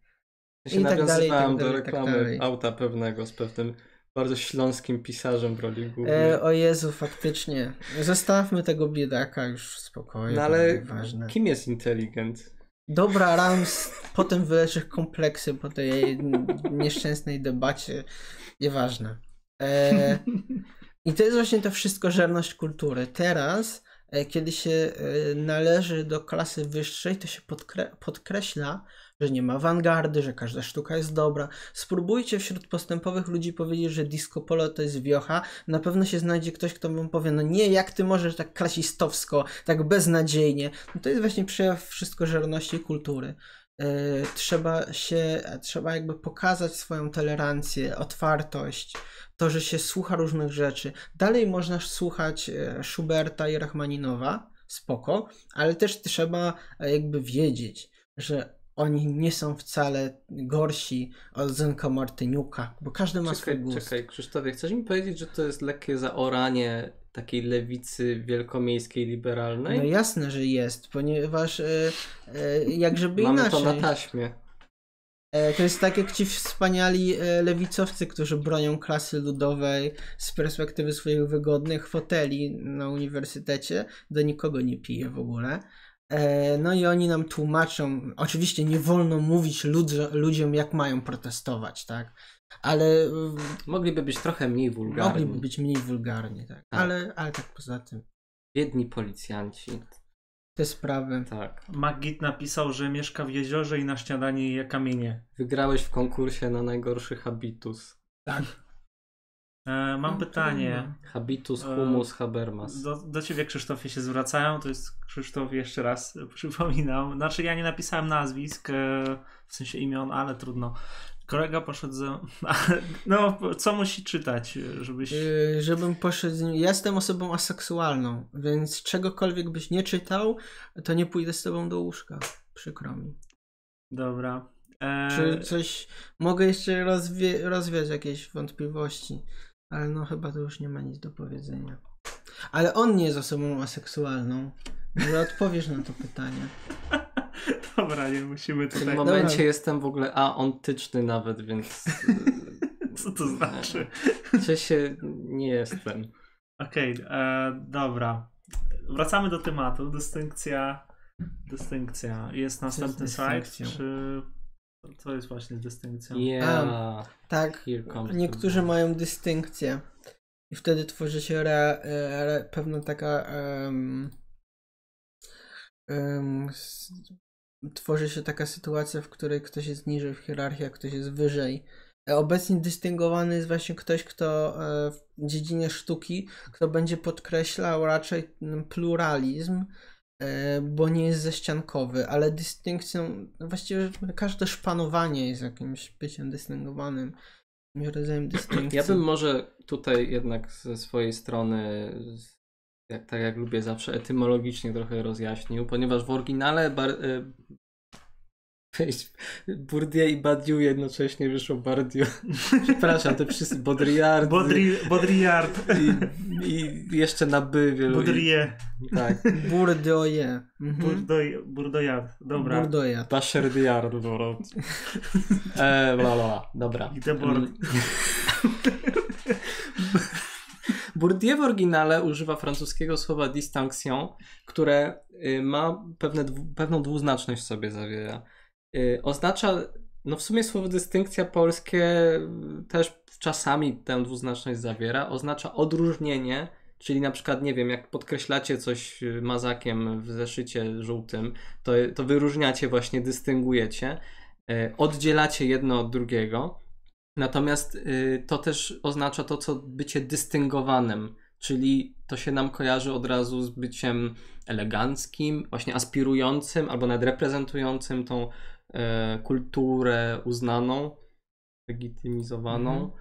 Ja się I tak dalej, i tak do dalej, i tak reklamy dalej. auta pewnego z pewnym bardzo śląskim pisarzem w roli głównej. E, o Jezu, faktycznie. Zostawmy tego biedaka już w spokoju. no ale kim jest inteligent? Dobra, Rams potem wyleczysz kompleksy po tej nieszczęsnej debacie. Nieważne. E, I to jest właśnie to wszystko żerność kultury. Teraz, e, kiedy się e, należy do klasy wyższej, to się podkre- podkreśla, że nie ma awangardy, że każda sztuka jest dobra. Spróbujcie wśród postępowych ludzi powiedzieć, że disco polo to jest wiocha. Na pewno się znajdzie ktoś, kto wam powie, no nie, jak ty możesz tak klasistowsko, tak beznadziejnie. No to jest właśnie przejaw wszystko żerności kultury. E, Trzeba się, trzeba jakby pokazać swoją tolerancję, otwartość, to, że się słucha różnych rzeczy. Dalej można słuchać e, Schuberta i Rachmaninowa, spoko, ale też trzeba e, jakby wiedzieć, że oni nie są wcale gorsi od Zenka Martyniuka, bo każdy ma swój Czekaj, gust. czekaj, Krzysztofie, chcesz mi powiedzieć, że to jest lekkie zaoranie takiej lewicy wielkomiejskiej, liberalnej? No jasne, że jest, ponieważ e, e, jak żeby Mamy inaczej. to na taśmie. E, To jest tak jak ci wspaniali e, lewicowcy, którzy bronią klasy ludowej z perspektywy swoich wygodnych foteli na uniwersytecie. Do nikogo nie pije w ogóle. E, No i oni nam tłumaczą, oczywiście nie wolno mówić ludzi- ludziom, jak mają protestować, tak? Ale mm, Mogliby być trochę mniej wulgarni. mogliby być mniej wulgarni, tak? Ale, ale tak poza tym, Biedni policjanci. te sprawy. Tak. Magit napisał, że mieszka w jeziorze i na śniadanie je kamienie. Wygrałeś w konkursie na najgorszy habitus. Tak. E, mam No, pytanie. Habitus, E, humus, habermas. Do, do ciebie Krzysztofie się zwracają, to jest Krzysztof jeszcze raz przypominam. Znaczy ja nie napisałem nazwisk, e, w sensie imion, ale trudno. Kolega poszedł ze... No, co musi czytać, żebyś... Yy, żebym poszedł z nim. Ja jestem osobą aseksualną, więc czegokolwiek byś nie czytał, to nie pójdę z tobą do łóżka. Przykro mi. Dobra. E, Czy coś. Mogę jeszcze rozwie... rozwiać jakieś wątpliwości, ale no chyba to już nie ma nic do powiedzenia. Ale on nie jest osobą aseksualną. Może odpowiesz na to pytanie. Dobra, nie musimy W tym tutaj... momencie Dobra. jestem w ogóle aontyczny nawet, więc... Co to znaczy? Czy się nie jestem. Okej, e, dobra. Wracamy do tematu. Dystynkcja. Dystynkcja. Jest następny slajd, czy To jest właśnie dystynkcja. Yeah. Tak, niektórzy mają dystynkcję. I wtedy tworzy się re, e, re, pewna taka. em, em, s- tworzy się taka sytuacja, w której ktoś jest niżej w hierarchii, a ktoś jest wyżej. E, Obecnie dystyngowany jest właśnie ktoś, kto e, w dziedzinie sztuki, kto będzie podkreślał raczej pluralizm, bo nie jest ześciankowy, ale dystynkcją, właściwie każde szpanowanie jest jakimś byciem dystyngowanym, rodzajem dystynkcji. Ja bym może tutaj jednak ze swojej strony, jak, tak jak lubię zawsze, etymologicznie trochę rozjaśnił, ponieważ w oryginale bar, Weź, Bourdieu i Badiou jednocześnie wyszło Bardieu. Przepraszam, te wszyscy Baudrillard Baudrillard. i, i jeszcze na by wielu. Tak, Bourdoye. Mhm. Bourdoyard. Dobra. Bourdoye. Bachardiard. dobra. E, bla, bla. Dobra. I Debord. Mm. Bourdieu w oryginale używa francuskiego słowa distinction, które y, ma pewne, pewną dwuznaczność w sobie zawiera. Y, Oznacza, no w sumie słowo dystynkcja polskie też czasami tę dwuznaczność zawiera. Oznacza odróżnienie, czyli na przykład, nie wiem, jak podkreślacie coś y, mazakiem w zeszycie żółtym, to, to wyróżniacie właśnie, dystyngujecie, y, oddzielacie jedno od drugiego. Natomiast to też oznacza to, co bycie dystyngowanym, czyli to się nam kojarzy od razu z byciem eleganckim, właśnie aspirującym albo nawet reprezentującym tą kulturę uznaną, legitymizowaną.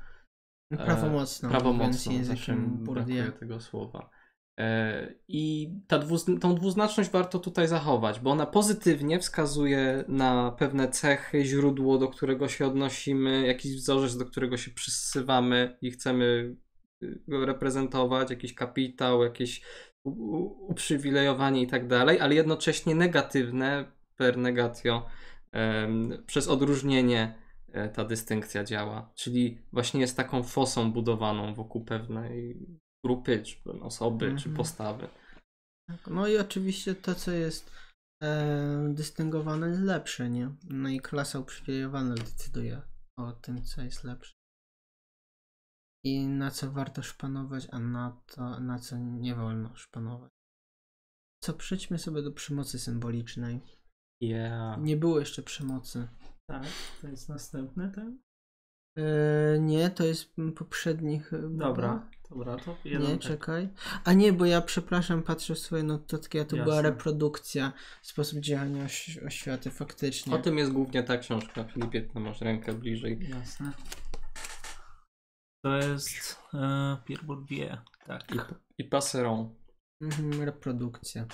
Mhm. Prawomocną. E, prawomocną, mówiąc językiem brakuje tego słowa. E, I ta dwuzn- tą dwuznaczność warto tutaj zachować, bo ona pozytywnie wskazuje na pewne cechy, źródło, do którego się odnosimy, jakiś wzorzec, do którego się przysywamy i chcemy y, go reprezentować, jakiś kapitał, jakieś uprzywilejowanie i tak dalej, ale jednocześnie negatywne per negatio przez odróżnienie e, ta dystynkcja działa. Czyli właśnie jest taką fosą budowaną wokół pewnej grupy, czy osoby, czy Mhm. postawy. No i oczywiście to, co jest e, dystyngowane, jest lepsze, nie? No i klasa uprzywilejowana decyduje o tym, co jest lepsze. I na co warto szpanować, a na to, na co nie wolno szpanować. Co, przejdźmy sobie do przemocy symbolicznej. Yeah. Nie było jeszcze przemocy. Tak, to jest następny ten. E, nie, to jest m, poprzednich. chyba. Dobra, dobra, to jeden Nie, tak. czekaj. A nie, bo ja przepraszam, patrzę w swoje notatki, a to była Jasne. reprodukcja, sposób działania oś- oświaty faktycznie. O tym jest głównie ta książka. Filipie, ty masz rękę bliżej. Jasne. To jest e, Pierre Bourdieu. Tak. I, i Passeron. Mhm, reprodukcja.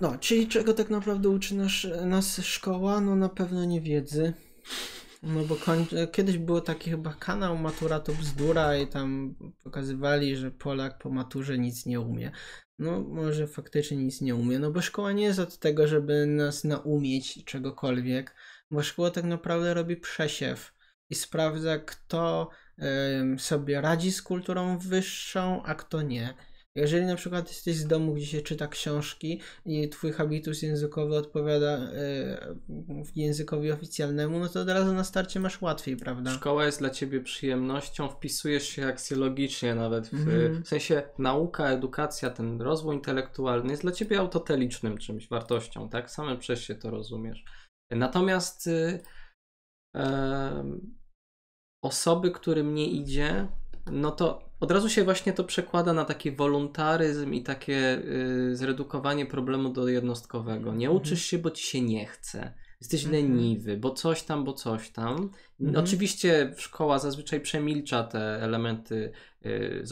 No, czyli czego tak naprawdę uczy nas, nas szkoła? No na pewno nie wiedzy. No bo kiedyś było taki chyba kanał Matura to bzdura i tam pokazywali, że Polak po maturze nic nie umie. No może faktycznie nic nie umie, no bo szkoła nie jest od tego, żeby nas naumieć czegokolwiek, bo szkoła tak naprawdę robi przesiew i sprawdza kto em, sobie radzi z kulturą wyższą, a kto nie. Jeżeli na przykład jesteś z domu, gdzie się czyta książki i twój habitus językowy odpowiada e, językowi oficjalnemu, no to od razu na starcie masz łatwiej, prawda? Szkoła jest dla ciebie przyjemnością, wpisujesz się aksjologicznie nawet. W, Mhm. w sensie nauka, edukacja, ten rozwój intelektualny jest dla ciebie autotelicznym czymś, wartością, tak? Samym przez się to rozumiesz. Natomiast y, em, osoby, którym nie idzie, no to od razu się właśnie to przekłada na taki wolontaryzm i takie y, zredukowanie problemu do jednostkowego. Nie uczysz się, bo ci się nie chce. Jesteś Mhm. leniwy, bo coś tam, bo coś tam. Mhm. Oczywiście szkoła zazwyczaj przemilcza te elementy y,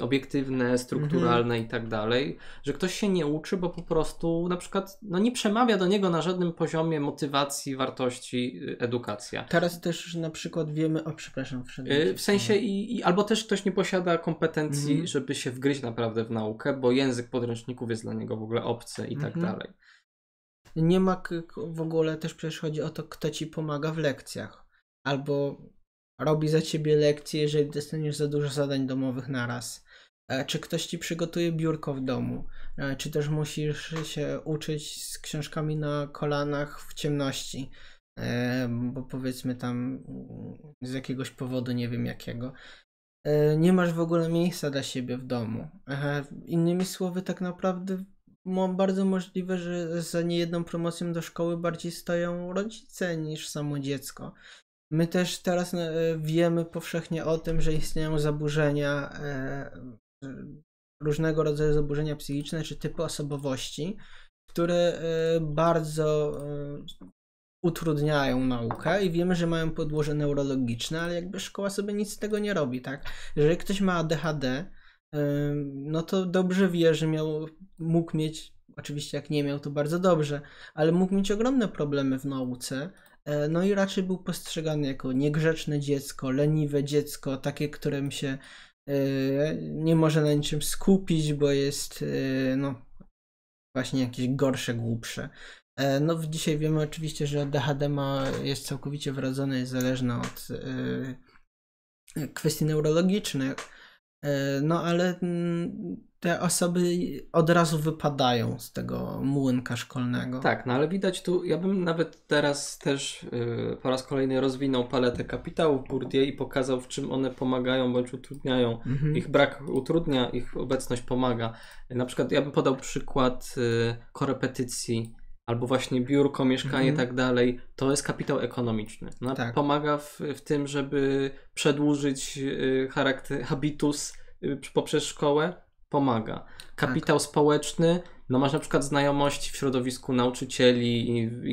obiektywne, strukturalne Mhm. i tak dalej, że ktoś się nie uczy, bo po prostu na przykład no, nie przemawia do niego na żadnym poziomie motywacji, wartości, y, edukacja. Teraz też na przykład wiemy, o przepraszam, Y, W sensie, i, i, albo też ktoś nie posiada kompetencji, Mhm. żeby się wgryźć naprawdę w naukę, bo język podręczników jest dla niego w ogóle obcy i tak Mhm. dalej. Nie ma w ogóle też przecież chodzi o to, kto ci pomaga w lekcjach. Albo robi za ciebie lekcje, jeżeli dostaniesz za dużo zadań domowych naraz. e, czy ktoś ci przygotuje biurko w domu, e, czy też musisz się uczyć z książkami na kolanach w ciemności, e, bo powiedzmy tam mm, z jakiegoś powodu, nie wiem jakiego. Nie masz w ogóle miejsca dla siebie w domu. Innymi słowy, tak naprawdę bardzo możliwe, że za niejedną promocją do szkoły bardziej stoją rodzice niż samo dziecko. My też teraz e, wiemy powszechnie o tym, że istnieją zaburzenia, e, różnego rodzaju zaburzenia psychiczne czy typy osobowości, które e, bardzo utrudniają naukę i wiemy, że mają podłoże neurologiczne, ale jakby szkoła sobie nic z tego nie robi, tak? Jeżeli ktoś ma ADHD, no to dobrze wie, że miał, mógł mieć, oczywiście jak nie miał, to bardzo dobrze, ale mógł mieć ogromne problemy w nauce, e, no i raczej był postrzegany jako niegrzeczne dziecko, leniwe dziecko, takie, którym się e, nie może na niczym skupić, bo jest, e, no, właśnie jakieś gorsze, głupsze. No, dzisiaj wiemy oczywiście, że ADHD ma, jest całkowicie wrodzone, jest zależne od kwestii neurologicznych. E, No, ale mm, te osoby od razu wypadają z tego młynka szkolnego. Tak, no ale widać tu, ja bym nawet teraz też y, po raz kolejny rozwinął paletę kapitałów Bourdieu i pokazał, w czym one pomagają bądź utrudniają. Mhm. Ich brak utrudnia, ich obecność pomaga. Na przykład ja bym podał przykład y, korepetycji albo właśnie biurko, mieszkanie i Mhm. tak dalej. To jest kapitał ekonomiczny. No, Tak. Pomaga w, w tym, żeby przedłużyć y, charakter, habitus y, poprzez szkołę. Pomaga. Kapitał społeczny, no masz na przykład znajomości w środowisku nauczycieli,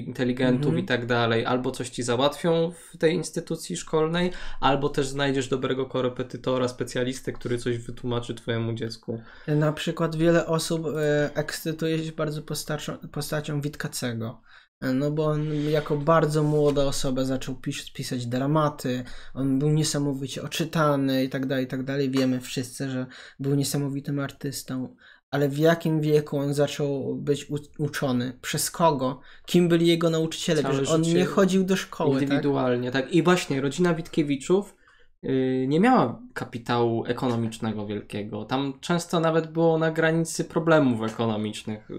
inteligentów Mhm. i tak dalej, albo coś ci załatwią w tej instytucji szkolnej, albo też znajdziesz dobrego korepetytora, specjalistę, który coś wytłumaczy twojemu dziecku. Na przykład wiele osób e, ekscytuje się bardzo postacią, postacią Witkacego. E, No bo on jako bardzo młoda osoba zaczął pis pisać dramaty, on był niesamowicie oczytany i tak dalej, i tak dalej. Wiemy wszyscy, że był niesamowitym artystą. Ale w jakim wieku on zaczął być uczony? Przez kogo? Kim byli jego nauczyciele? Całe on nie chodził do szkoły, tak? Indywidualnie, tak? I właśnie rodzina Witkiewiczów yy, nie miała kapitału ekonomicznego wielkiego. Tam często nawet było na granicy problemów ekonomicznych,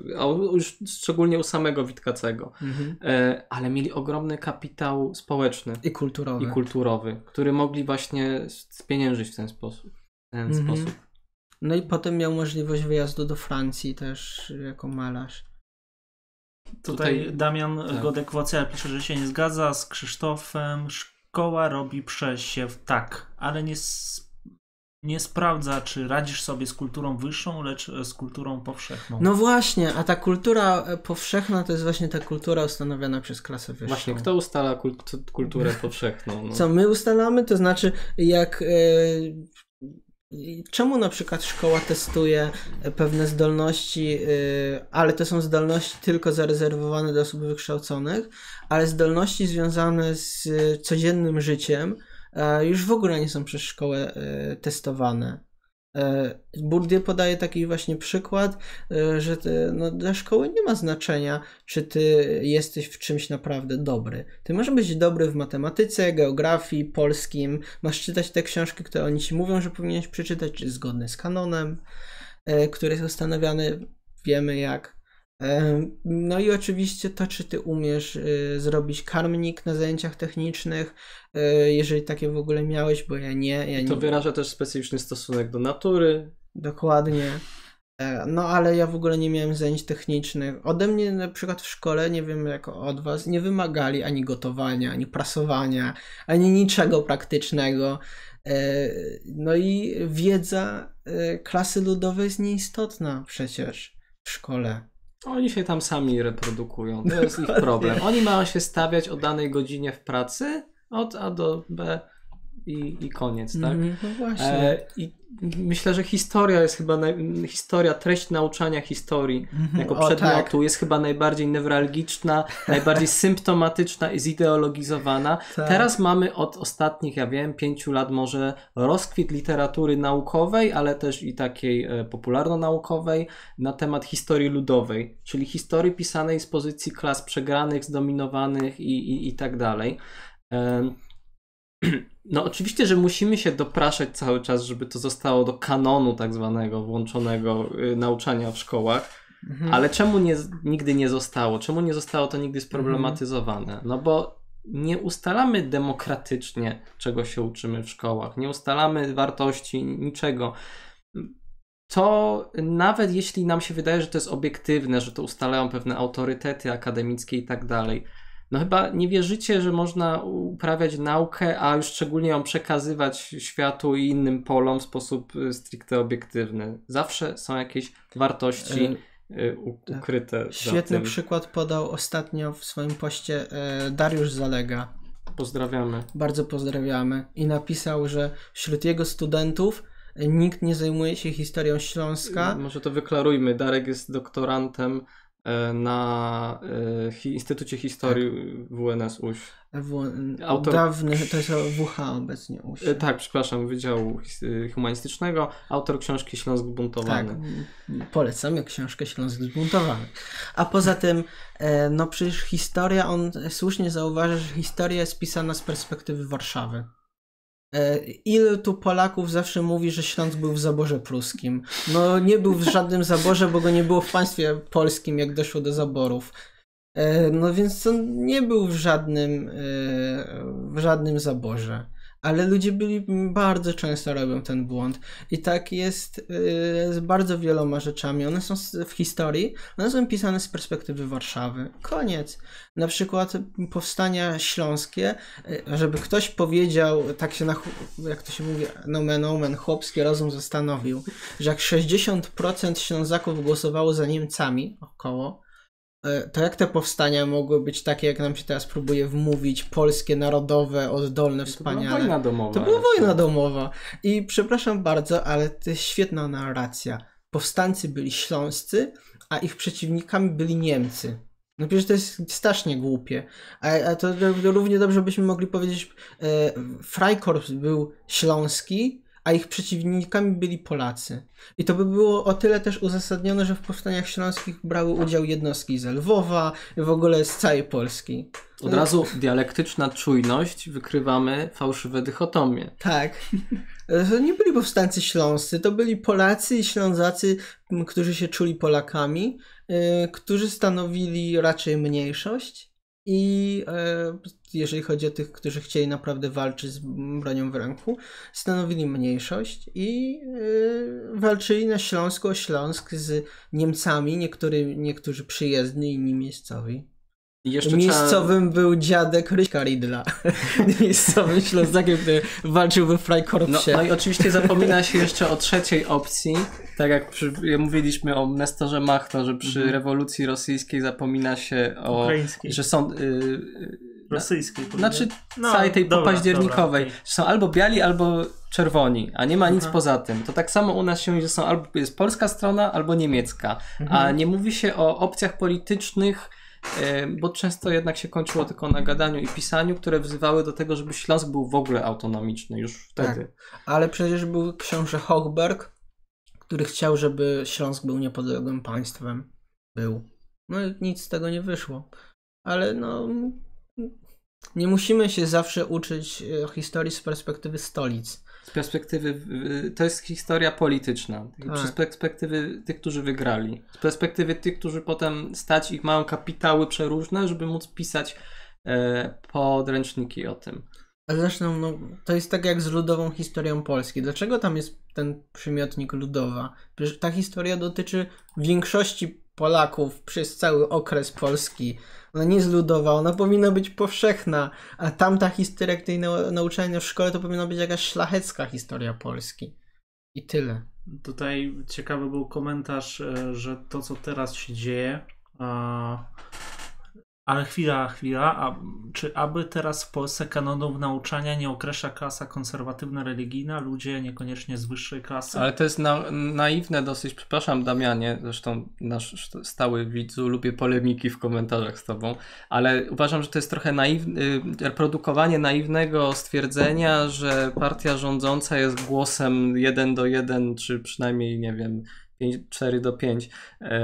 już szczególnie u samego Witkacego. Mhm. E, ale mieli ogromny kapitał społeczny I kulturowy. i kulturowy, który mogli właśnie spieniężyć w ten sposób. W ten Mhm. sposób. No i potem miał możliwość wyjazdu do Francji też jako malarz. Tutaj, Tutaj- Damian tak. Godek-Wocja pisze, że się nie zgadza z Krzysztofem. Szkoła robi przesiew, tak, ale nie, nie sprawdza, czy radzisz sobie z kulturą wyższą, lecz z kulturą powszechną. No właśnie, a ta kultura e, powszechna to jest właśnie ta kultura ustanowiona przez klasę wyższą. Właśnie, kto ustala kult- kulturę powszechną? No. Co my ustalamy, to znaczy jak... Czemu na przykład szkoła testuje e, pewne zdolności, e, ale to są zdolności tylko zarezerwowane dla osób wykształconych, ale zdolności związane z e, codziennym życiem już w ogóle nie są przez szkołę testowane. E, Bourdieu podaje taki właśnie przykład, e, że ty, no, dla szkoły nie ma znaczenia, czy ty jesteś w czymś naprawdę dobry. Ty możesz być dobry w matematyce, geografii, polskim, masz czytać te książki, które oni ci mówią, że powinieneś przeczytać, czy zgodne z kanonem, e, który jest ustanawiany, wiemy jak. No i oczywiście to, czy ty umiesz e, zrobić karmnik na zajęciach technicznych, e, jeżeli takie w ogóle miałeś, bo ja nie, ja nie. To wyraża też specyficzny stosunek do natury. Dokładnie. E, No ale ja w ogóle nie miałem zajęć technicznych. Ode mnie na przykład w szkole, nie wiem jak od was, nie wymagali ani gotowania, ani prasowania, ani niczego praktycznego. E, No i wiedza e, klasy ludowej jest nieistotna przecież w szkole. Oni się tam sami reprodukują. To jest ich problem. Oni mają się stawiać o danej godzinie w pracy od A do B i, i koniec, tak? Mhm, No właśnie. E, I myślę, że historia jest chyba, naj, historia, treść nauczania historii Mhm. jako O, przedmiotu tak. jest chyba najbardziej newralgiczna, najbardziej symptomatyczna i zideologizowana. Tak. Teraz mamy od ostatnich, ja wiem, pięciu lat może rozkwit literatury naukowej, ale też i takiej e, popularno-naukowej na temat historii ludowej, czyli historii pisanej z pozycji klas przegranych, zdominowanych i, i, i tak dalej. Em, No oczywiście, że musimy się dopraszać cały czas, żeby to zostało do kanonu tak zwanego włączonego y, nauczania w szkołach. Mhm. Ale czemu nie, nigdy nie zostało? Czemu nie zostało to nigdy sproblematyzowane? No bo nie ustalamy demokratycznie, czego się uczymy w szkołach, nie ustalamy wartości, niczego. To nawet jeśli nam się wydaje, że to jest obiektywne, że to ustalają pewne autorytety akademickie i tak dalej, no chyba nie wierzycie, że można uprawiać naukę, a już szczególnie ją przekazywać światu i innym polom w sposób y, stricte obiektywny. Zawsze są jakieś wartości y, u- tak. ukryte. za Świetny przykład podał ostatnio w swoim poście Dariusz Zalega. Pozdrawiamy. Bardzo pozdrawiamy. I napisał, że wśród jego studentów nikt nie zajmuje się historią Śląska. Może to wyklarujmy. Darek jest doktorantem na e, Instytucie Historii WNS UŚ. W, Autor- Dawny, to jest WH obecnie. u się. E, tak, przepraszam, Wydziału Humanistycznego, autor książki Śląsk Tak, Buntowany. m, polecamy książkę Śląsk zbuntowany. A poza tym, e, no przecież historia, on słusznie zauważa, że historia jest pisana z perspektywy Warszawy. E, Ilu tu Polaków zawsze mówi, że Śląsk był w zaborze pruskim? No nie był w żadnym zaborze, bo go nie było w państwie polskim, jak doszło do zaborów. E, No więc on nie był w żadnym, e, w żadnym zaborze. Ale ludzie byli bardzo często robią ten błąd. I tak jest e, z bardzo wieloma rzeczami. One są w historii, one są pisane z perspektywy Warszawy. Koniec. Na przykład powstania śląskie, e, żeby ktoś powiedział, tak się na, jak to się mówi, nomen omen, chłopski rozum zastanowił, że jak 60% Ślązaków głosowało za Niemcami, około, to jak te powstania mogły być takie, jak nam się teraz próbuje wmówić, polskie, narodowe, oddolne, To była wspaniale? wojna domowa. To była wojna domowa. I przepraszam bardzo, ale to jest świetna narracja. Powstańcy byli śląscy, a ich przeciwnikami byli Niemcy. No przecież to jest strasznie głupie. A, a to, to równie dobrze byśmy mogli powiedzieć, e, Freikorps był śląski, a ich przeciwnikami byli Polacy. I to by było o tyle też uzasadnione, że w powstaniach śląskich brały udział jednostki z Lwowa, w ogóle z całej Polski. Od razu dialektyczna czujność, wykrywamy fałszywe dychotomie. Tak. To nie byli powstańcy śląscy, to byli Polacy i Ślązacy, którzy się czuli Polakami, y, którzy stanowili raczej mniejszość i e, jeżeli chodzi o tych, którzy chcieli naprawdę walczyć z bronią w ręku, stanowili mniejszość i y, walczyli na Śląsku o Śląsk z Niemcami, niektóry, niektórzy przyjezdni, inni miejscowi. Jeszcze Miejscowym był dziadek Ryśka Ridla. Miejscowym Ślązakiem, który walczył we No, Freikorpsie. no i oczywiście zapomina się jeszcze o trzeciej opcji, tak jak przy, mówiliśmy o Nestorze Machno, że przy Mhm. rewolucji rosyjskiej zapomina się o, Ukraińskiej. że są, y, y, Rosyjskiej. znaczy No, całej tej dobra, popaździernikowej, dobra, że są albo biali, albo czerwoni, a nie ma nic Aha. poza tym. To tak samo u nas się mówi, że są albo jest polska strona, albo niemiecka, a Mhm. nie mówi się o opcjach politycznych, y, bo często jednak się kończyło tylko na gadaniu i pisaniu, które wzywały do tego, żeby Śląsk był w ogóle autonomiczny już wtedy. Ale przecież był książę Hochberg, który chciał, żeby Śląsk był niepodległym państwem. Był. No i nic z tego nie wyszło. Ale no... Nie musimy się zawsze uczyć e, historii z perspektywy stolic. Z perspektywy, to jest historia polityczna. Tak. Z perspektywy tych, którzy wygrali. Z perspektywy tych, którzy potem stać ich mają kapitały przeróżne, żeby móc pisać e, podręczniki o tym. A zresztą, no, to jest tak jak z ludową historią Polski. Dlaczego tam jest ten przymiotnik ludowa? Ta historia dotyczy większości Polaków przez cały okres Polski. Ona nie jest ludowa, ona powinna być powszechna, a tamta historia, której nau- nauczania w szkole, to powinna być jakaś szlachecka historia Polski. I tyle. Tutaj ciekawy był komentarz, e, że to co teraz się dzieje, a, ale chwila, chwila, a, czy aby teraz w Polsce kanonów nauczania nie określa klasa konserwatywna religijna, ludzie niekoniecznie z wyższej klasy? Ale to jest na, naiwne dosyć. Przepraszam, Damianie, zresztą nasz stały widzu, lubię polemiki w komentarzach z tobą, ale uważam, że to jest trochę naiwne, reprodukowanie naiwnego stwierdzenia, że partia rządząca jest głosem 1 do 1, czy przynajmniej, nie wiem, 5, 4 do 5 e,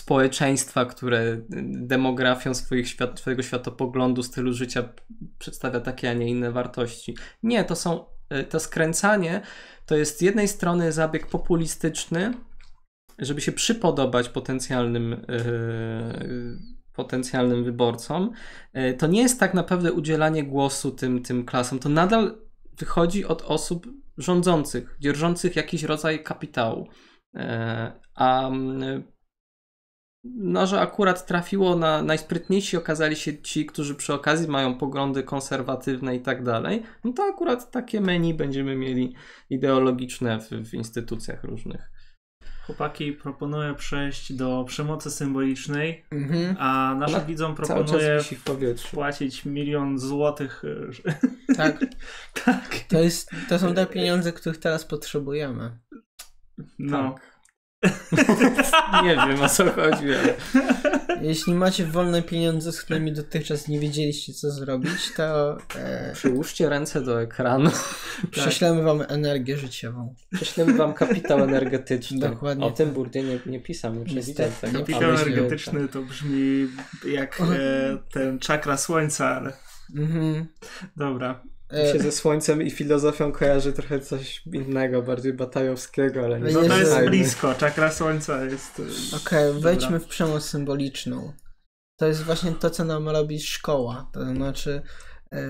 społeczeństwa, które demografią swoich świat, swojego światopoglądu, stylu życia przedstawia takie, a nie inne wartości. Nie, to są y, to skręcanie to jest z jednej strony zabieg populistyczny, żeby się przypodobać potencjalnym, yy, potencjalnym wyborcom. Yy, to nie jest tak naprawdę udzielanie głosu tym, tym klasom. To nadal wychodzi od osób rządzących, dzierżących jakiś rodzaj kapitału. Yy, a no, że akurat trafiło na najsprytniejsi okazali się ci, którzy przy okazji mają poglądy konserwatywne i tak dalej, no to akurat takie menu będziemy mieli ideologiczne w, w instytucjach różnych. Chłopaki proponuję przejść do przemocy symbolicznej, Mhm. a naszym Ona widzom proponuję płacić milion złotych. e, Tak, tak. to, jest, to są te pieniądze, których teraz potrzebujemy. No. Tak. nie wiem o co chodzi, ale Jeśli macie wolne pieniądze, z którymi dotychczas nie wiedzieliście co zrobić, to e, przyłóżcie ręce do ekranu. prześlemy wam energię życiową. Prześlemy wam kapitał energetyczny. Dokładnie O tym tak. Burdzie nie, nie Niestety, tego. nie Kapitał energetyczny to brzmi jak e, ten czakra słońca, ale Mhm. dobra. Mi E, się ze słońcem i filozofią kojarzy trochę coś innego, bardziej batajowskiego, ale nie No No to jest blisko. Czakra słońca jest. e, Okej, Dobra. wejdźmy w przemoc symboliczną. To jest właśnie to, co nam robi szkoła. To znaczy, e,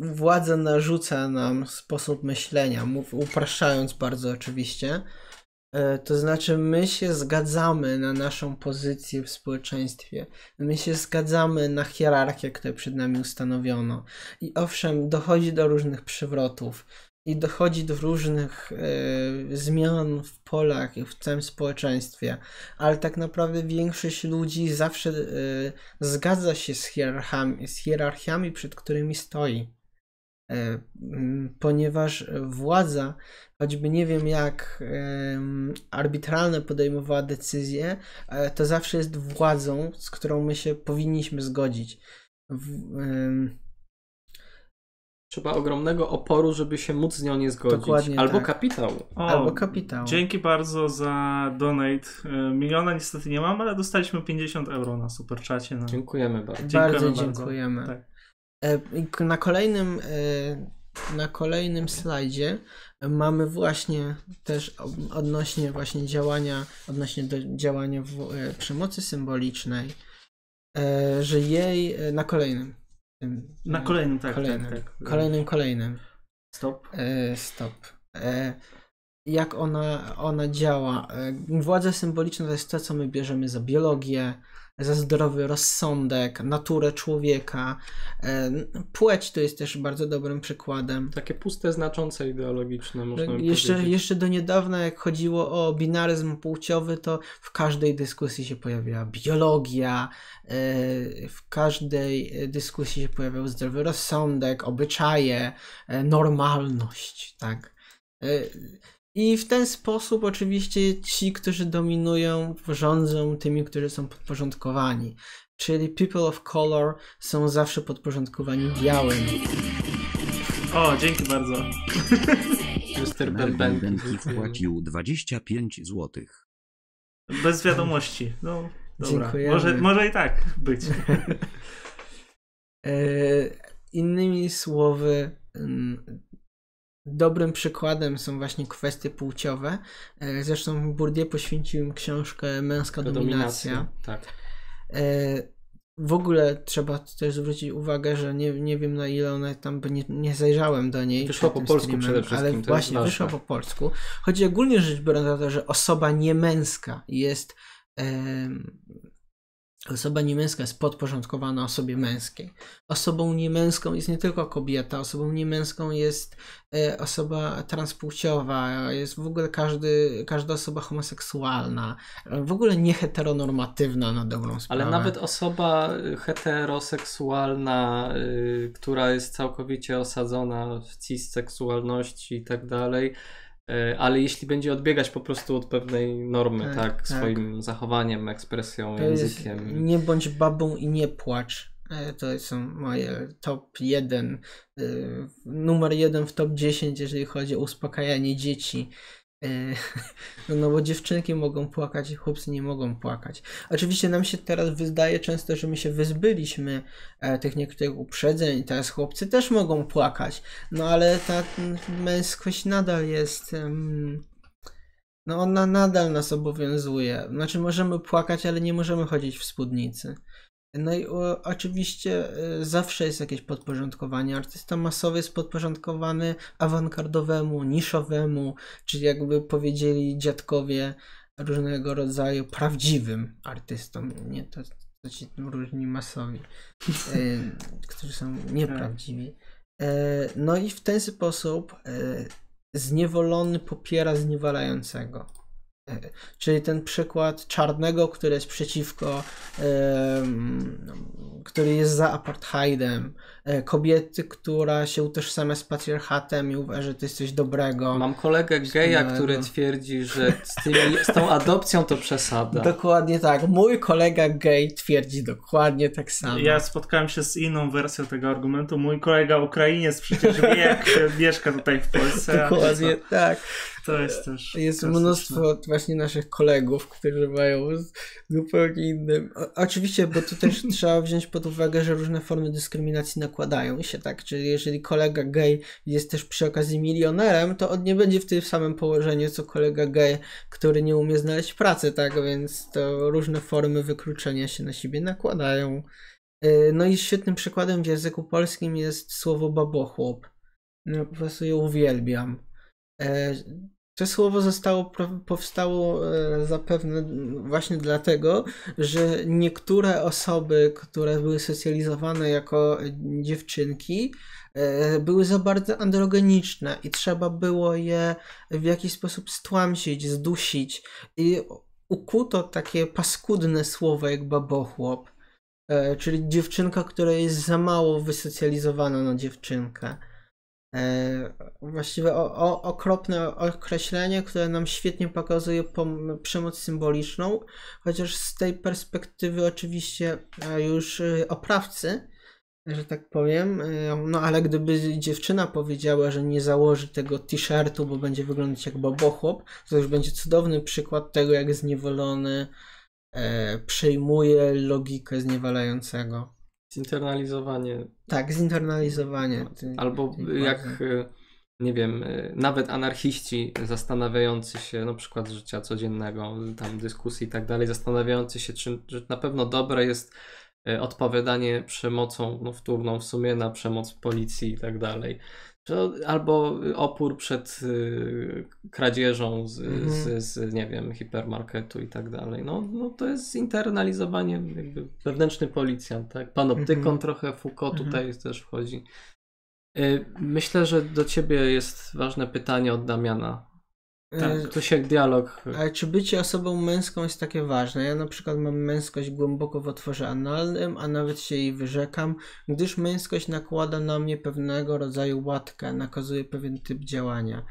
władza narzuca nam sposób myślenia, mów, upraszczając bardzo oczywiście. E, To znaczy, my się zgadzamy na naszą pozycję w społeczeństwie. My się zgadzamy na hierarchię, które przed nami ustanowiono. I owszem, dochodzi do różnych przewrotów i dochodzi do różnych e, zmian w polach i w całym społeczeństwie, ale tak naprawdę większość ludzi zawsze e, zgadza się z z hierarchiami, przed którymi stoi. E, m, ponieważ władza, choćby nie wiem jak arbitralne podejmowała decyzje, e, to zawsze jest władzą, z którą my się powinniśmy zgodzić. Trzeba ogromnego oporu, żeby się móc z nią nie zgodzić. Dokładnie Albo tak. kapitał. O, albo kapitał. Dzięki bardzo za donate. E, Miliona niestety nie mam, ale dostaliśmy 50 euro na superczacie. No. Dziękujemy bardzo. Bardzo Dziękujemy dziękujemy. Tak. E, Na kolejnym, e, na kolejnym slajdzie mamy właśnie też odnośnie właśnie działania, odnośnie do działania w, e, przemocy symbolicznej, że jej na kolejnym. Na kolejnym, tak. kolejnym, tak, tak. kolejnym, kolejnym. Stop. Stop. Jak ona, ona działa? Władza symboliczna to jest to, co my bierzemy za biologię, za zdrowy rozsądek, naturę człowieka. E, płeć to jest też bardzo dobrym przykładem. Takie puste, znaczące ideologiczne, można Jeszcze, powiedzieć. jeszcze do niedawna, jak chodziło o binaryzm płciowy, to w każdej dyskusji się pojawiała biologia, e, w każdej dyskusji się pojawiał zdrowy rozsądek, obyczaje, e, normalność, tak. I w ten sposób oczywiście ci, którzy dominują, rządzą tymi, którzy są podporządkowani. Czyli people of color są zawsze podporządkowani białym. O, dzięki bardzo. Mr. Melvin Belbenki. Benki wpłacił 25 złotych. Bez wiadomości. No, dobra. Dziękujemy. Może, może i tak być. E, innymi słowy, mm, dobrym przykładem są właśnie kwestie płciowe. E, Zresztą Bourdieu poświęcił im książkę Męska dominacja. Tak. E, W ogóle trzeba też zwrócić uwagę, że nie, nie wiem na ile ona tam, bo nie, nie zajrzałem do niej. Wyszła po polsku przede wszystkim, Ale właśnie, wyszła po polsku. Chodzi ogólnie rzecz biorąc o to, że osoba niemęska jest Osoba niemęska jest podporządkowana osobie męskiej. Osobą niemęską jest nie tylko kobieta, osobą niemęską jest e, osoba transpłciowa, jest w ogóle każdy, każda osoba homoseksualna, w ogóle nieheteronormatywna na dobrą sprawę. Ale nawet osoba heteroseksualna, y, która jest całkowicie osadzona w cisseksualności i tak dalej, ale jeśli będzie odbiegać po prostu od pewnej normy, Tak, tak, tak. swoim zachowaniem, ekspresją, to językiem. nie bądź babą i nie płacz. E, To są moje top 1, numer jeden w top 10, jeżeli chodzi o uspokajanie dzieci. Yy, no bo dziewczynki mogą płakać, chłopcy nie mogą płakać. Oczywiście nam się teraz wydaje często, że my się wyzbyliśmy e, tych niektórych uprzedzeń, teraz chłopcy też mogą płakać, no ale ta męskość nadal jest... No ona nadal nas obowiązuje. Znaczy możemy płakać, ale nie możemy chodzić w spódnicy. No i oczywiście y, zawsze jest jakieś podporządkowanie. Artysta masowy jest podporządkowany awangardowemu, niszowemu, czyli jakby powiedzieli dziadkowie różnego rodzaju prawdziwym artystom, nie to, to ci różni masowi, y, którzy są nieprawdziwi. Y, no i w ten sposób zniewolony popiera zniewalającego. Czyli ten przykład czarnego, który jest przeciwko, który jest za apartheidem, e, kobiety, która się utożsamia z patriarchatem i uważa, że to jest coś dobrego. Mam kolegę geja, który twierdzi, że z, tymi, z tą adopcją to przesada. Dokładnie tak. Mój kolega gej twierdzi dokładnie tak samo. Ja spotkałem się z inną wersją tego argumentu. Mój kolega Ukrainiec przecież wie, jak mieszka tutaj w Polsce. Dokładnie tak. To jest też. Jest mnóstwo właśnie naszych kolegów, którzy mają zupełnie inne. oczywiście, bo tu też trzeba wziąć pod uwagę, że różne formy dyskryminacji nakładają się, tak? Czyli jeżeli kolega gay jest też przy okazji milionerem, to on nie będzie w tym samym położeniu co kolega gay, który nie umie znaleźć pracy, tak? Więc to różne formy wykluczenia się na siebie nakładają. Y, no i świetnym przykładem w języku polskim jest słowo babochłop. No, po prostu je uwielbiam. E, to słowo zostało, powstało e, zapewne właśnie dlatego, że niektóre osoby, które były socjalizowane jako dziewczynki, e, były za bardzo androgeniczne i trzeba było je w jakiś sposób stłamsić, zdusić. I ukuto takie paskudne słowo jak babochłop, czyli dziewczynka, która jest za mało wysocjalizowana na dziewczynkę. E, właściwie o, o, okropne określenie, które nam świetnie pokazuje przemoc symboliczną, chociaż z tej perspektywy oczywiście e, już e, oprawcy, że tak powiem, no ale gdyby dziewczyna powiedziała, że nie założy tego t-shirtu, bo będzie wyglądać jak babochłop, to już będzie cudowny przykład tego, jak zniewolony e, logikę zniewalającego. Zinternalizowanie. Tak, zinternalizowanie. Albo jak, e, nie wiem, e, nawet anarchiści zastanawiający się, na przykład życia codziennego, tam dyskusji i tak dalej, zastanawiający się, czy, czy na pewno dobre jest e, odpowiadanie przemocą no, wtórną w sumie na przemoc policji i tak dalej albo opór przed y, kradzieżą z, mhm. z, z, nie wiem, hipermarketu i tak dalej. No, no to jest zinternalizowanie, jakby wewnętrzny policjant, tak? Panoptykon mhm. trochę, Foucault mhm. tutaj też wchodzi. Y, myślę, że do ciebie jest ważne pytanie od Damiana. Tak, to się dialog. Ale czy bycie osobą męską jest takie ważne? Ja na przykład mam męskość głęboko w otworze analnym, a nawet się jej wyrzekam, gdyż męskość nakłada na mnie pewnego rodzaju łatkę, nakazuje pewien typ działania.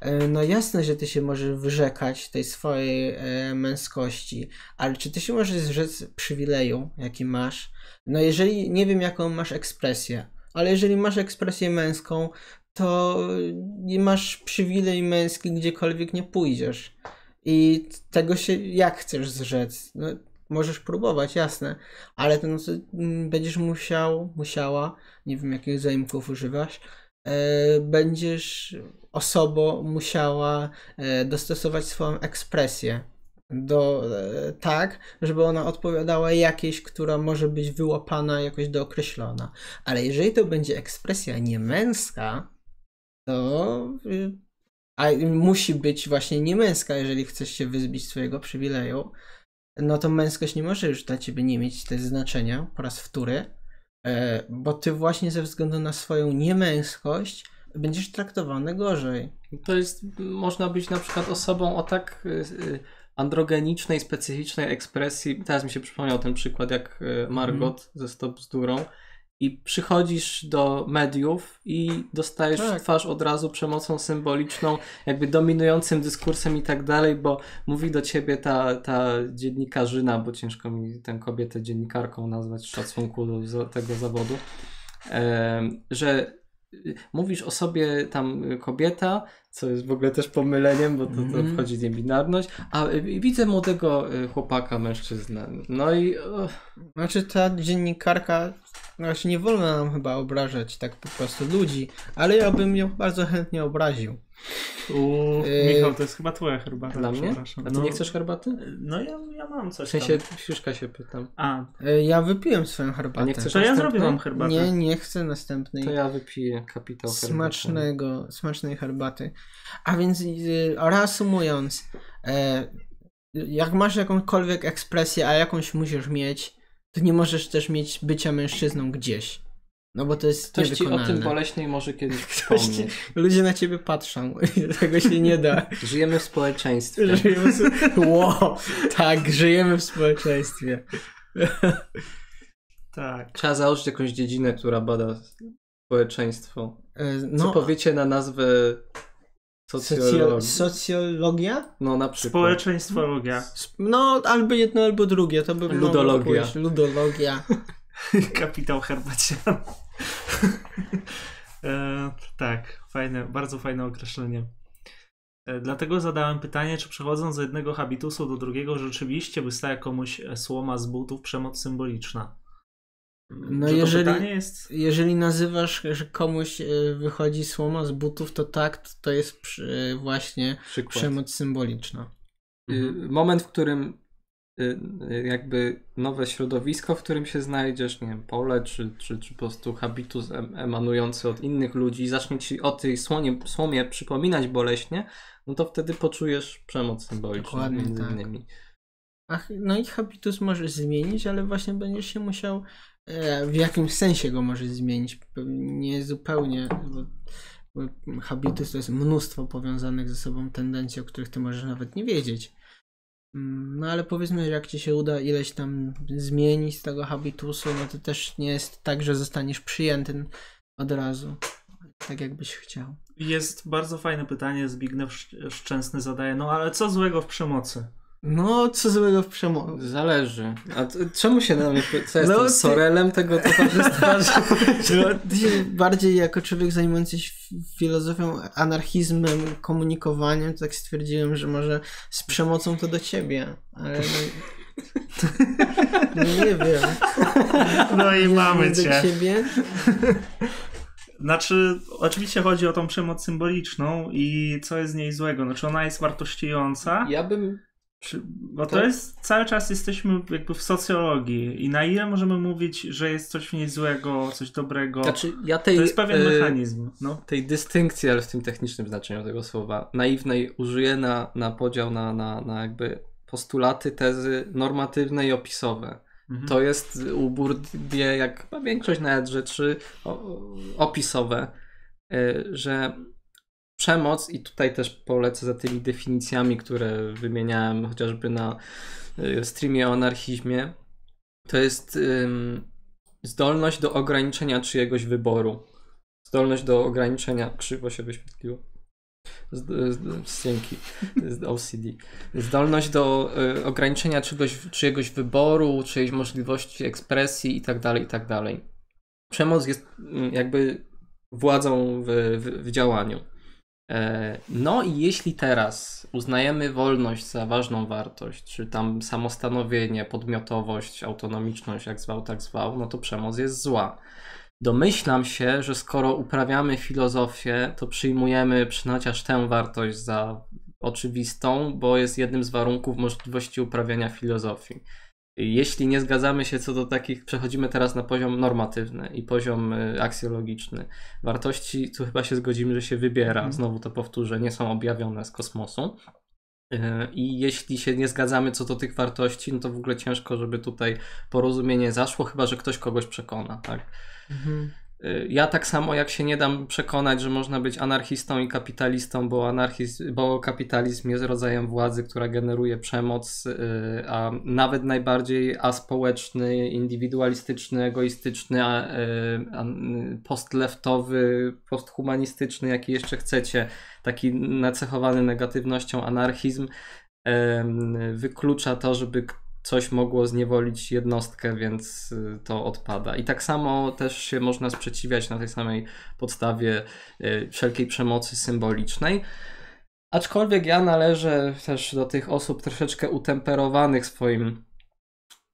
E, no jasne, że ty się możesz wyrzekać tej swojej e, męskości, ale czy ty się możesz zrzec przywileju, jaki masz? No jeżeli nie wiem, jaką masz ekspresję, ale jeżeli masz ekspresję męską, to nie masz przywilej męski gdziekolwiek nie pójdziesz. I tego się jak chcesz zrzec? No, możesz próbować, jasne, ale to no, będziesz musiał, musiała, nie wiem jakich zaimków używasz, e, będziesz osobą musiała e, dostosować swoją ekspresję do, e, tak, żeby ona odpowiadała jakiejś, która może być wyłapana jakoś dookreślona. Ale jeżeli to będzie ekspresja niemęska, to y, a musi być właśnie niemęska, jeżeli chcesz się wyzbić swojego przywileju, no to męskość nie może już dla ciebie nie mieć tego znaczenia po raz wtóry, e, bo ty właśnie ze względu na swoją niemęskość będziesz traktowany gorzej. To jest, można być na przykład osobą o tak y, y, androgenicznej, specyficznej ekspresji. Teraz mi się przypomniał ten przykład jak Margot mm. ze Stop Bzdurą, i przychodzisz do mediów i dostajesz tak. w twarz od razu przemocą symboliczną, jakby dominującym dyskursem i tak dalej, bo mówi do ciebie ta, ta dziennikarzyna, bo ciężko mi tę kobietę dziennikarką nazwać w szacunku do tego zawodu, że mówisz o sobie tam y, kobieta, co jest w ogóle też pomyleniem, bo to, to Mhm. wchodzi niebinarność, a y, widzę młodego y, chłopaka, mężczyznę. No i Znaczy ta dziennikarka, znaczy nie wolno nam chyba obrażać tak po prostu ludzi, ale ja bym ją bardzo chętnie obraził. Uuu, Yy, Michał, to jest chyba twoja herbata. dla mnie? przepraszam. A ty no, nie chcesz herbaty? No ja, ja mam coś W sensie, tam. Fiuszka się pytam. A, E, Ja wypiłem swoją herbatę. A nie chcesz to ja następnej? zrobię wam herbatę. Nie, nie chcę następnej. To ja wypiję kapitał herbaty. smacznego, smacznej herbaty. A więc y, reasumując, e, jak masz jakąkolwiek ekspresję, a jakąś musisz mieć, to nie możesz też mieć bycia mężczyzną gdzieś. No bo to jest Ktoś ci o tym boleśniej może kiedyś Ktoś ci, ludzie na ciebie patrzą. Tego się nie da. Żyjemy w społeczeństwie. Żyjemy w... Wow, tak, żyjemy w społeczeństwie. tak. Trzeba założyć jakąś dziedzinę, która bada społeczeństwo. E, Co No, powiecie na nazwę socjologii? socjologia? No na przykład. Społeczeństwologia. Sp- No, albo jedno, albo drugie. To by Ludologia. Ludologia. Kapitał herbacian. e, tak, fajne, bardzo fajne określenie. E, dlatego zadałem pytanie, czy przechodząc z jednego habitusu do drugiego rzeczywiście wystaje komuś e, słoma z butów przemoc symboliczna? No Czy jeżeli- jest... Jeżeli nazywasz, że komuś e, wychodzi słoma z butów, to tak, to- to jest przy- właśnie Przykład. przemoc symboliczna. Y, Moment, w którym jakby nowe środowisko, w którym się znajdziesz, nie wiem, pole, czy, czy, czy po prostu habitus em- emanujący od innych ludzi, zacznie ci o tej słonie, słomie przypominać boleśnie, no to wtedy poczujesz przemoc symboliczną Dokładnie między tak. innymi. Ach, no i habitus możesz zmienić, ale właśnie będziesz się musiał e, w jakimś sensie go możesz zmienić. Nie zupełnie, bo, bo habitus to jest mnóstwo powiązanych ze sobą tendencji, o których ty możesz nawet nie wiedzieć. Mm, No ale powiedzmy, że jak ci się uda ileś tam zmienić z tego habitusu, no to też nie jest tak, że zostaniesz przyjęty od razu. Tak jakbyś chciał. Jest bardzo fajne pytanie, Zbigniew Szcz- Szczęsny zadaje, no ale co złego w przemocy? No, co złego w przemocy? Zależy. A t- czemu się na mnie... Co jestem, No, ty- sorelem tego towarzystwa? że- No, ty się bardziej jako człowiek zajmujący się filozofią, anarchizmem, komunikowaniem, to tak stwierdziłem, że może z przemocą to do ciebie, ale no, no nie wiem. No i mamy do cię. ciebie. Znaczy, oczywiście chodzi o tą przemoc symboliczną i co jest z niej złego. Znaczy, ona jest wartościująca, Ja bym... bo to To- jest, cały czas jesteśmy jakby w socjologii i na ile możemy mówić, że jest coś w niej złego, coś dobrego, Znaczy, ja tej... to jest pewien y, mechanizm. No. tej dystynkcji, ale w tym technicznym znaczeniu tego słowa, naiwnej użyję na, na podział na, na, na jakby postulaty, tezy normatywne i opisowe. Mhm. To jest u Bourdieu, jak większość nawet rzeczy o, opisowe, y, że przemoc, i tutaj też polecę za tymi definicjami, które wymieniałem chociażby na y, streamie o anarchizmie, to jest ym, zdolność do ograniczenia czyjegoś wyboru. Zdolność do ograniczenia. Krzywo się wyświetliło. Z, dzięki. OCD. Zdolność do y, ograniczenia czegoś, czyjegoś wyboru, czyjejś możliwości ekspresji i tak dalej, i tak dalej. Przemoc jest mm, jakby władzą w, w, w działaniu. E, No i jeśli teraz uznajemy wolność za ważną wartość, czy tam samostanowienie, podmiotowość, autonomiczność, jak zwał, tak zwał, no to przemoc jest zła. Domyślam się, że skoro uprawiamy filozofię, to przyjmujemy chociaż tę wartość za oczywistą, bo jest jednym z warunków możliwości uprawiania filozofii. Jeśli nie zgadzamy się co do takich, przechodzimy teraz na poziom normatywny i poziom y, aksjologiczny. Wartości, tu chyba się zgodzimy, że się wybiera, Mhm. znowu to powtórzę, nie są objawione z kosmosu. Y, I jeśli się nie zgadzamy co do tych wartości, no to w ogóle ciężko, żeby tutaj porozumienie zaszło, chyba że ktoś kogoś przekona, tak? Mhm. Y, Ja tak samo jak się nie dam przekonać, że można być anarchistą i kapitalistą, bo, anarchizm, bo kapitalizm jest rodzajem władzy, która generuje przemoc, y, a nawet najbardziej aspołeczny, indywidualistyczny, egoistyczny, y, postleftowy, posthumanistyczny, jaki jeszcze chcecie, taki nacechowany negatywnością anarchizm, wyklucza to, żeby coś mogło zniewolić jednostkę, więc y, to odpada. I tak samo też się można sprzeciwiać na tej samej podstawie y, wszelkiej przemocy symbolicznej. Aczkolwiek ja należę też do tych osób troszeczkę utemperowanych swoim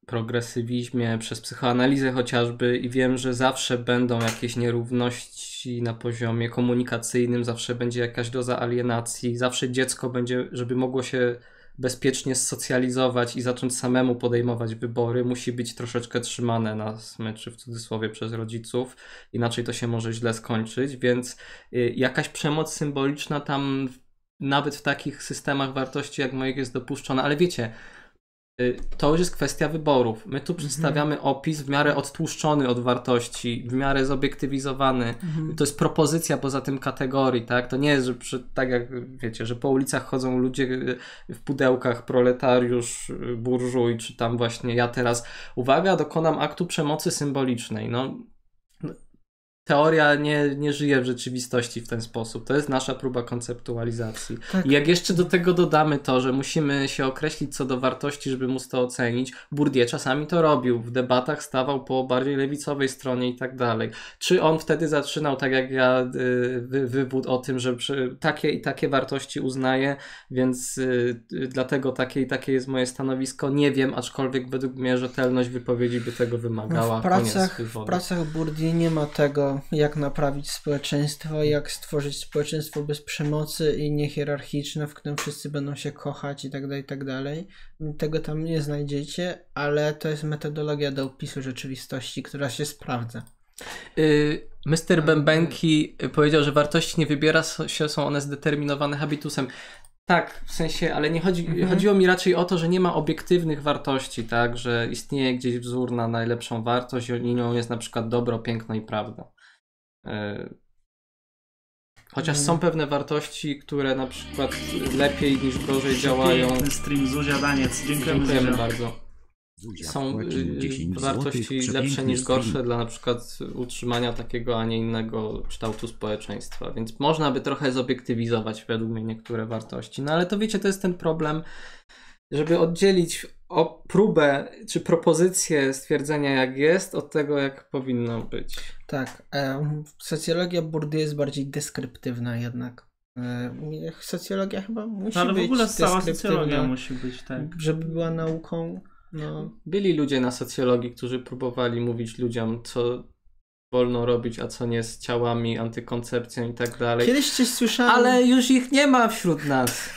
progresywizmie, przez psychoanalizę chociażby i wiem, że zawsze będą jakieś nierówności na poziomie komunikacyjnym, zawsze będzie jakaś doza alienacji, zawsze dziecko będzie, żeby mogło się bezpiecznie socjalizować i zacząć samemu podejmować wybory, musi być troszeczkę trzymane na smyczy w cudzysłowie przez rodziców, inaczej to się może źle skończyć, więc y, jakaś przemoc symboliczna tam nawet w takich systemach wartości jak moich jest dopuszczona, ale wiecie, to już jest kwestia wyborów. My tu przedstawiamy opis w miarę odtłuszczony od wartości, w miarę zobiektywizowany. Mhm. To jest propozycja poza tym kategorii, tak? To nie jest, że przy, tak jak wiecie, że po ulicach chodzą ludzie y, w pudełkach, proletariusz, y, burżuj, czy tam właśnie ja teraz, uwaga, dokonam aktu przemocy symbolicznej. No, teoria nie, nie żyje w rzeczywistości w ten sposób. To jest nasza próba konceptualizacji. Tak. I jak jeszcze do tego dodamy to, że musimy się określić co do wartości, żeby móc to ocenić, Bourdieu czasami to robił. W debatach stawał po bardziej lewicowej stronie i tak dalej. Czy on wtedy zaczynał, tak jak ja, y, wy, wywód o tym, że takie i takie wartości uznaje, więc y, y, dlatego takie i takie jest moje stanowisko. Nie wiem, aczkolwiek według mnie rzetelność wypowiedzi by tego wymagała. No w, pracach, w pracach Bourdieu nie ma tego, jak naprawić społeczeństwo, jak stworzyć społeczeństwo bez przemocy i niehierarchiczne, w którym wszyscy będą się kochać i tak dalej, i tak dalej. Tego tam nie znajdziecie, ale to jest metodologia do opisu rzeczywistości, która się sprawdza. Y, Mr. Bębenki powiedział, że wartości nie wybiera się, są one zdeterminowane habitusem. Tak, w sensie, ale nie chodzi, Mhm. chodziło mi raczej o to, że nie ma obiektywnych wartości, tak, że istnieje gdzieś wzór na najlepszą wartość i nią jest na przykład dobro, piękno i prawda. Y, Chociaż są pewne wartości, które na przykład lepiej niż gorzej działają. Piękny stream, Zuzia Daniec. Dziękujemy, Dziękujemy bardzo. Zuzia są y, 10 wartości złotych, lepsze niż stream. gorsze dla na przykład utrzymania takiego, a nie innego kształtu społeczeństwa. Więc można by trochę zobiektywizować według mnie niektóre wartości. No ale to wiecie, to jest ten problem, żeby oddzielić o próbę czy propozycję stwierdzenia jak jest od tego jak powinno być. Tak, em, socjologia Bourdieu jest bardziej deskryptywna jednak. E, Socjologia chyba musi No, ale w być ogóle cała socjologia musi być, tak. żeby była nauką. No, Byli ludzie na socjologii, którzy próbowali mówić ludziom, co wolno robić, a co nie z ciałami, antykoncepcją i tak dalej. Kiedyś coś słyszałem. Ale już ich nie ma wśród nas.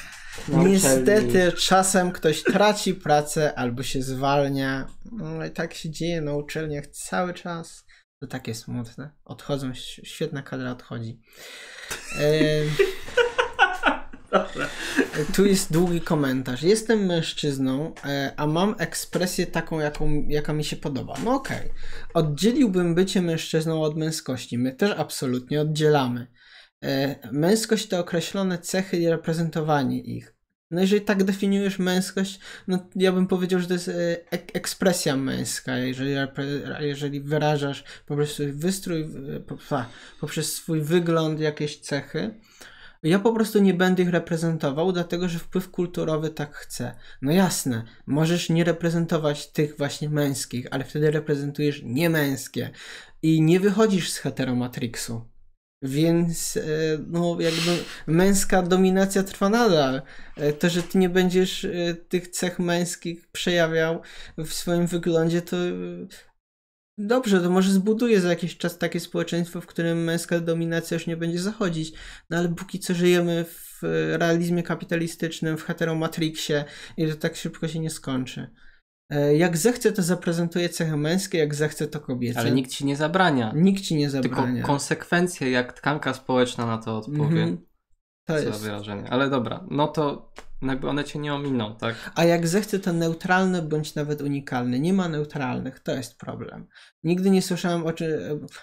Na uczelni. Niestety czasem ktoś traci pracę albo się zwalnia. No i tak się dzieje na uczelniach cały czas. To takie smutne. Odchodzą, świetna kadra odchodzi. Em, Dobra. Tu jest długi komentarz. Jestem mężczyzną, e, a mam ekspresję taką, jaką, jaka mi się podoba. No okej. Oddzieliłbym bycie mężczyzną od męskości. My też absolutnie oddzielamy. E, Męskość to określone cechy i reprezentowanie ich. No jeżeli tak definiujesz męskość, no ja bym powiedział, że to jest e, ek- ekspresja męska, jeżeli, jeżeli wyrażasz poprzez swój wystrój, poprzez swój wygląd jakieś cechy. Ja po prostu nie będę ich reprezentował, dlatego że wpływ kulturowy tak chce. No jasne, możesz nie reprezentować tych właśnie męskich, ale wtedy reprezentujesz niemęskie i nie wychodzisz z heteromatrixu. Więc e, no jakby męska dominacja trwa nadal. E, To, że ty nie będziesz e, tych cech męskich przejawiał w swoim wyglądzie, to dobrze, to może zbuduje za jakiś czas takie społeczeństwo, w którym męska dominacja już nie będzie zachodzić. No ale póki co żyjemy w realizmie kapitalistycznym, w heteromatrixie i to tak szybko się nie skończy. E, Jak zechce, to zaprezentuje cechy męskie, jak zechce, to kobiece. Ale nikt ci nie zabrania. Nikt ci nie Tylko zabrania. konsekwencje, jak tkanka społeczna na to odpowie. Mhm. To Co za jest. wyrażenie. Ale dobra, no to jakby one cię nie ominą, tak? A jak zechce, to neutralne bądź nawet unikalne. Nie ma neutralnych, to jest problem. Nigdy nie słyszałem o czym.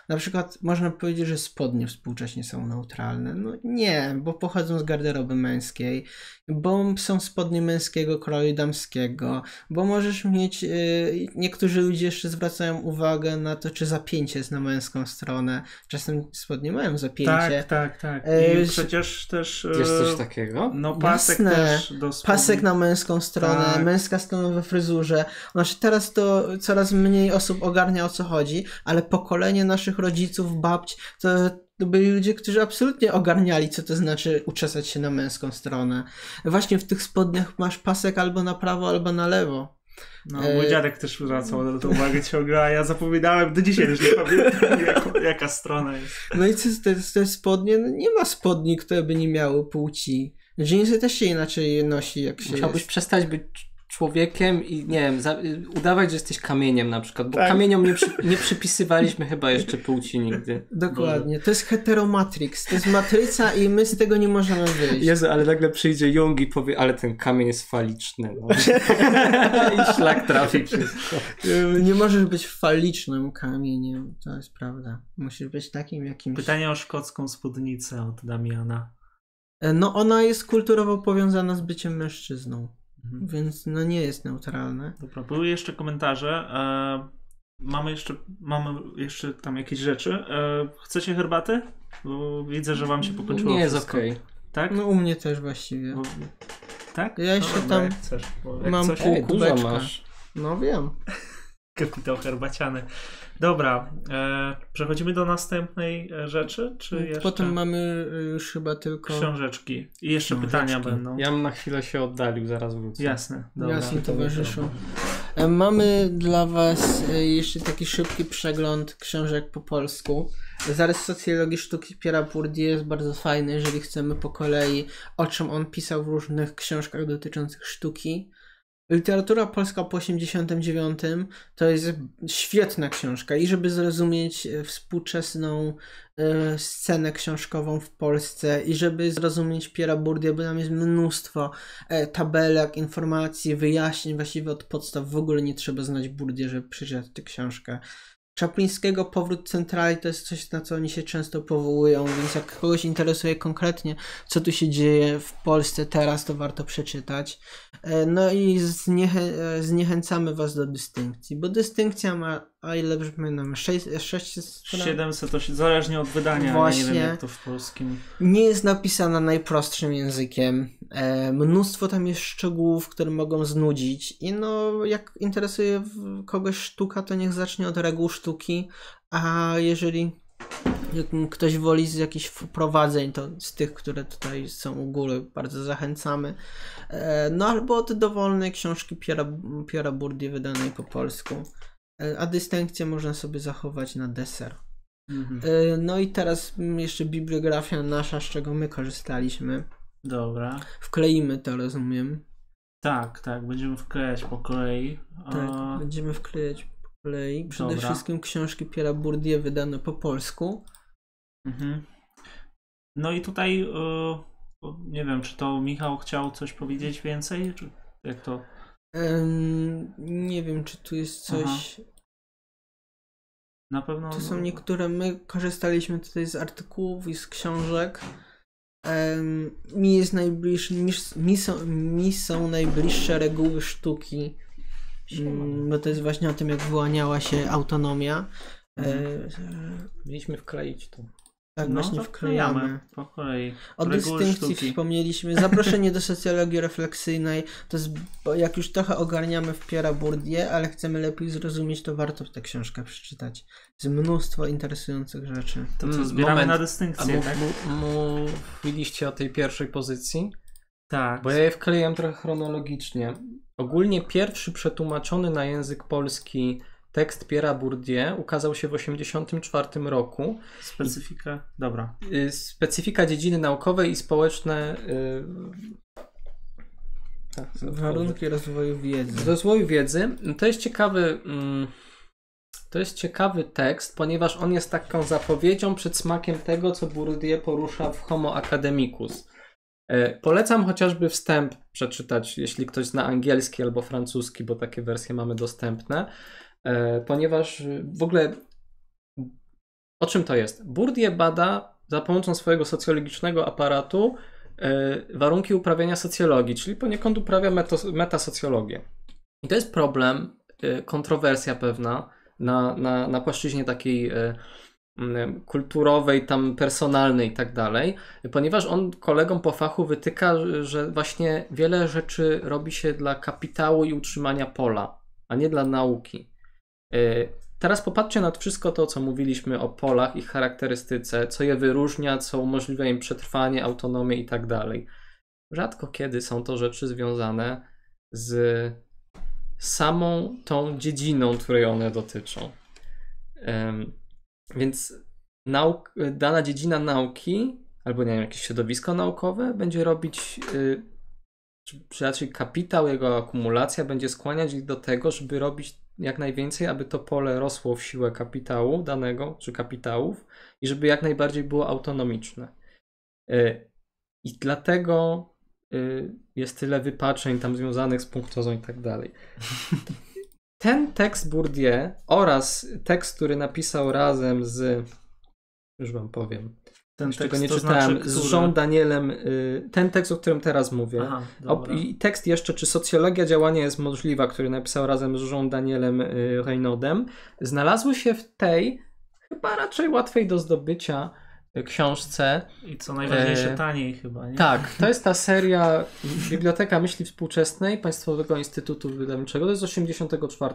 Na przykład można powiedzieć, że spodnie współcześnie są neutralne. No nie, bo pochodzą z garderoby męskiej, bo są spodnie męskiego kroju damskiego, bo możesz mieć. y, niektórzy ludzie jeszcze zwracają uwagę na to, czy zapięcie jest na męską stronę. Czasem spodnie mają zapięcie. Tak, tak, tak. E, I przecież też... Jest e, coś takiego? No pasek Jasne. też też do spodni. pasek na męską stronę, Tak. męska strona we fryzurze. Znaczy teraz to coraz mniej osób ogarnia o co chodzi, ale pokolenie naszych rodziców, babć, to, to byli ludzie, którzy absolutnie ogarniali, co to znaczy uczesać się na męską stronę. Właśnie w tych spodniach masz pasek albo na prawo, albo na lewo. No, E, mój dziadek też zwracał na to uwagę ciągle, a ja zapominałem, do dzisiaj już nie pamiętam, jako, jaka strona jest. No i co te, te spodnie? No nie ma spodni, które by nie miały płci. Dżinsy też się inaczej nosi, jak się Musiałbyś jest. przestać być człowiekiem i nie wiem, za, y, udawać, że jesteś kamieniem na przykład, bo Tak. kamieniom nie, przy, nie przypisywaliśmy chyba jeszcze płci nigdy. Dokładnie. To jest heteromatrix. To jest matryca i my z tego nie możemy wyjść. Jezu, ale nagle przyjdzie Jung i powie, ale ten kamień jest faliczny. No. I szlak trafi wszystko. Y, Nie możesz być falicznym kamieniem. To jest prawda. Musisz być takim jakimś. Pytanie o szkocką spódnicę od Damiana. E, No ona jest kulturowo powiązana z byciem mężczyzną. Mhm. Więc no nie jest neutralne. Dobra, były jeszcze komentarze. E, mamy, jeszcze, mamy jeszcze tam jakieś rzeczy. E, chcecie herbaty? Bo widzę, że wam się pokończyło Nie jest okej. Tak? No u mnie też właściwie. Bo, tak? Ja jeszcze dobra, tam jak chcesz, jak mam pół Ej, kubeczka. masz. No wiem. Kapitał herbaciany. Dobra, e, przechodzimy do następnej e, rzeczy, czy jeszcze Potem mamy y, już chyba tylko. książeczki? I jeszcze Książeczki. pytania będą. Ja bym na chwilę się oddalił, zaraz wrócę. Jasne, dobra. Jasne, towarzyszu. E, Mamy dla Was e, jeszcze taki szybki przegląd książek po polsku. Zarys socjologii sztuki Pierre Bourdieu jest bardzo fajny, jeżeli chcemy po kolei, o czym on pisał w różnych książkach dotyczących sztuki. Literatura polska po 89 to jest świetna książka i żeby zrozumieć e, współczesną e, scenę książkową w Polsce i żeby zrozumieć Piera Bourdieu, bo tam jest mnóstwo e, tabelek, informacji, wyjaśnień właściwie od podstaw. W ogóle nie trzeba znać Bourdieu, żeby przeczytać tę książkę. Czaplińskiego Powrót Centrali to jest coś, na co oni się często powołują, więc jak kogoś interesuje konkretnie, co tu się dzieje w Polsce teraz, to warto przeczytać. E, No i zniechę- e, zniechęcamy Was do dystynkcji, bo dystynkcja ma, a ile brzmi nam, 6 stron? 700 to się zależnie od wydania, nie Właśnie. wiem jak to w polskim. nie jest napisana najprostszym językiem. E, mnóstwo tam jest szczegółów, które mogą znudzić. I no, jak interesuje kogoś sztuka, to niech zacznie od reguł sztuki. A jeżeli ktoś woli z jakichś wprowadzeń, to z tych, które tutaj są u góry, bardzo zachęcamy. E, no albo od dowolnej książki Piera, Piera Bourdieu wydanej po polsku. E, a dystynkcję można sobie zachować na deser. Mhm. E, No i teraz jeszcze bibliografia nasza, z czego my korzystaliśmy. Dobra. Wkleimy to, rozumiem. Tak, tak, będziemy wklejać po kolei. Tak, będziemy wklejać kolei. Przede Dobra. wszystkim książki Piera Bourdieu wydane po polsku. mhm. No i tutaj e, nie wiem, czy to Michał chciał coś powiedzieć więcej, czy jak to? Em, nie wiem, czy tu jest coś. Na pewno. To są niektóre. My korzystaliśmy tutaj z artykułów i z książek. Em, mi jest najbliższy, mi, mi, są, mi są najbliższe reguły sztuki. Mm, bo to jest właśnie o tym, jak wyłaniała się autonomia. E, Mieliśmy wkleić to. tak, no, właśnie wklejamy. po kolei. O dystynkcji sztuki. wspomnieliśmy. Zaproszenie do socjologii refleksyjnej to jest, bo jak już trochę ogarniamy w Piera Bourdieu, ale chcemy lepiej zrozumieć, to warto tę książkę przeczytać. Jest mnóstwo interesujących rzeczy. To co, Mm, zbieramy moment. na A dystynkcję, tak? mów, mówiliście o tej pierwszej pozycji? Tak. Bo ja je wkleiłem trochę chronologicznie. Ogólnie pierwszy przetłumaczony na język polski tekst Piera Bourdieu ukazał się w 1984 roku. Specyfika. Dobra. Y, Specyfika dziedziny naukowej i społeczne. y, tak, Warunki rozwoju wiedzy. rozwoju wiedzy. To jest ciekawy. mm, To jest ciekawy tekst, ponieważ on jest taką zapowiedzią przed smakiem tego, co Bourdieu porusza w Homo Academicus. E, Polecam chociażby wstęp przeczytać, jeśli ktoś zna angielski albo francuski, bo takie wersje mamy dostępne, e, ponieważ y, w ogóle o czym to jest? Bourdieu bada za pomocą swojego socjologicznego aparatu e, warunki uprawiania socjologii, czyli poniekąd uprawia metasocjologię. I to jest problem, e, kontrowersja pewna na, na, na płaszczyźnie takiej mm, kulturowej, tam personalnej i tak dalej, ponieważ on kolegom po fachu wytyka, że właśnie wiele rzeczy robi się dla kapitału i utrzymania pola, a nie dla nauki. Y, teraz popatrzcie na wszystko to, co mówiliśmy o polach, ich charakterystyce, co je wyróżnia, co umożliwia im przetrwanie, autonomię i tak dalej. Rzadko kiedy są to rzeczy związane z samą tą dziedziną, której one dotyczą. Więc nauk, dana dziedzina nauki, albo nie wiem, jakieś środowisko naukowe będzie robić, y, czy raczej kapitał, jego akumulacja będzie skłaniać ich do tego, żeby robić jak najwięcej, aby to pole rosło w siłę kapitału danego, czy kapitałów i żeby jak najbardziej było autonomiczne. Y, I dlatego y, jest tyle wypaczeń tam związanych z punktozą i tak dalej. Ten tekst Bourdieu oraz tekst, który napisał razem z już wam powiem. Ten tekst, czego nie czytałem, znaczy, z Jean Danielem, y, ten tekst, o którym teraz mówię. Aha, I tekst jeszcze, czy socjologia działania jest możliwa, który napisał razem z Jean Danielem y, Reynaudem, znalazły się w tej, chyba raczej łatwej do zdobycia, książce. I co najważniejsze, e... taniej chyba, nie? Tak, to jest ta seria Biblioteka Myśli Współczesnej Państwowego Instytutu Wydawniczego, to jest z 84.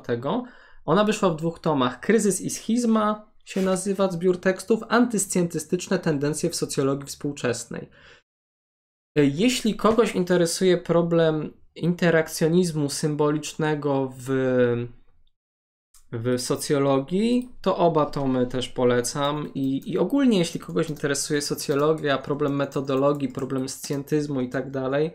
Ona wyszła w dwóch tomach. Kryzys i schizma się nazywa zbiór tekstów, antyscjentystyczne tendencje w socjologii współczesnej. E, jeśli kogoś interesuje problem interakcjonizmu symbolicznego w w socjologii, to oba tomy też polecam. I, I ogólnie, jeśli kogoś interesuje socjologia, problem metodologii, problem scjentyzmu i tak dalej,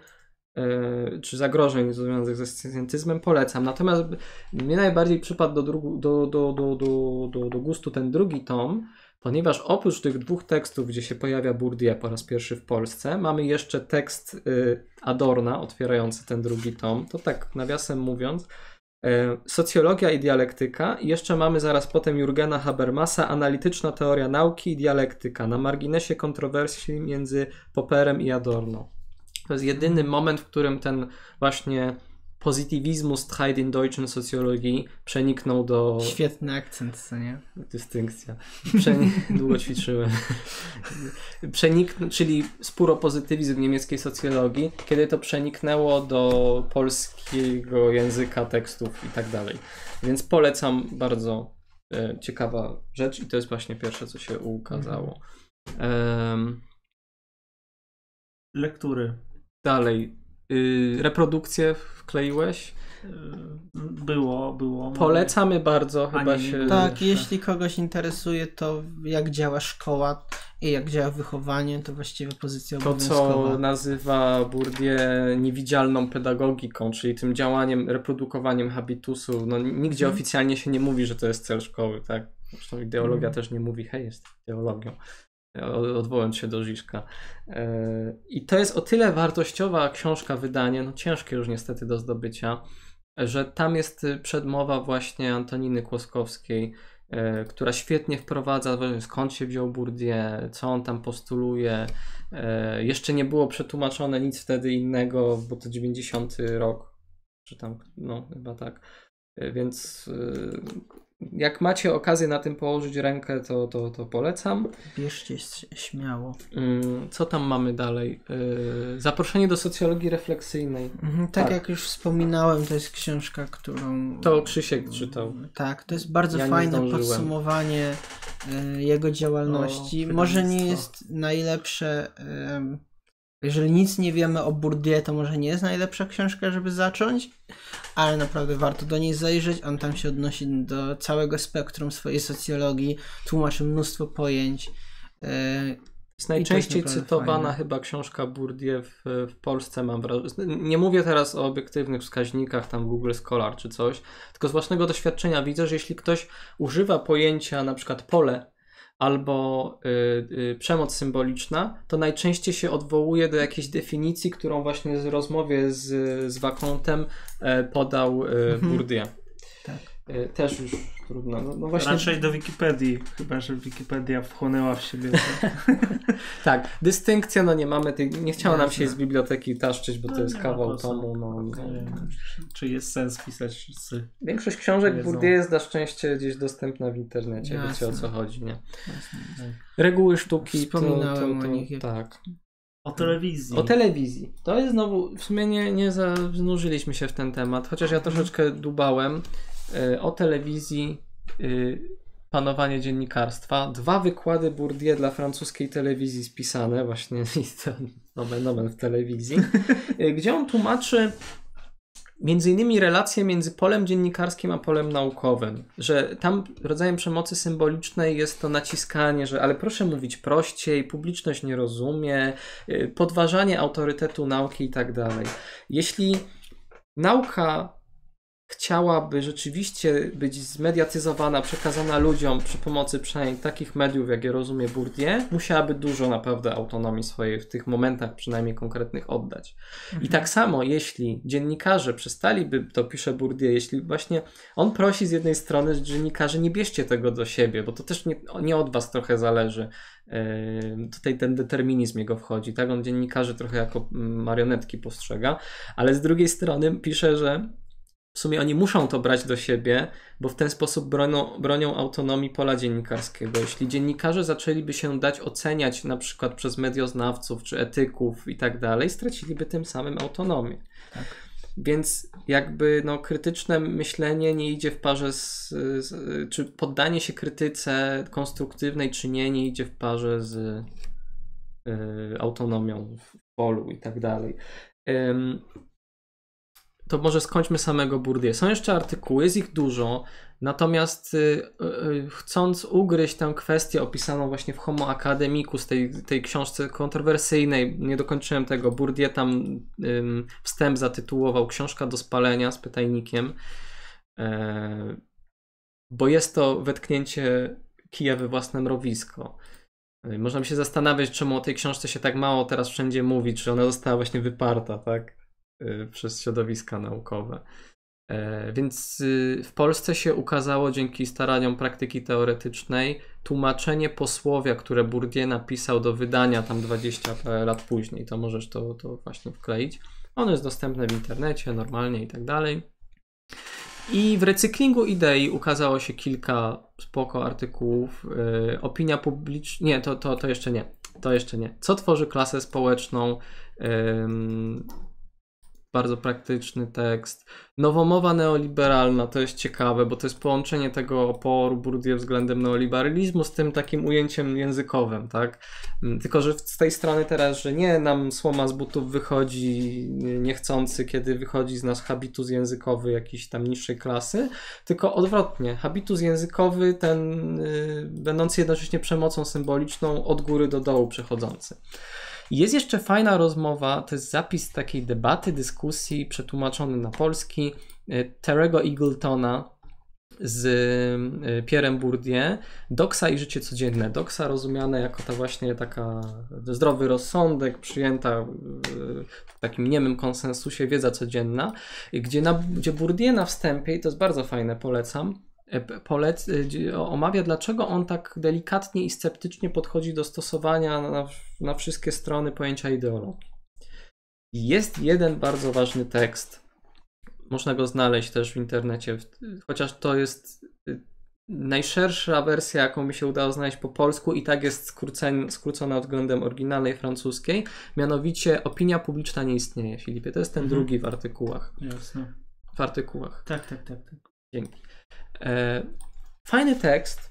yy, czy zagrożeń związanych ze scjentyzmem, polecam. Natomiast mnie najbardziej przypadł do, do, do, do, do, do, do gustu ten drugi tom, ponieważ oprócz tych dwóch tekstów, gdzie się pojawia Bourdieu po raz pierwszy w Polsce, mamy jeszcze tekst yy, Adorna otwierający ten drugi tom. To tak nawiasem mówiąc, E, socjologia i dialektyka. I jeszcze mamy zaraz potem Jurgena Habermasa, analityczna teoria nauki i dialektyka, na marginesie kontrowersji między Popperem i Adorno. To jest jedyny moment, w którym ten właśnie Positivismus treibt in deutschen Soziologie przeniknął do... Świetny akcent, co nie? Dystynkcja. Długo ćwiczyłem. Przenik... Czyli spóropozytywizm w niemieckiej socjologii, kiedy to przeniknęło do polskiego języka, tekstów i tak dalej. Więc polecam bardzo e, ciekawa rzecz i to jest właśnie pierwsze, co się ukazało. Um... Lektury. Dalej. Y, reprodukcję wkleiłeś? Y, było, było. Polecamy bardzo, chyba nie, się. Tak, jeśli kogoś interesuje to, jak działa szkoła i jak działa wychowanie, to właściwie pozycja. To, co nazywa Bourdieu niewidzialną pedagogiką, czyli tym działaniem, reprodukowaniem habitusu. No, nigdzie hmm. oficjalnie się nie mówi, że to jest cel szkoły, tak? Zresztą ideologia hmm. też nie mówi, hej, jest ideologią odwołając się do Żiżka. E, I to jest o tyle wartościowa książka, wydanie, no ciężkie już niestety do zdobycia, że tam jest przedmowa właśnie Antoniny Kłoskowskiej, e, która świetnie wprowadza, skąd się wziął Bourdieu, co on tam postuluje. E, jeszcze nie było przetłumaczone nic wtedy innego, bo to 90 rok, czy tam, no chyba tak. Więc jak macie okazję na tym położyć rękę, to, to, to polecam. Bierzcie śmiało. Mm, co tam mamy dalej? Y, zaproszenie do socjologii refleksyjnej. Mhm, tak, tak, jak już wspominałem, to jest książka, którą. To Krzysiek czytał. Tak, to jest bardzo ja fajne podsumowanie y, jego działalności. Może nie jest najlepsze. Jeżeli nic nie wiemy o Bourdieu, to może nie jest najlepsza książka, żeby zacząć, ale naprawdę warto do niej zajrzeć. On tam się odnosi do całego spektrum swojej socjologii, tłumaczy mnóstwo pojęć. Yy, jest najczęściej jest cytowana fajne. chyba książka Bourdieu w, w Polsce, mam wrażenie. Nie mówię teraz o obiektywnych wskaźnikach, tam Google Scholar czy coś, tylko z własnego doświadczenia widzę, że jeśli ktoś używa pojęcia na przykład pole albo y, y, przemoc symboliczna, to najczęściej się odwołuje do jakiejś definicji, którą właśnie w rozmowie z, z Wakontem e, podał y, mhm. Bourdieu. Tak. Y, też już trudno. No, no właśnie... Raczej do Wikipedii, chyba że Wikipedia wchłonęła w siebie. To... tak, dystynkcja, no nie mamy tej, nie chciało nam się Jasne. z biblioteki taszczyć, bo to No jest ma kawał tomu. No, wiem, czy jest sens pisać wszyscy. Większość książek. Bourdieu jest na szczęście gdzieś dostępna w internecie, wiecie o Jasne. co chodzi, nie? Tak. Reguły sztuki to, to, Wspominałem o to, nich, tak. O telewizji. O telewizji. To jest znowu, w sumie nie, nie zanurzyliśmy się w ten temat, chociaż ja troszeczkę dubałem. E, O telewizji, y, panowanie dziennikarstwa. Dwa wykłady Bourdieu dla francuskiej telewizji spisane, właśnie to nomen, nomen w telewizji, y, gdzie on tłumaczy między innymi relacje między polem dziennikarskim a polem naukowym, że tam rodzajem przemocy symbolicznej jest to naciskanie, że ale proszę mówić prościej, publiczność nie rozumie, y, podważanie autorytetu nauki i tak dalej. Jeśli nauka chciałaby rzeczywiście być zmediatyzowana, przekazana ludziom przy pomocy przynajmniej takich mediów, jak je rozumie Bourdieu, musiałaby dużo naprawdę autonomii swojej w tych momentach przynajmniej konkretnych oddać. I tak samo, jeśli dziennikarze przestaliby, to pisze Bourdieu, jeśli właśnie on prosi z jednej strony, że dziennikarze nie bierzcie tego do siebie, bo to też nie, nie od was trochę zależy. Yy, Tutaj ten determinizm jego wchodzi, tak? On dziennikarzy trochę jako mm, marionetki postrzega, ale z drugiej strony pisze, że w sumie oni muszą to brać do siebie, bo w ten sposób bronią, bronią autonomii pola dziennikarskiego. Jeśli dziennikarze zaczęliby się dać oceniać na przykład przez medioznawców czy etyków i tak dalej, straciliby tym samym autonomię. Tak. Więc jakby no, krytyczne myślenie nie idzie w parze z, z czy poddanie się krytyce konstruktywnej czy nie, nie idzie w parze z y, autonomią w polu i tak dalej. Ym, to może skończmy samego Bourdieu. Są jeszcze artykuły, jest ich dużo, natomiast y, y, chcąc ugryźć tę kwestię opisaną właśnie w Homo Academicus, tej, tej książce kontrowersyjnej, nie dokończyłem tego, Bourdieu tam wstęp zatytułował Książka do spalenia z pytajnikiem, e, bo jest to wetknięcie kija we własne mrowisko. Y, Można by się zastanawiać, czemu o tej książce się tak mało teraz wszędzie mówi, czy ona została właśnie wyparta, tak? Y, przez środowiska naukowe. E, Więc y, w Polsce się ukazało dzięki staraniom praktyki teoretycznej tłumaczenie posłowia, które Bourdieu napisał do wydania tam 20 parę lat później. To możesz to, to właśnie wkleić. Ono jest dostępne w internecie normalnie i tak dalej. I w recyklingu idei ukazało się kilka spoko artykułów. Yy, opinia publiczna. Nie, to, to, to jeszcze nie. To jeszcze nie. Co tworzy klasę społeczną? Bardzo praktyczny tekst. Nowomowa neoliberalna to jest ciekawe, bo to jest połączenie tego oporu Bourdieu względem neoliberalizmu z tym takim ujęciem językowym, tak? Mm, Tylko, że z tej strony teraz, że nie nam słoma z butów wychodzi niechcący, kiedy wychodzi z nas habitus językowy jakiejś tam niższej klasy, tylko odwrotnie. Habitus językowy, ten y, będący jednocześnie przemocą symboliczną od góry do dołu przechodzący. Jest jeszcze fajna rozmowa, to jest zapis takiej debaty, dyskusji przetłumaczony na polski y, Terego Eagletona z y, Pierrem Bourdieu, Doksa i życie codzienne. Doksa rozumiane jako ta właśnie taka zdrowy rozsądek, przyjęta y, w takim niemym konsensusie wiedza codzienna, gdzie, na, gdzie Bourdieu na wstępie, i to jest bardzo fajne, polecam, e, polec, y, gdzie omawia, dlaczego on tak delikatnie i sceptycznie podchodzi do stosowania na, na wszystkie strony pojęcia ideologii. Jest jeden bardzo ważny tekst, można go znaleźć też w internecie, chociaż to jest y, najszersza wersja, jaką mi się udało znaleźć po polsku i tak jest skrócen, skrócona względem oryginalnej francuskiej, mianowicie opinia publiczna nie istnieje, Filipie. To jest ten Mhm. drugi w artykułach. Jasne. W artykułach. Tak, tak, tak. tak. Dzięki. E, fajny tekst,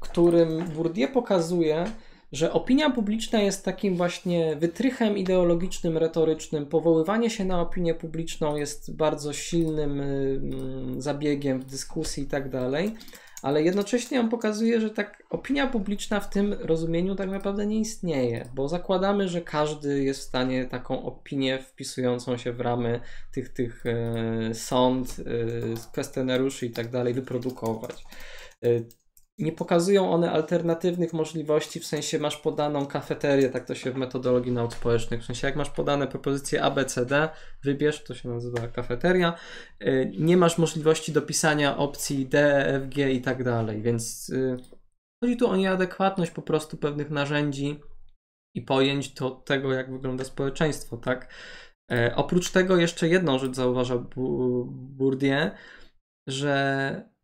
którym Bourdieu pokazuje, że opinia publiczna jest takim właśnie wytrychem ideologicznym, retorycznym. Powoływanie się na opinię publiczną jest bardzo silnym mm, zabiegiem w dyskusji i tak dalej. Ale jednocześnie on pokazuje, że tak opinia publiczna w tym rozumieniu tak naprawdę nie istnieje, bo zakładamy, że każdy jest w stanie taką opinię wpisującą się w ramy tych, tych e, sąd, e, kwestionariuszy i tak dalej wyprodukować. Nie pokazują one alternatywnych możliwości, w sensie masz podaną kafeterię, tak to się w metodologii nauk społecznych, w sensie jak masz podane propozycje A, B, C, D, wybierz, to się nazywa kafeteria, y, nie masz możliwości dopisania opcji D, F, G i tak dalej, więc y, chodzi tu o nieadekwatność po prostu pewnych narzędzi i pojęć do tego, jak wygląda społeczeństwo, tak? E, oprócz tego jeszcze jedną rzecz zauważa Bourdieu, że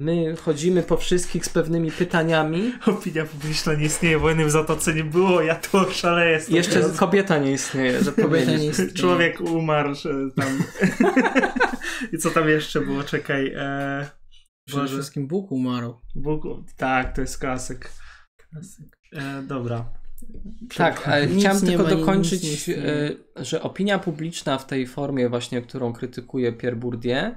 my chodzimy po wszystkich z pewnymi pytaniami. Opinia publiczna nie istnieje, wojny w Zatoce nie było, ja tu oszaleję. Jeszcze teraz. kobieta nie istnieje, że Kobieta nie istnieje. Człowiek umarł, że tam. I co tam jeszcze było? Czekaj. E... Przede Boże. wszystkim Bóg umarł. Bóg... Tak, to jest klasyk. E, dobra. Tak, ale Nic chciałem nie tylko ma nic dokończyć, nie istnieje. e, że opinia publiczna w tej formie właśnie, którą krytykuje Pierre Bourdieu,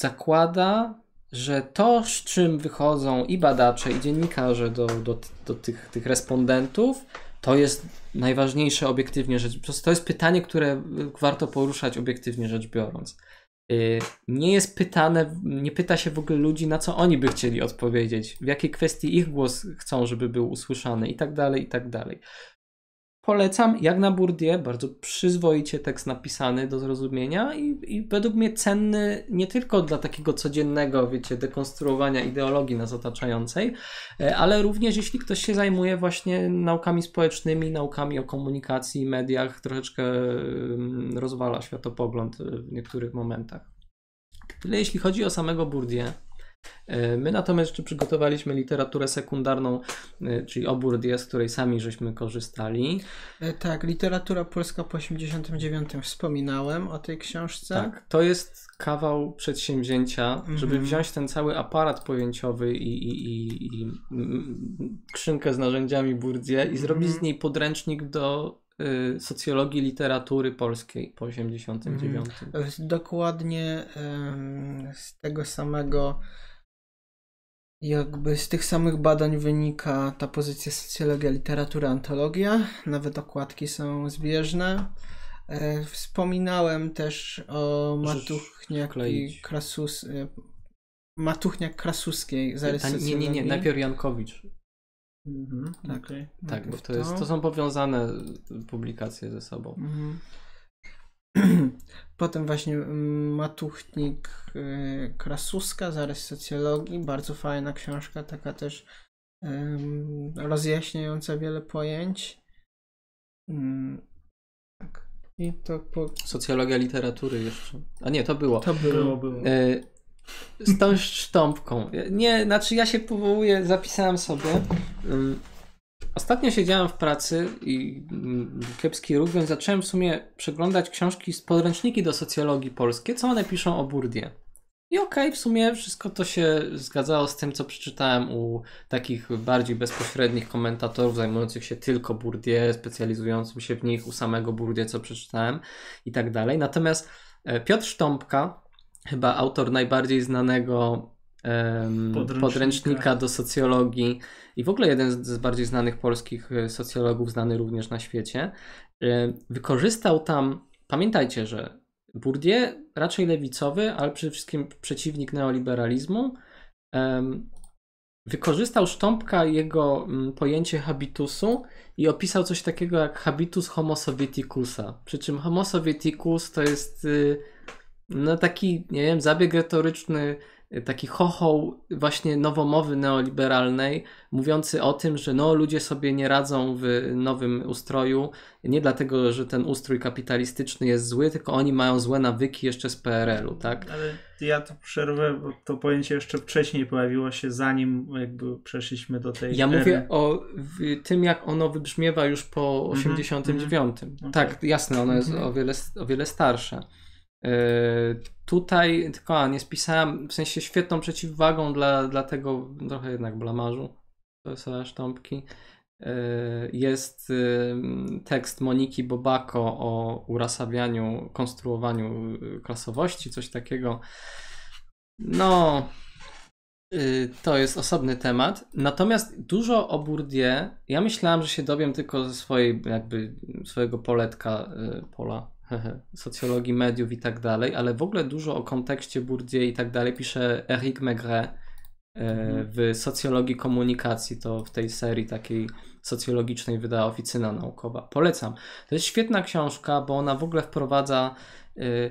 zakłada, że to, z czym wychodzą i badacze, i dziennikarze do, do, do tych, tych respondentów, to jest najważniejsze obiektywnie rzecz prostu To jest pytanie, które warto poruszać obiektywnie rzecz biorąc. Y, Nie jest pytane, nie pyta się w ogóle ludzi, na co oni by chcieli odpowiedzieć, w jakiej kwestii ich głos chcą, żeby był usłyszany i tak dalej, i tak dalej. Polecam, jak na bardzo przyzwoicie tekst napisany do zrozumienia i, i według mnie cenny nie tylko dla takiego codziennego, wiecie, dekonstruowania ideologii nas otaczającej, e, ale również jeśli ktoś się zajmuje właśnie naukami społecznymi, naukami o komunikacji, mediach, troszeczkę mm, rozwala światopogląd w niektórych momentach. Tyle jeśli chodzi o samego Bourdieu. E, My natomiast jeszcze przygotowaliśmy literaturę sekundarną, e, czyli o Bourdieu, z której sami żeśmy korzystali. E, Tak, literatura polska po 89 wspominałem o tej książce. Tak, to jest kawał przedsięwzięcia, żeby Mhm. wziąć ten cały aparat pojęciowy i, i, i, i skrzynkę z narzędziami Bourdieu i zrobić z Mhm. niej podręcznik do y, socjologii literatury polskiej po 89. E, Dokładnie z tego samego, jakby z tych samych badań wynika ta pozycja socjologia, literatura, antologia. Nawet okładki są zbieżne. E, Wspominałem też o Matuchniak i. Krasus, e, Matuchniak Krasuskiej, zarys nie, nie, nie, najpierw Jankowicz. Mhm, tak. Okej. Tak, bo to, jest, to są powiązane publikacje ze sobą. Mhm. Potem właśnie mm, Matuchnik y, Krasuska, zarys socjologii, bardzo fajna książka, taka też rozjaśniająca wiele pojęć. Mm, tak. I to po, Socjologia literatury jeszcze. A nie, to było. to było. Było, było. E, Z tą szcząpką. Nie, znaczy ja się powołuję, zapisałem sobie. Ostatnio siedziałem w pracy i kiepski ruch, więc zacząłem w sumie przeglądać książki z podręczniki do socjologii polskie, co one piszą o Bourdieu. I okej, w sumie wszystko to się zgadzało z tym, co przeczytałem u takich bardziej bezpośrednich komentatorów zajmujących się tylko Bourdieu, specjalizującym się w nich, u samego Bourdieu, co przeczytałem i tak dalej. Natomiast e, Piotr Sztompka, chyba autor najbardziej znanego Podręcznika. podręcznika. do socjologii i w ogóle jeden z, bardziej znanych polskich e, socjologów, znany również na świecie, e, wykorzystał tam, pamiętajcie, że Bourdieu raczej lewicowy, ale przede wszystkim przeciwnik neoliberalizmu, wykorzystał Sztompka jego mm, pojęcie habitusu i opisał coś takiego jak habitus homo sovieticusa. Przy czym homo sovieticus to jest y, no taki, nie wiem, zabieg retoryczny, taki chochoł właśnie nowomowy neoliberalnej, mówiący o tym, że no ludzie sobie nie radzą w nowym ustroju, nie dlatego, że ten ustrój kapitalistyczny jest zły, tylko oni mają złe nawyki jeszcze z PRL-u, tak? Ale ja to przerwę, bo to pojęcie jeszcze wcześniej pojawiło się, zanim jakby przeszliśmy do tej Ja ery. mówię o tym, jak ono wybrzmiewa już po Mhm, 89. mhm. Tak, jasne, ono jest Mhm. o, wiele, o wiele starsze. Yy, tutaj, tylko a, nie spisałem, w sensie świetną przeciwwagą dla, dla tego trochę jednak blamarzu profesora Sztąpki yy, jest yy, tekst Moniki Bobako o urasabianiu, konstruowaniu klasowości, coś takiego. No, To jest osobny temat. Natomiast dużo o Bourdieu, ja myślałem, że się dowiem tylko ze swojej, jakby swojego poletka, pola, socjologii mediów i tak dalej, ale w ogóle dużo o kontekście Bourdieu i tak dalej pisze Eric Maigret e, Mhm. w socjologii komunikacji, to w tej serii takiej socjologicznej wydała oficyna naukowa. Polecam. To jest świetna książka, bo ona w ogóle wprowadza. y,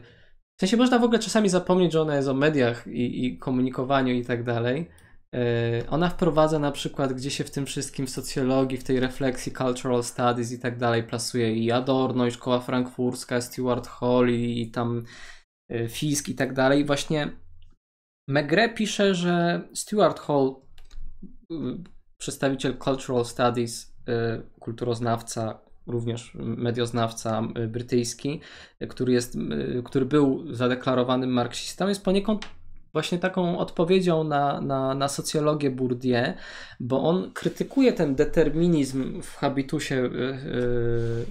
W sensie można w ogóle czasami zapomnieć, że ona jest o mediach i, i komunikowaniu i tak dalej. Y, Ona wprowadza na przykład, gdzie się w tym wszystkim w socjologii, w tej refleksji cultural studies i tak dalej plasuje i Adorno, i Szkoła Frankfurska, Stuart Hall i, tam y, Fisk i tak dalej. Właśnie Megre pisze, że Stuart Hall, y, przedstawiciel cultural studies, y, kulturoznawca, również medioznawca y, brytyjski, który, jest, który był zadeklarowanym marksistą, jest poniekąd właśnie taką odpowiedzią na, na, na socjologię Bourdieu, bo on krytykuje ten determinizm w habitusie y, y,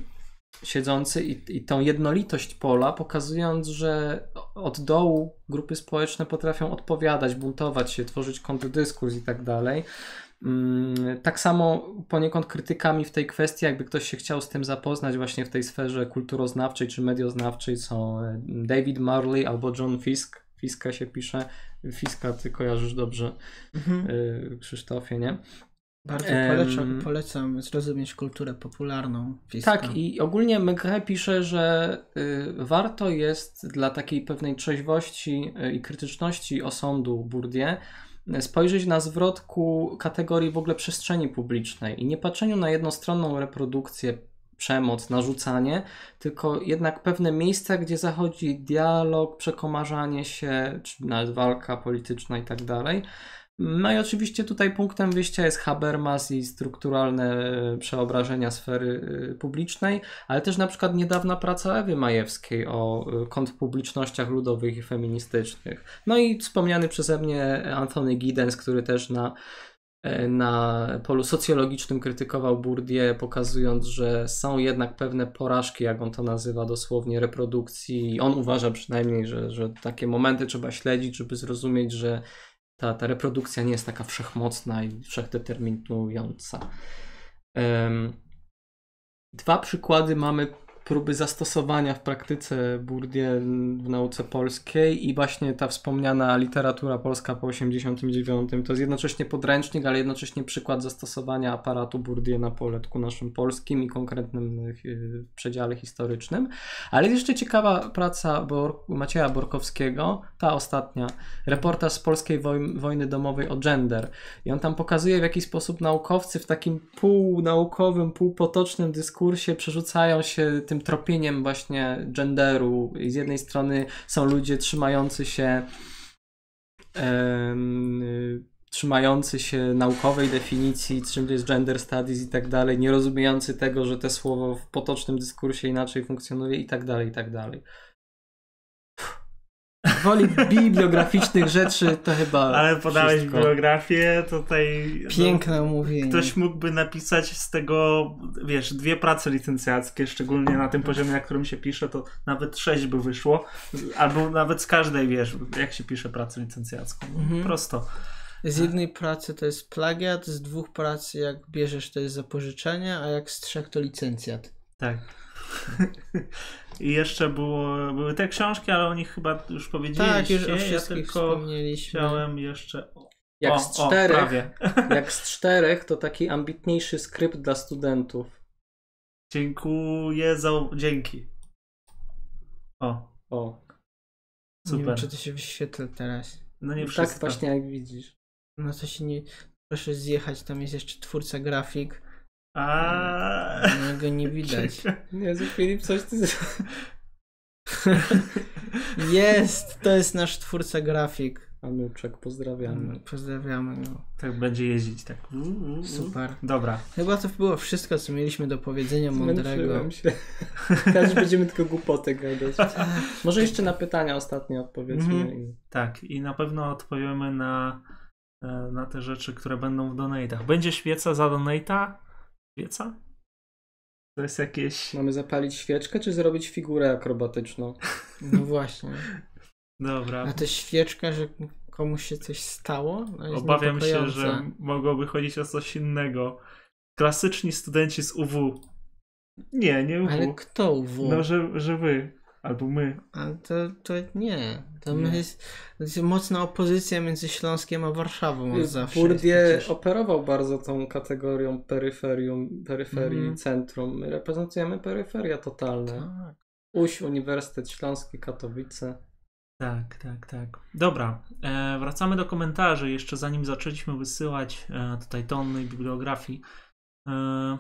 siedzący i, i tą jednolitość pola, pokazując, że od dołu grupy społeczne potrafią odpowiadać, buntować się, tworzyć kontrdyskurs i tak dalej. Mm, Tak samo poniekąd krytykami w tej kwestii, jakby ktoś się chciał z tym zapoznać właśnie w tej sferze kulturoznawczej czy medioznawczej są e, David Marley albo John Fisk. Fiska się pisze. Fiska ty kojarzysz dobrze, Mhm. y, Krzysztofie, nie? Bardzo polecam, polecam zrozumieć kulturę popularną. Fiska. Tak, i ogólnie Megre pisze, że y, warto jest dla takiej pewnej trzeźwości y, i krytyczności osądu Bourdieu y, spojrzeć na zwrot ku kategorii w ogóle przestrzeni publicznej i nie patrzeniu na jednostronną reprodukcję, przemoc, narzucanie, tylko jednak pewne miejsca, gdzie zachodzi dialog, przekomarzanie się, czy nawet walka polityczna i tak dalej. No i oczywiście tutaj punktem wyjścia jest Habermas i strukturalne e, przeobrażenia sfery e, publicznej, ale też na przykład niedawna praca Ewy Majewskiej o e, kontrpublicznościach ludowych i feministycznych. No i wspomniany przeze mnie Anthony Giddens, który też na, na polu socjologicznym krytykował Bourdieu, pokazując, że są jednak pewne porażki, jak on to nazywa dosłownie, reprodukcji. I on uważa przynajmniej, że, że takie momenty trzeba śledzić, żeby zrozumieć, że ta, ta reprodukcja nie jest taka wszechmocna i wszechdeterminująca. Dwa przykłady mamy próby zastosowania w praktyce Bourdieu w nauce polskiej i właśnie ta wspomniana literatura polska po 89 to jest jednocześnie podręcznik, ale jednocześnie przykład zastosowania aparatu Bourdieu na poletku naszym polskim i konkretnym y, przedziale historycznym. Ale jeszcze ciekawa praca Bor- Macieja Borkowskiego, ta ostatnia, reportaż z polskiej woj- wojny domowej o gender. I on tam pokazuje, w jaki sposób naukowcy w takim półnaukowym, półpotocznym dyskursie przerzucają się tym tropieniem właśnie genderu. Z jednej strony są ludzie trzymający się trzymający się naukowej definicji, czym jest gender studies i tak dalej, nie rozumiejący tego, że te słowo w potocznym dyskursie inaczej funkcjonuje i tak dalej, i tak dalej. Woli bibliograficznych rzeczy to chyba Ale podałeś wszystko. biografię, tutaj no, Piękne omówienie. ktoś mógłby napisać z tego, wiesz, dwie prace licencjackie, szczególnie na tym poziomie, na którym się pisze, to nawet sześć by wyszło, albo nawet z każdej, wiesz, jak się pisze pracę licencjacką. Mhm. Prosto. Z jednej pracy to jest plagiat, z dwóch prac jak bierzesz to jest zapożyczenie, a jak z trzech to licencjat. Tak. I jeszcze było, były te książki, ale o nich chyba już powiedzieliście. Tak, już o ja wszystkich tylko wspomnieliśmy. chciałem jeszcze... Jak o, z o, czterech, prawie. jak z czterech, to taki ambitniejszy skrypt dla studentów. Dziękuję za... Dzięki. O, O, Nie wiem, super. czy to się wyświetla teraz. No nie tak wszystko. właśnie jak widzisz. No to się nie... Proszę zjechać, tam jest jeszcze twórca grafik. A... No go nie widać. Jezu, Filip, coś ty... Jest! To jest nasz twórca grafik. Anuczek, pozdrawiamy. Pozdrawiamy go. Tak będzie jeździć, tak. Super. Dobra. Chyba to było wszystko, co mieliśmy do powiedzenia mądrego. Się. Teraz będziemy tylko głupoty gadać. Może jeszcze na pytania ostatnie odpowiedzmy. Mhm. Tak, i na pewno odpowiemy na, e, na te rzeczy, które będą w donate'ach. Będzie świeca za donate'a? Świeca? To jest jakieś... Mamy zapalić świeczkę, czy zrobić figurę akrobatyczną? No właśnie. Dobra. A to świeczka, że komuś się coś stało? No Obawiam się, że mogłoby chodzić o coś innego. Klasyczni studenci z UW. Nie, nie UW. Ale kto w? No, że, że wy. Albo my. A to, to nie. To Nie. jest, to jest mocna opozycja między Śląskiem a Warszawą od zawsze. przecież. operował bardzo tą kategorią peryferium, peryferii, Mhm. centrum. My reprezentujemy peryferia totalne. Tak. Uś, Uniwersytet Śląski, Katowice. Tak, tak, tak. Dobra, e, wracamy do komentarzy. Jeszcze zanim zaczęliśmy wysyłać e, tutaj tony bibliografii. E,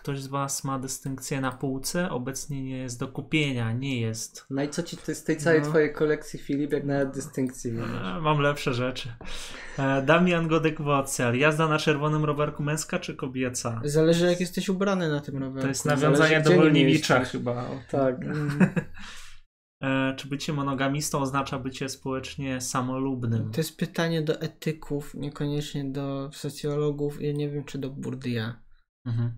ktoś z Was ma dystynkcję na półce? Obecnie nie jest do kupienia, nie jest. No i co ci ty z tej całej No. twojej kolekcji, Filip, jak nawet dystynkcji? E, mam lepsze rzeczy. E, Damian Godek-Wocel. Jazda na czerwonym rowerku męska czy kobieca? Zależy jak jesteś ubrany na tym rowerku. To jest nawiązanie do Wolniewicza chyba. Tak. Mm, E, czy bycie monogamistą oznacza bycie społecznie samolubnym? To jest pytanie do etyków, niekoniecznie do socjologów i nie wiem czy do Bourdieu. Mhm.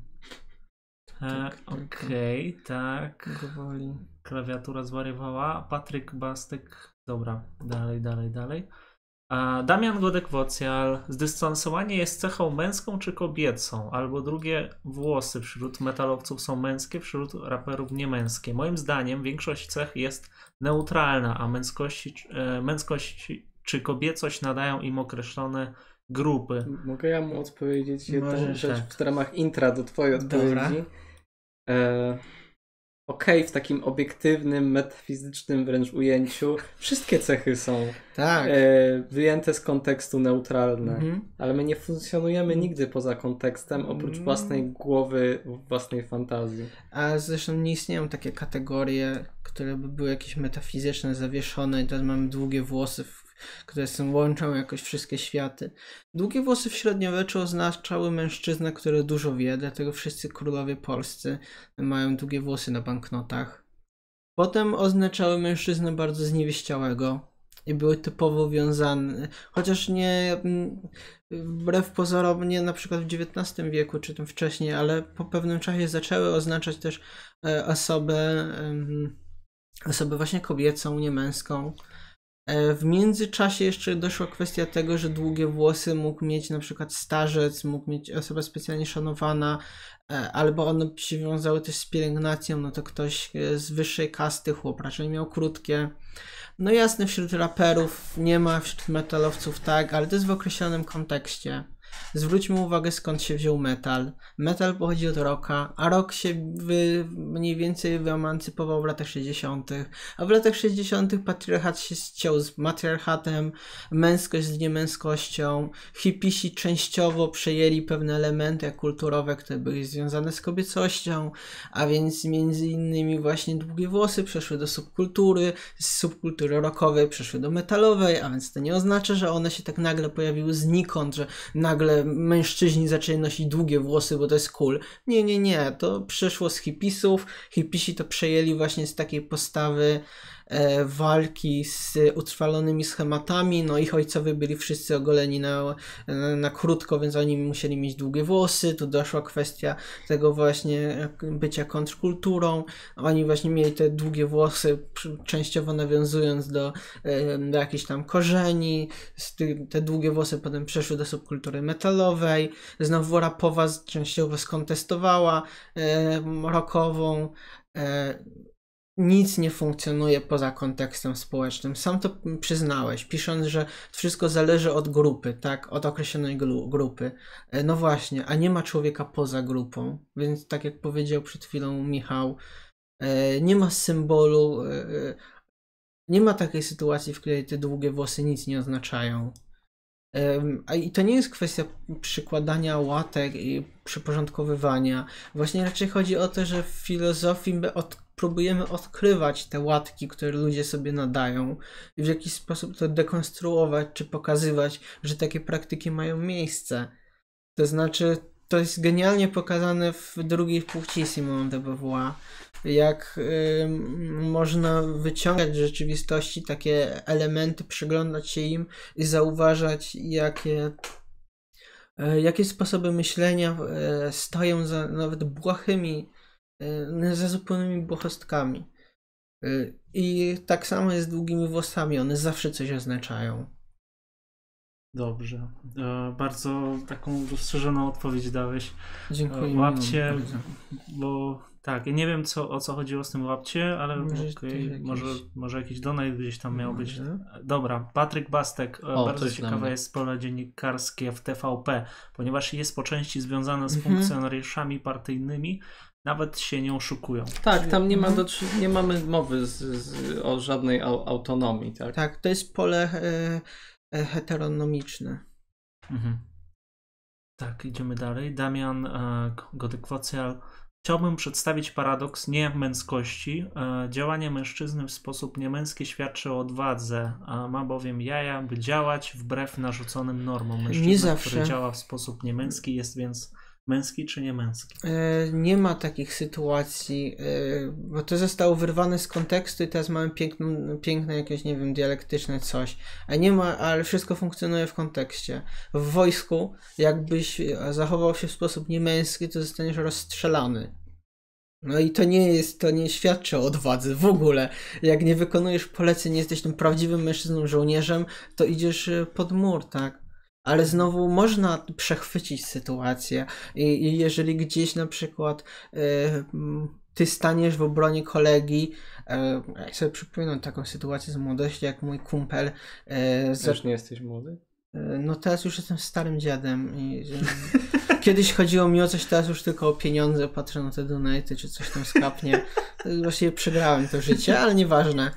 E, Tak, tak. Okej, tak. Gwoli. Klawiatura zwariowała. Patryk Bastek. Dobra, dalej, dalej, dalej. A Damian Godek-Wocjal. Zdystansowanie jest cechą męską czy kobiecą? Albo drugie, włosy wśród metalowców są męskie, wśród raperów niemęskie. Moim zdaniem większość cech jest neutralna, a męskości, e, męskość czy kobiecość nadają im określone grupy. Mogę ja mu odpowiedzieć jedną Możesz, rzecz tak. w ramach intra do twojej Dobra. E, Okej, w takim obiektywnym, metafizycznym wręcz ujęciu wszystkie cechy są Tak. e, wyjęte z kontekstu neutralne. Mhm. Ale my nie funkcjonujemy nigdy poza kontekstem, oprócz Mm. własnej głowy, własnej fantazji. A zresztą nie istnieją takie kategorie, które by były jakieś metafizyczne, zawieszone i teraz mamy długie włosy, w- które łączą jakoś wszystkie światy. Długie włosy w średniowieczu oznaczały mężczyznę, który dużo wie, dlatego wszyscy królowie polscy mają długie włosy na banknotach. Potem oznaczały mężczyznę bardzo zniewieściałego i były typowo wiązane, chociaż nie mm, wbrew pozorom, nie na przykład w XIX wieku czy tym wcześniej, ale po pewnym czasie zaczęły oznaczać też e, osobę, osobę właśnie kobiecą, nie męską. E, W międzyczasie jeszcze doszła kwestia tego, że długie włosy mógł mieć na przykład starzec, mógł mieć osoba specjalnie szanowana, e, albo one się wiązały też z pielęgnacją, no to ktoś e, z wyższej kasty, chłop raczej miał krótkie. No jasne, wśród raperów nie ma, wśród metalowców tak, ale to jest w określonym kontekście. Zwróćmy uwagę skąd się wziął metal. Metal pochodzi od rocka, a rock się wy, mniej więcej wyemancypował w latach 60., a w latach 60. patriarchat się ściął z matriarchatem, męskość z niemęskością. Hipisi częściowo przejęli pewne elementy kulturowe, które były związane z kobiecością, a więc między innymi właśnie długie włosy przeszły do subkultury, z subkultury rockowej przeszły do metalowej, a więc to nie oznacza, że one się tak nagle pojawiły znikąd, że nagle mężczyźni zaczęli nosić długie włosy, bo to jest cool. Nie, nie, nie, to przyszło z hipisów. Hipisi to przejęli właśnie z takiej postawy walki z utrwalonymi schematami. No ich ojcowie byli wszyscy ogoleni na, na, krótko, więc oni musieli mieć długie włosy. Tu doszła kwestia tego właśnie e, bycia kontrkulturą. Oni właśnie mieli te długie włosy, częściowo nawiązując do, e, do jakichś tam korzeni. Te długie włosy potem przeszły do subkultury metalowej. Znowu rapowa częściowo skontestowała e, rockową. Nic nie funkcjonuje poza kontekstem społecznym. Sam to przyznałeś, pisząc, że wszystko zależy od grupy, tak? Od określonej glu- grupy. E, No właśnie, a nie ma człowieka poza grupą. Więc tak jak powiedział przed chwilą Michał, e, nie ma symbolu, e, nie ma takiej sytuacji, w której te długie włosy nic nie oznaczają. I to nie jest kwestia przykładania łatek i przyporządkowywania. Właśnie raczej chodzi o to, że w filozofii od, próbujemy odkrywać te łatki, które ludzie sobie nadają i w jakiś sposób to dekonstruować, czy pokazywać, że takie praktyki mają miejsce. To znaczy, to jest genialnie pokazane w drugiej płci Simone de Beauvoir, jak ym, można wyciągać z rzeczywistości takie elementy, przyglądać się im i zauważać, jakie, e, jakie sposoby myślenia e, stoją za nawet błahymi, e, za zupełnymi błahostkami. E, I tak samo jest z długimi włosami, one zawsze coś oznaczają. Dobrze. E, bardzo taką rozszerzoną odpowiedź dałeś. Dziękuję. E, Łapcie, bardzo. bo Tak, ja nie wiem co, o co chodziło z tym łapcie, ale Może też jakieś- może, może jakiś donate gdzieś tam miał być. Dobra, Patryk Bastek, O, bardzo ciekawe jest pole dziennikarskie w TVP, ponieważ jest po części związane z Mhm. funkcjonariuszami partyjnymi, nawet się nie oszukują. Tak, tam nie, ma Mhm. do, nie mamy mowy z, z, o żadnej au, autonomii, tak? Tak, to jest pole e, e, heteronomiczne. Mhm. Tak, idziemy dalej. Damian e. Chciałbym przedstawić paradoks niemęskości. E, działanie mężczyzny w sposób niemęski świadczy o odwadze, a ma bowiem jaja, by działać wbrew narzuconym normom. Mężczyzna, Nie zawsze. który działa w sposób niemęski, jest więc męski czy niemęski? E, nie ma takich sytuacji, e, bo to zostało wyrwane z kontekstu i teraz mamy piękną, piękne jakieś, nie wiem, dialektyczne coś. A nie ma, ale wszystko funkcjonuje w kontekście. W wojsku, jakbyś e, zachował się w sposób niemęski, to zostaniesz rozstrzelany. No i to nie jest, to nie świadczy o odwadze w ogóle. Jak nie wykonujesz poleceń, nie jesteś tym prawdziwym mężczyzną, żołnierzem, to idziesz pod mur, tak? Ale znowu można przechwycić sytuację i, i jeżeli gdzieś na przykład m, ty staniesz w obronie kolegi, e, ja sobie przypominam taką sytuację z młodości, jak mój kumpel e, za, Też nie jesteś młody? E, No teraz już jestem starym dziadem i kiedyś chodziło mi o coś, teraz już tylko o pieniądze, patrzę na te donaty, czy coś tam skapnie. Właściwie przegrałem to życie, ale nieważne.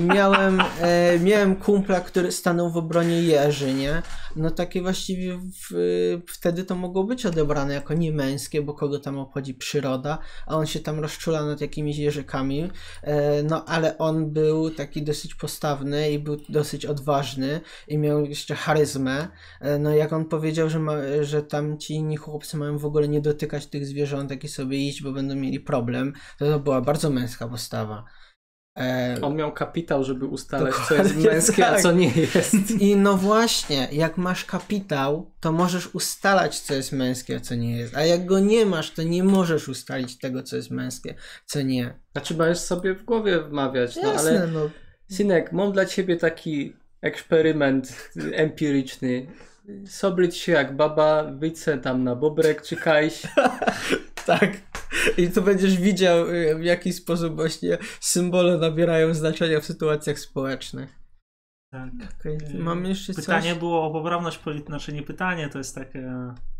Miałem, e, miałem kumpla, który stanął w obronie Jerzy, nie? No takie właściwie w, wtedy to mogło być odebrane jako niemęskie, bo kogo tam obchodzi przyroda, a on się tam rozczula nad jakimiś jeżykami. E, no ale on był taki dosyć postawny i był dosyć odważny i miał jeszcze charyzmę. E, No jak on powiedział, że, ma, że tam ci inni chłopcy mają w ogóle nie dotykać tych zwierzątek i sobie iść, bo będą mieli problem, to to była bardzo męska postawa. E, On miał kapitał, żeby ustalać, co jest męskie, a tak. co nie jest. I no właśnie, jak masz kapitał, to możesz ustalać, co jest męskie, a co nie jest. A jak go nie masz, to nie możesz ustalić tego, co jest męskie, co nie. Znaczy możesz sobie w głowie wmawiać, no Jasne, ale no. synek, mam dla ciebie taki eksperyment empiryczny. Soblić się jak baba, wyjdź tam na bobrek czy kajś. Tak. I tu będziesz widział, y, w jaki sposób właśnie symbole nabierają znaczenia w sytuacjach społecznych. Tak. Okay. Mam jeszcze Pytanie coś? było o poprawność polityczną, znaczy nie pytanie, to jest takie,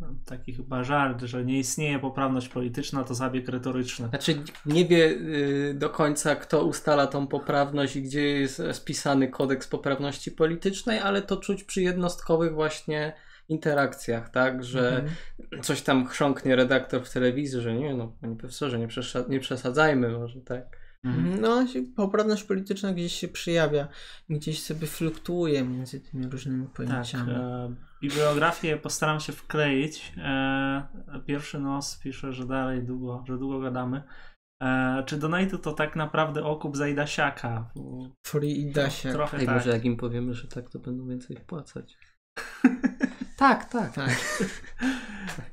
no, taki chyba żart, że nie istnieje poprawność polityczna, to zabieg retoryczny. Znaczy nie wie y, do końca, kto ustala tą poprawność i gdzie jest spisany kodeks poprawności politycznej, ale to czuć przy jednostkowych właśnie interakcjach, tak, że Mhm. coś tam chrząknie redaktor w telewizji, że nie no, panie profesorze, nie przesadzajmy może, tak. Mhm. No, poprawność polityczna gdzieś się przejawia, gdzieś sobie fluktuuje między tymi różnymi Tak, pojęciami. e, bibliografię postaram się wkleić. E, pierwszy nos pisze, że dalej długo, że długo gadamy. E, czy donate to tak naprawdę okup za Idasiaka? Free i Dasia. Trochę Ej, tak. może jak im powiemy, że tak, to będą więcej wpłacać. tak, tak. Tak.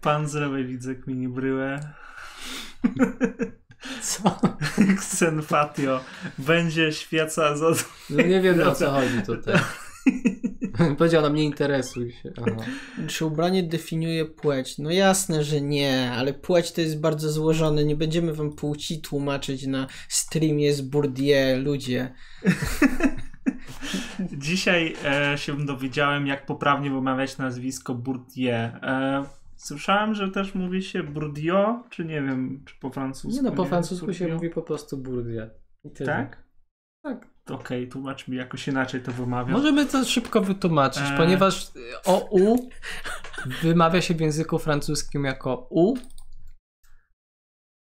Pan z lewej widzę mini bryłę. Co? Xenfatio. Będzie świeca za... No nie wiem o co chodzi tutaj. Powiedział nam nie interesuj się. Aha. Czy ubranie definiuje płeć? No jasne, że nie, ale płeć to jest bardzo złożone. Nie będziemy wam płci tłumaczyć na streamie z Bourdieu, ludzie. Dzisiaj e, się dowiedziałem, jak poprawnie wymawiać nazwisko Bourdieu. E, słyszałem, że też mówi się Bourdieu, czy nie wiem, czy po francusku. Nie no, po nie, francusku się Bourdieu. mówi po prostu tyle. Tak? Tak. Okej, tłumacz mi jakoś inaczej to wymawiam. Możemy to szybko wytłumaczyć, E. ponieważ o U wymawia się w języku francuskim jako U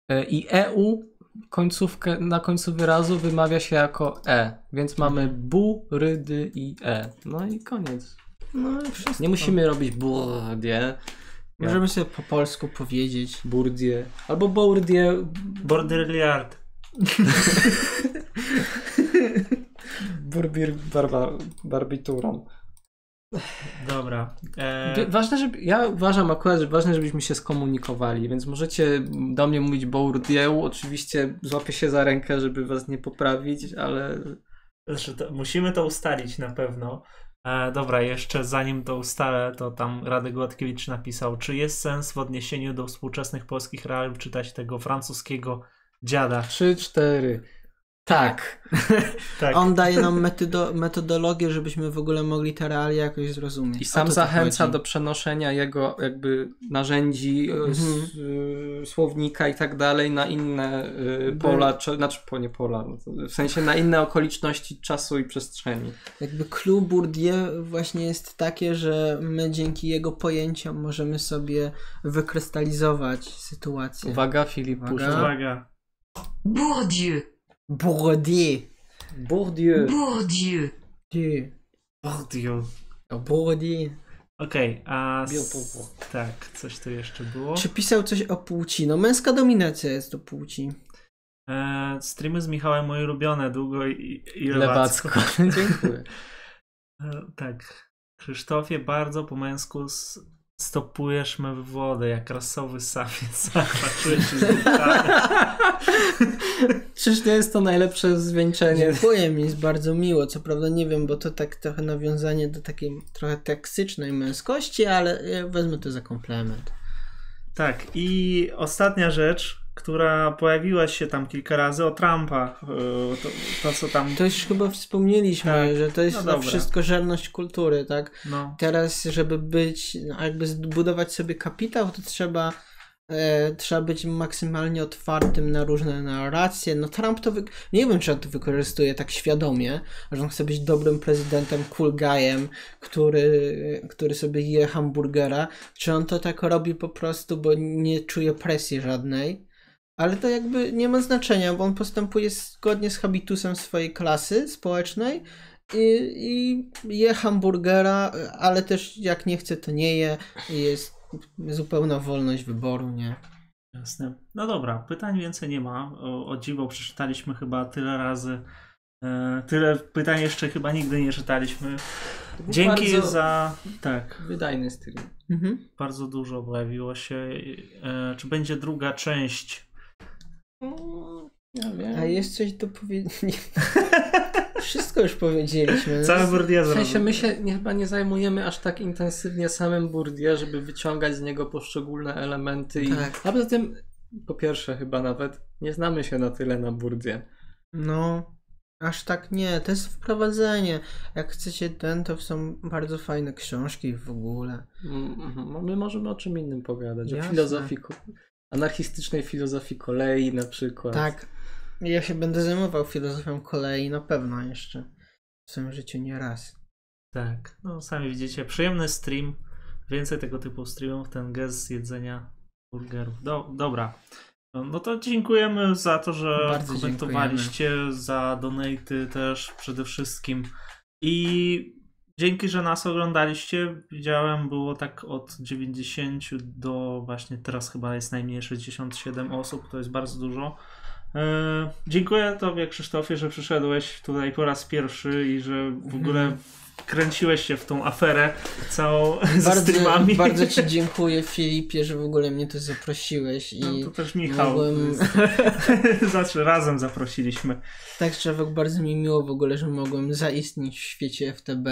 e, i EU końcówkę na końcu wyrazu wymawia się jako E, więc mamy bu, rydy i E. No i koniec. No i wszystko. Nie musimy robić burdie, Możemy sobie po polsku powiedzieć. burdie, albo bourdie, Baudrillard. burbir barba, barbituron. Dobra. E, Ważne, żeby, ja uważam akurat, że ważne, żebyśmy się skomunikowali, więc możecie do mnie mówić Bourdieu, oczywiście złapię się za rękę, żeby was nie poprawić, ale znaczy to, musimy to ustalić na pewno. E, dobra, jeszcze zanim to ustalę, to tam Radek Gładkiewicz napisał, czy jest sens w odniesieniu do współczesnych polskich realiów czytać tego francuskiego dziada? 3, 4. Tak. Tak. On daje nam metodo metodologię, żebyśmy w ogóle mogli te realia jakoś zrozumieć. I sam zachęca chodzi. do przenoszenia jego jakby narzędzi, e, s, Mhm. e, słownika i tak dalej na inne By- pola, czy, znaczy po nie pola, no to w sensie na inne okoliczności czasu i przestrzeni. Jakby clue Bourdieu właśnie jest takie, że my dzięki jego pojęciom możemy sobie wykrystalizować sytuację. Uwaga, Filip Uwaga. Uwaga. Bourdieu, Bourdieu. Bourdieu. Bourdieu, Dieu. Bourdieu. O, Bourdieu. Okej, a... Bill S- Popło. tak, coś tu jeszcze było. Czy pisał coś o płci? No męska dominacja jest do płci. E, streamy z Michałem moje ulubione, długo i, i lewacko. Lewacko. Dziękuję. E, tak. Krzysztofie, bardzo po męsku s- stopujesz me w wodę, jak rasowy samiec. Zapatrzyłeś się. Czyż nie jest to najlepsze zwieńczenie? Dziękuję, mi jest bardzo miło. Co prawda nie wiem, bo to tak trochę nawiązanie do takiej trochę toksycznej męskości, ale ja wezmę to za komplement. Tak, i ostatnia rzecz, która pojawiła się tam kilka razy o Trumpa. e, To, to co tam. To już chyba wspomnieliśmy, Tak. że to jest No wszystko żerność kultury, tak? No, Teraz, żeby być, no, jakby zbudować sobie kapitał, to trzeba, e, trzeba być maksymalnie otwartym na różne narracje. No Trump to, wy... nie wiem, czy on to wykorzystuje tak świadomie, że on chce być dobrym prezydentem, cool guyem, który, który sobie je hamburgera, czy on to tak robi po prostu, bo nie czuje presji żadnej. Ale to jakby nie ma znaczenia, bo on postępuje zgodnie z habitusem swojej klasy społecznej i, i je hamburgera, ale też jak nie chce, to nie je. Jest zupełna wolność wyboru, nie? jasne. No dobra, pytań więcej nie ma. O, o dziwo przeczytaliśmy chyba tyle razy. E, tyle pytań jeszcze chyba nigdy nie czytaliśmy. Dzięki za. Tak. Wydajny stream. Mhm. bardzo dużo pojawiło się. E, czy będzie druga część? Ja wiem. A jest coś do powiedzenia? Wszystko już powiedzieliśmy. no. Cały Bourdieu W sensie my się nie, chyba nie zajmujemy aż tak intensywnie samym Bourdieu, żeby wyciągać z niego poszczególne elementy. I... Tak. A poza tym, po pierwsze chyba nawet, nie znamy się na tyle na Bourdieu. No, aż tak nie. To jest wprowadzenie. Jak chcecie ten, to są bardzo fajne książki w ogóle. Mm, mhm. My możemy o czym innym pogadać. O Jasne. filozofii, ko- anarchistycznej filozofii kolei na przykład. Tak. Ja się będę zajmował filozofią kolei na pewno jeszcze. W swoim życiu nie raz. Tak, no sami widzicie, przyjemny stream. Więcej tego typu streamów, ten gest z jedzenia burgerów. Do, dobra. No, no to dziękujemy za to, że Bardzo komentowaliście, za donaty też przede wszystkim. I dzięki, że nas oglądaliście. Widziałem, było tak od 90 do właśnie teraz chyba jest najmniej 67 osób, to jest bardzo dużo. E, dziękuję Tobie, Krzysztofie, że przyszedłeś tutaj po raz pierwszy i że w ogóle Kręciłeś się w tą aferę całą ze Bardzo, streamami. bardzo Ci dziękuję, Filipie, że w ogóle mnie tu zaprosiłeś. I No to też Michał. mogłem- Znaczy razem zaprosiliśmy. tak szczerze, bardzo mi miło w ogóle, że mogłem zaistnieć w świecie FTB.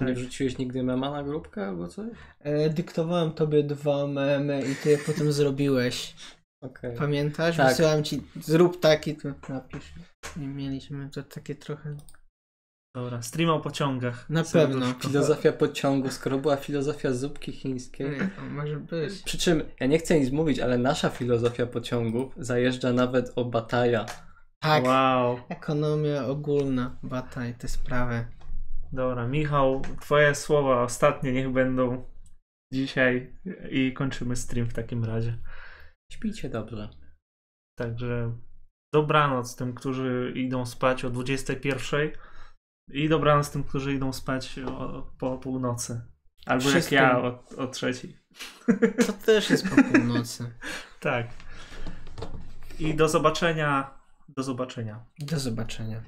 Nie wrzuciłeś nigdy mema na grupkę albo coś? E, dyktowałem Tobie dwa memy i Ty je potem zrobiłeś. Okej. Pamiętasz? Tak. Wysyłałem Ci, zrób taki, to napisz. I mieliśmy to takie trochę... Dobra, stream o pociągach. Na Serduszko. pewno. Filozofia pociągu, skoro była filozofia zupki chińskiej. Nie, to może być. Przy czym, ja nie chcę nic mówić, ale nasza filozofia pociągów zajeżdża nawet o Bataja. Tak, Wow. ekonomia ogólna, bataj, te sprawy. Dobra, Michał, twoje słowa ostatnie niech będą dzisiaj i kończymy stream w takim razie. Śpijcie dobrze. Także dobranoc tym, którzy idą spać o 21 i dobranoc tym, którzy idą spać o, po północy. Albo Wszystkim. jak ja o, o trzeciej. To też jest po północy. Tak. I do zobaczenia. Do zobaczenia. Do zobaczenia.